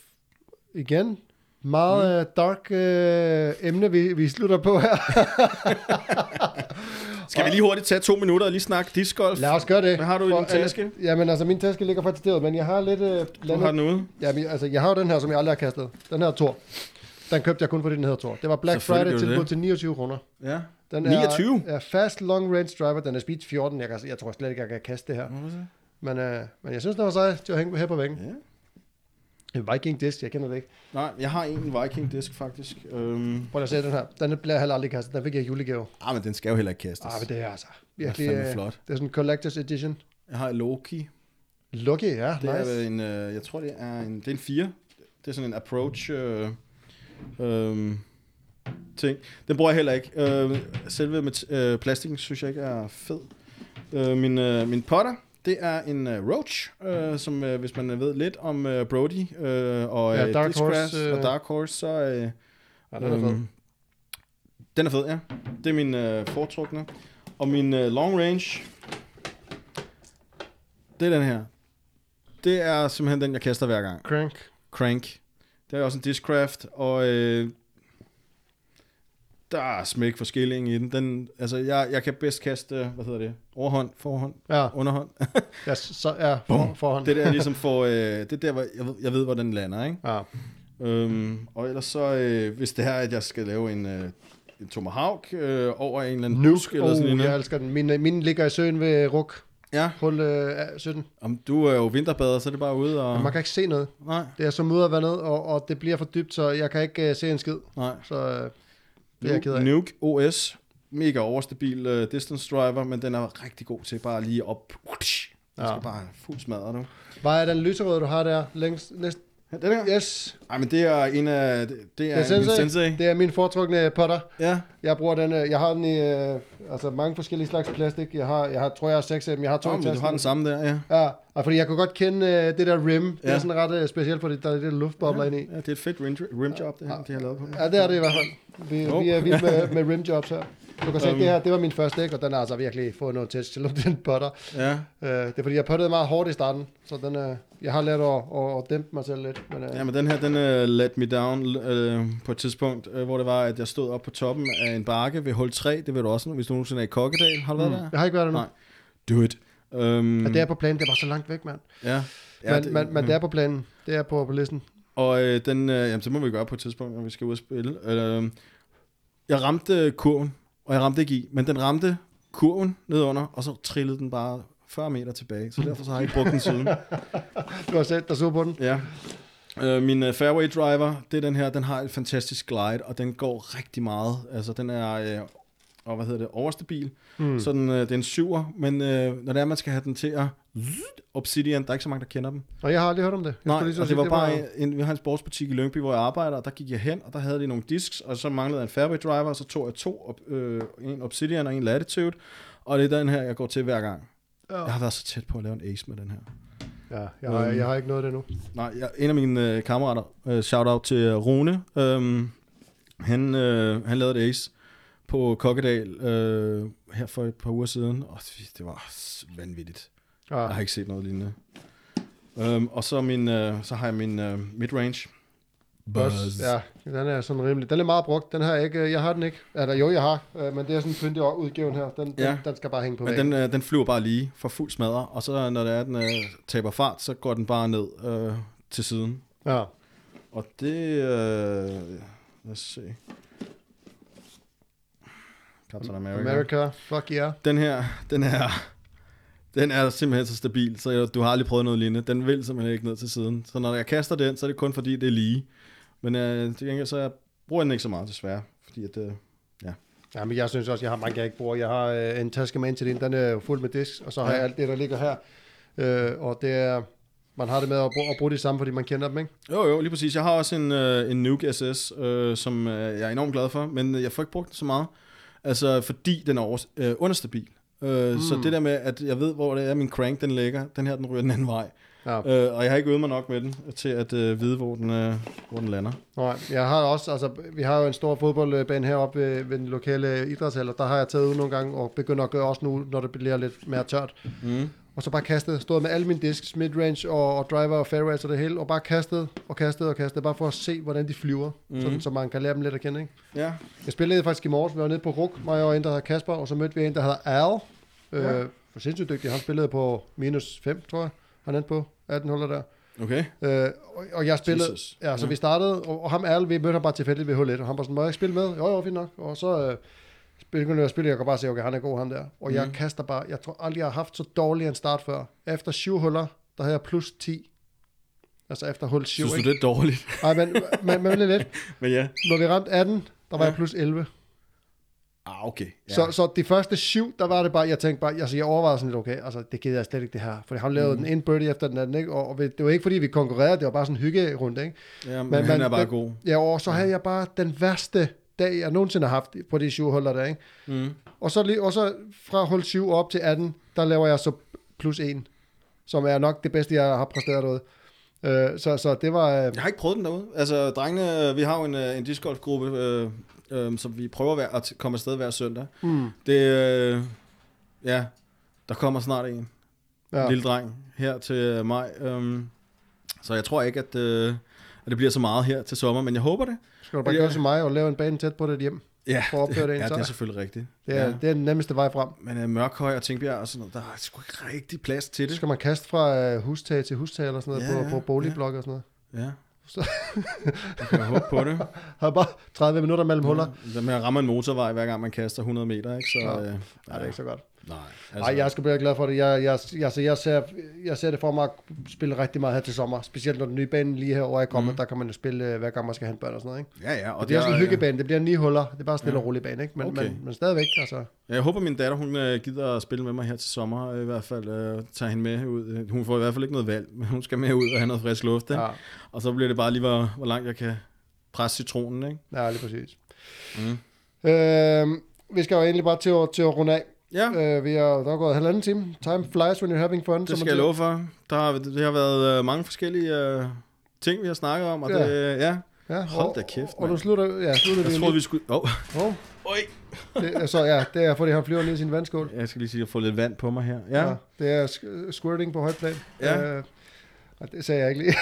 igen, meget mm. dark øh, emne, vi, vi slutter på her. Skal vi lige hurtigt tage to minutter og lige snakke discgolf? Lad os gøre det. Hvad har du i For, din taske? Øh, jamen, altså, min taske ligger faktisk derude, men jeg har lidt... Øh, Du har den ude. jamen, altså, jeg har jo den her, som jeg aldrig har kastet. Den her Tor. Den købte jeg kun, fordi den hedder Tor. Det var Black Friday tilbud til 29 kroner. Ja. Den 29? Er, er fast long range driver. Den er speed 14. Jeg, kan, jeg tror slet ikke, jeg kan kaste det her. Men, øh, men jeg synes, den var sej til at hænge her på væggen. Ja. En Viking Disc, jeg kender det ikke. Nej, jeg har en Viking disk faktisk. Øhm, Prøv at se den her. Den bliver heller aldrig kastet. Den fik jeg i julegave. ah, men den skal jo heller ikke kastes. Ah, men det er altså det er virkelig... øh, flot. Det er sådan en collector's edition. Jeg har Loki. Lucky, ja, Det nice. er en, øh, jeg tror det er en, det er en 4. Det er sådan en approach øh, øh, ting. Den bruger jeg heller ikke. Øh, selve med, øh, plastikken synes jeg ikke er fed. Øh, min, øh, min potter, det er en øh, Roach, øh, som øh, hvis man ved lidt om øh, Brody øh, og Ja, øh, Dark Horse, øh. og Dark Horse, så øh, Ja, den er fed. øhm, den er fed, ja. Det er min øh, foretrukne. Og min øh, long range, det er den her. Det er simpelthen den, jeg kaster hver gang. Crank. Crank. Det er også en Discraft, og øh, der er smæk for skilling i den. den altså, jeg, jeg kan bedst kaste, hvad hedder det, overhånd, forhånd, Ja, underhånd. ja, så, ja for, forhånd. det der er ligesom for, øh, det er der, hvor jeg ved, jeg ved, hvor den lander, ikke? Ja. Øhm, og ellers så, øh, hvis det her, at jeg skal lave en, øh, en tomahawk øh, over en eller anden busk Nuke. eller sådan Oh, noget. jeg elsker den. Min, min ligger i søen ved Ruk. Ja, Hul øh, 17. om du er jo vinterbader, så er det bare ude og... Men man kan ikke se noget. Nej, Det er så muddervandet, og, og det bliver for dybt, så jeg kan ikke uh, se en skid. nej. Så uh, det er jeg ked af. Nuke OS, mega overstabil uh, distance driver, men den er rigtig god til bare lige op. Den skal Ja. bare fuld smadre nu. Hvad er den lyserøde, du har der? Længst, næst, Ja, den her? yes, Ej, men det er en af... Det, det er, Det er min Sensei. det er min foretrukne potter. Ja, Jeg bruger den, øh, jeg har den i øh, altså mange forskellige slags plastik. Jeg har, jeg har, tror jeg har seks af dem. Jeg har to i men du har den samme der, ja. Ja, og fordi jeg kunne godt kende øh, det der rim. Det er Ja. sådan ret øh, specielt, fordi der er lidt luftbobler ja. inde i. ja. det er et fedt rim, rimjob, det her, de har lavet på. Ja, det er det i hvert fald. Vi, Jo. vi er vilde med, med rimjobs her. Du kan se, Um. det her, det var min første dæk, og den har altså virkelig fået noget test, selvom det er en potter. Ja, Øh, det er fordi, jeg pottede meget hårdt i starten, så den, øh, jeg har lært at, at, at dæmpe mig selv lidt. Men, øh, Ja, men den her, den uh, let me down uh, på et tidspunkt, uh, hvor det var, at jeg stod op på toppen af en bakke ved hul 3. Det ved du også, hvis du nogensinde er i Kokkedal. Har du været der? jeg har ikke været der nu. Nej. Do it. Um, Ja, det er på planen, det er bare så langt væk, mand. ja. Ja, men, det, men, men det er på planen. Det er på, på listen. Og øh, den, øh, jamen, så må vi gøre på et tidspunkt, når vi skal ud og spille. Øh, jeg ramte kurven, og jeg ramte ikke i, men den ramte kurven nedunder, og så trillede den bare 40 meter tilbage. Så derfor så har jeg ikke brugt den siden. Du har set dig så på den. Ja. Øh, min øh, fairway driver, det er den her, den har et fantastisk glide, og den går rigtig meget. Altså, den er, øh, og hvad hedder det, overstabil. Mm. Så den, øh, det er en syver, men øh, når det er, man skal have den til at Obsidian, der er ikke så mange, der kender dem. Og jeg har aldrig hørt om det. Jeg Nej, lige så og det sige, var bare en, vi har en sportsbutik i Lyngby, hvor jeg arbejder, og der gik jeg hen, og der havde de nogle discs, og så manglede jeg en fairway driver, og så tog jeg to, op, øh, en Obsidian og en Latitude, og det er den her, jeg går til hver gang. Ja. Jeg har været så tæt på at lave en ace med den her. Ja, jeg har, Øhm. jeg har ikke noget af det nu. Nej, jeg, en af mine øh, kammerater, øh, shout out til øh, Rune, øh, han, øh, han lavede et ace på Kokkedal øh, her for et par uger siden, og det var vanvittigt. Ja. Jeg har ikke set noget lignende. Um, og så, min, øh, så har jeg min øh, midrange. Buzz. Ja, den er sådan rimelig. Den er meget brugt. Den har jeg ikke. Jeg har den ikke. Eller jo, jeg har. øh, Men det er sådan en pyndig udgiven her. Den, Ja. den, den skal bare hænge på Men væggen. den, øh, den flyver bare lige for fuld smadre, og så når det er, den øh, taber fart, så går den bare ned øh, til siden. Ja. Og det... Øh, lad os se. Captain America. America. America. Fuck yeah. Den her, den er... Den er simpelthen så stabil, så jeg, du har aldrig prøvet noget lignende. Den vil simpelthen ikke ned til siden. Så når jeg kaster den, så er det kun fordi, det er lige. Men øh, til gengæld, så jeg bruger den ikke så meget desværre. Fordi at, øh, ja. Ja, men jeg synes også, jeg har mange, jeg ikke bruger. Jeg har øh, en taske med ind til den, den er fuld med disk, og så har Ja. jeg alt det, der ligger her. Øh, og det er, man har det med at bruge, at bruge det samme, fordi man kender dem, ikke? Jo, jo, lige præcis. Jeg har også en, øh, en Nuke SS, øh, som øh, jeg er enormt glad for, men jeg får ikke brugt den så meget. Altså, fordi den er over, øh, understabil. Øh, mm. Så det der med, at jeg ved, hvor det er, min crank den ligger, den her, den ryger den anden vej. Ja. Øh, og jeg har ikke øvet mig nok med den, til at øh, vide, hvor den, øh, hvor den lander. Nej, jeg har også, altså, vi har jo en stor fodboldbane heroppe ved, ved den lokale idrætshal, og der har jeg taget ud nogle gange, og begynder at gøre også nu, når det bliver lidt mere tørt. Mm. Og så bare kastet, stået med alle mine disks, midrange og, og driver og fairways og det hele, og bare kastet og kastet og kastet, bare for at se, hvordan de flyver, mm. sådan, så man kan lære dem lidt at kende, ikke? Ja, Jeg spillede faktisk i morges, vi var nede på RUK, mig og en, der hedder Kasper, og så mødte vi en, der hedder Al. Ja. Øh, for sindssygt dygtig, han spillede på minus 5, tror jeg. Han endte på 18 huller der. okay. Øh, og, og jeg spillede, Jesus. ja, så Ja. vi startede, og, og ham Al, vi mødte ham bare tilfældigt ved hul 1, og han var sådan, må jeg ikke spille med? Jo, jo, fint nok. Og så øh, begyndte jeg at spille, jeg kan bare se, okay, han er god, ham der. Og jeg Mhm. kaster bare, jeg tror aldrig, jeg har haft så dårlig en start før. Efter syv huller, der havde jeg plus 10. Altså efter hul 7, Synes du, ikke? det er dårligt? Nej, men, men, men lidt. Men ja. Når vi ramte 18, der var Ja. jeg plus 11. Ah, okay. Ja. Så, så de første syv, der var det bare, jeg tænkte bare, altså jeg overvejede sådan lidt, okay, altså det gider jeg slet ikke det her. For han lavede mm. den en birdie efter den anden, ikke? Og, og det var ikke fordi, vi konkurrerede, det var bare sådan en hyggerunde, ikke? ja, men, men- men han men- er bare men- god. Ja, og så havde jeg bare den værste dag, jeg nogensinde har haft på de syv huller der, ikke? Mm. Og så, lige, og så fra hul 7 op til 18, der laver jeg så plus 1, som er nok det bedste, jeg har præsteret derude. Øh, så, så det var... Øh, Jeg har ikke prøvet den derude. Altså, drengene, øh, vi har jo en, øh, en discgolfgruppe, øh, øh, som vi prøver hver, at komme afsted hver søndag. mm, Det, øh, ja, der kommer snart en ja. lille dreng her til mig. Um, så jeg tror ikke, at, øh, at det bliver så meget her til sommer, men jeg håber det. Skal du bare Ja. gøre som mig og lave en bane tæt på dit hjem? Ja, For at opføre det ja, det er selvfølgelig rigtigt. Det er, ja. det er den nemmeste vej frem. Men uh, Mørkhøj og Tingbjerg og sådan noget, der er sgu ikke rigtig plads til Det det. skal man kaste fra øh, hustag til hustag eller sådan noget, Ja, på, ja, på boligblokke og sådan noget. Ja. Så- jeg kan håbe på det. Har bare 30 minutter mellem huller. Det med at ramme en motorvej, hver gang man kaster 100 meter, ikke? Så, Ja. øh, Nej, det er ikke så godt. Nej, Altså, Ej, jeg skal blive glad for det. Jeg, jeg, jeg, altså, jeg, ser, jeg ser det for mig at spille rigtig meget her til sommer. Specielt når den nye bane lige herovre er kommet. Mm. Der kan man jo spille, øh, hver gang man skal hente børn og sådan noget. Ikke? Ja, ja. Og det bliver sådan en hyggebane. Det bliver ni huller. Det er bare stille Ja. og rolig bane. Ikke? Men, Okay. men, men stadigvæk. Altså, Ja, Jeg håber, min datter hun øh, gider at spille med mig her til sommer, øh, i hvert fald øh, tage hende med ud. Hun får i hvert fald ikke noget valg, men hun skal med ud og have noget frisk luft. Ikke? ja, Og så bliver det bare lige, hvor, hvor langt jeg kan presse citronen. Ikke? ja, lige præcis. Mm. Øh, vi skal jo egentlig bare til at, til at runde af. Ja, Øh, vi er, der er gået halvanden time. Time flies when you're having fun. det skal man jeg love for. Der har, det har været øh, mange forskellige øh, ting, vi har snakket om. Og Ja. det, ja. Ja, Hold da kæft, Og nu mand. slutter, ja, slutter Jeg vi troede, vi skulle... Åh, oh, Oh, Oj. det, så ja, det er fordi han flyver ned i sin vandskål. jeg skal lige sige, at jeg får lidt vand på mig her. Ja, Ja, det er squirting på højt plan. Ja. Øh, og det sagde jeg ikke lige.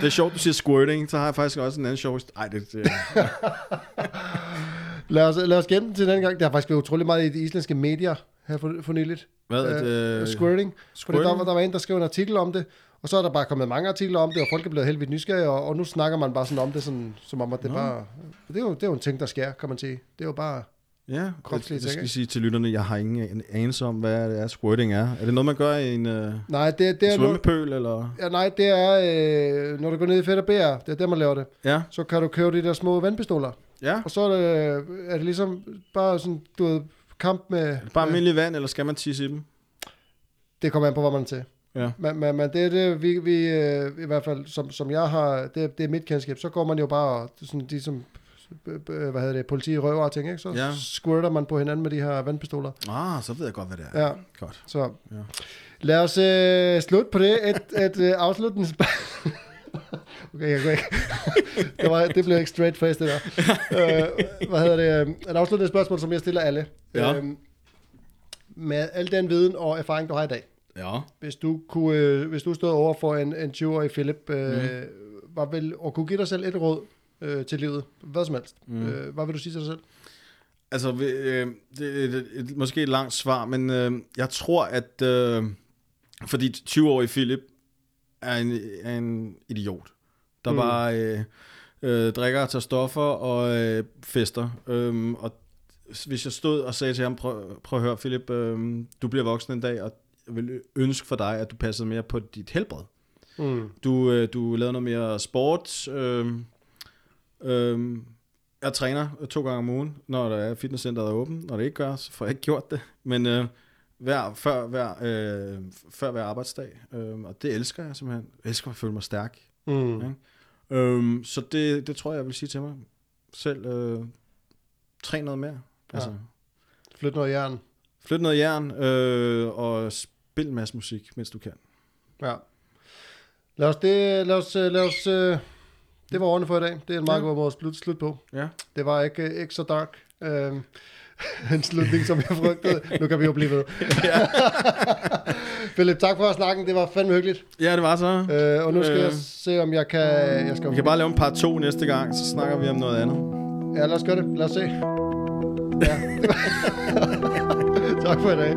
det er sjovt, du siger squirting. Så har jeg faktisk også en anden sjov... Ej, det, det, lad, os, lad os gemme den til den gang. Der har faktisk været utrolig meget i de islandske medier her for, for nyligt. hvad? Øh, Øh, squirting. Squirting? der, var- der var en, der skrev en artikel om det, og så er der bare kommet mange artikler om det, og folk er blevet helt vildt nysgerrige, og, og nu snakker man bare sådan om det, sådan, som om at det Nå. bare... Det er, jo, det er jo en ting, der sker, kan man sige. Det er jo bare... Ja, jeg, Kropslige jeg skal sige til lytterne, jeg har ingen an- anelse om, hvad det er, squirting er. Er det noget, man gør i en uh, Nej, det, det er svømmepøl, eller? ja, nej, det er, øh, når du går ned i Fedt og BR, det er der, man laver det, Ja, så kan du købe de der små vandpistoler. Ja. Og så er det, er det ligesom bare sådan, du ved, kamp med... Bare almindelig vand, eller skal man tisse i dem? Det kommer an på, hvad man er til. Ja. Men, men, men det er det, vi, vi øh, i hvert fald, som, som jeg har, det, det er mit kendskab, så går man jo bare, og sådan, de som, øh, hvad hedder det, politi røver og ting, ikke? så ja. squirter man på hinanden med de her vandpistoler. Ah, så ved jeg godt, hvad det er. Ja, Godt. så Ja. lad os øh, slutte på det. Et, et øh, afsluttende spørgsmål. Okay, jeg ikke. det, var, det blev ikke straight face, det der. øh, hvad hedder det? øh, Et afsluttende spørgsmål, som jeg stiller alle. Ja. Øhm, med al den viden og erfaring, du har i dag, Ja. hvis du, kunne, øh, hvis du stod over for en, en 20-årig Philip, øh, mm. hvad vil, og kunne give dig selv et råd øh, til livet, hvad som helst, Mm. øh, hvad vil du sige til dig selv? Altså, øh, det er et, et, måske et langt svar, men øh, jeg tror, at øh, fordi 20-årige Philip er en, er en idiot, der mm. Bare øh, øh, drikker tager stoffer og øh, fester. Øhm, og hvis jeg stod og sagde til ham, prøv, prøv at høre, Philip, øh, du bliver voksen en dag, og jeg vil ønske for dig, at du passede mere på dit helbred. Mm. Du, øh, du lavede noget mere sport. Øh, øh, Jeg træner to gange om ugen, når der er fitnesscenteret er åbent. Når det ikke gør, så får jeg ikke gjort det. Men øh, hver, før, hver, øh, før hver arbejdsdag. Øh, og det elsker jeg simpelthen. Jeg elsker at føle mig stærk. Mm. Ikke? Øh, så det, det tror jeg, jeg vil sige til mig. Selv øh, træn noget mere. Ja. Altså, Flyt noget jern. flyt noget jern, øh, og spil en masse musik, mens du kan. Ja. Lad os det, lad os, øh, lad os, øh, det var ordene for i dag. Det er en meget Ja. god måde at slutte slut på. Ja. Det var ikke, ikke så dark. Øh, en slutning, som jeg frygtede. Nu kan vi jo blive ved. Philip, tak for snakken. Det var fandme hyggeligt. Ja, det var så. Øh, og nu skal Øh. jeg se, om jeg kan... Jeg skal... Vi kan bare lave en par to næste gang, så snakker vi om noget andet. Ja, lad os gøre det. Lad os se. Ja. tak for i dag.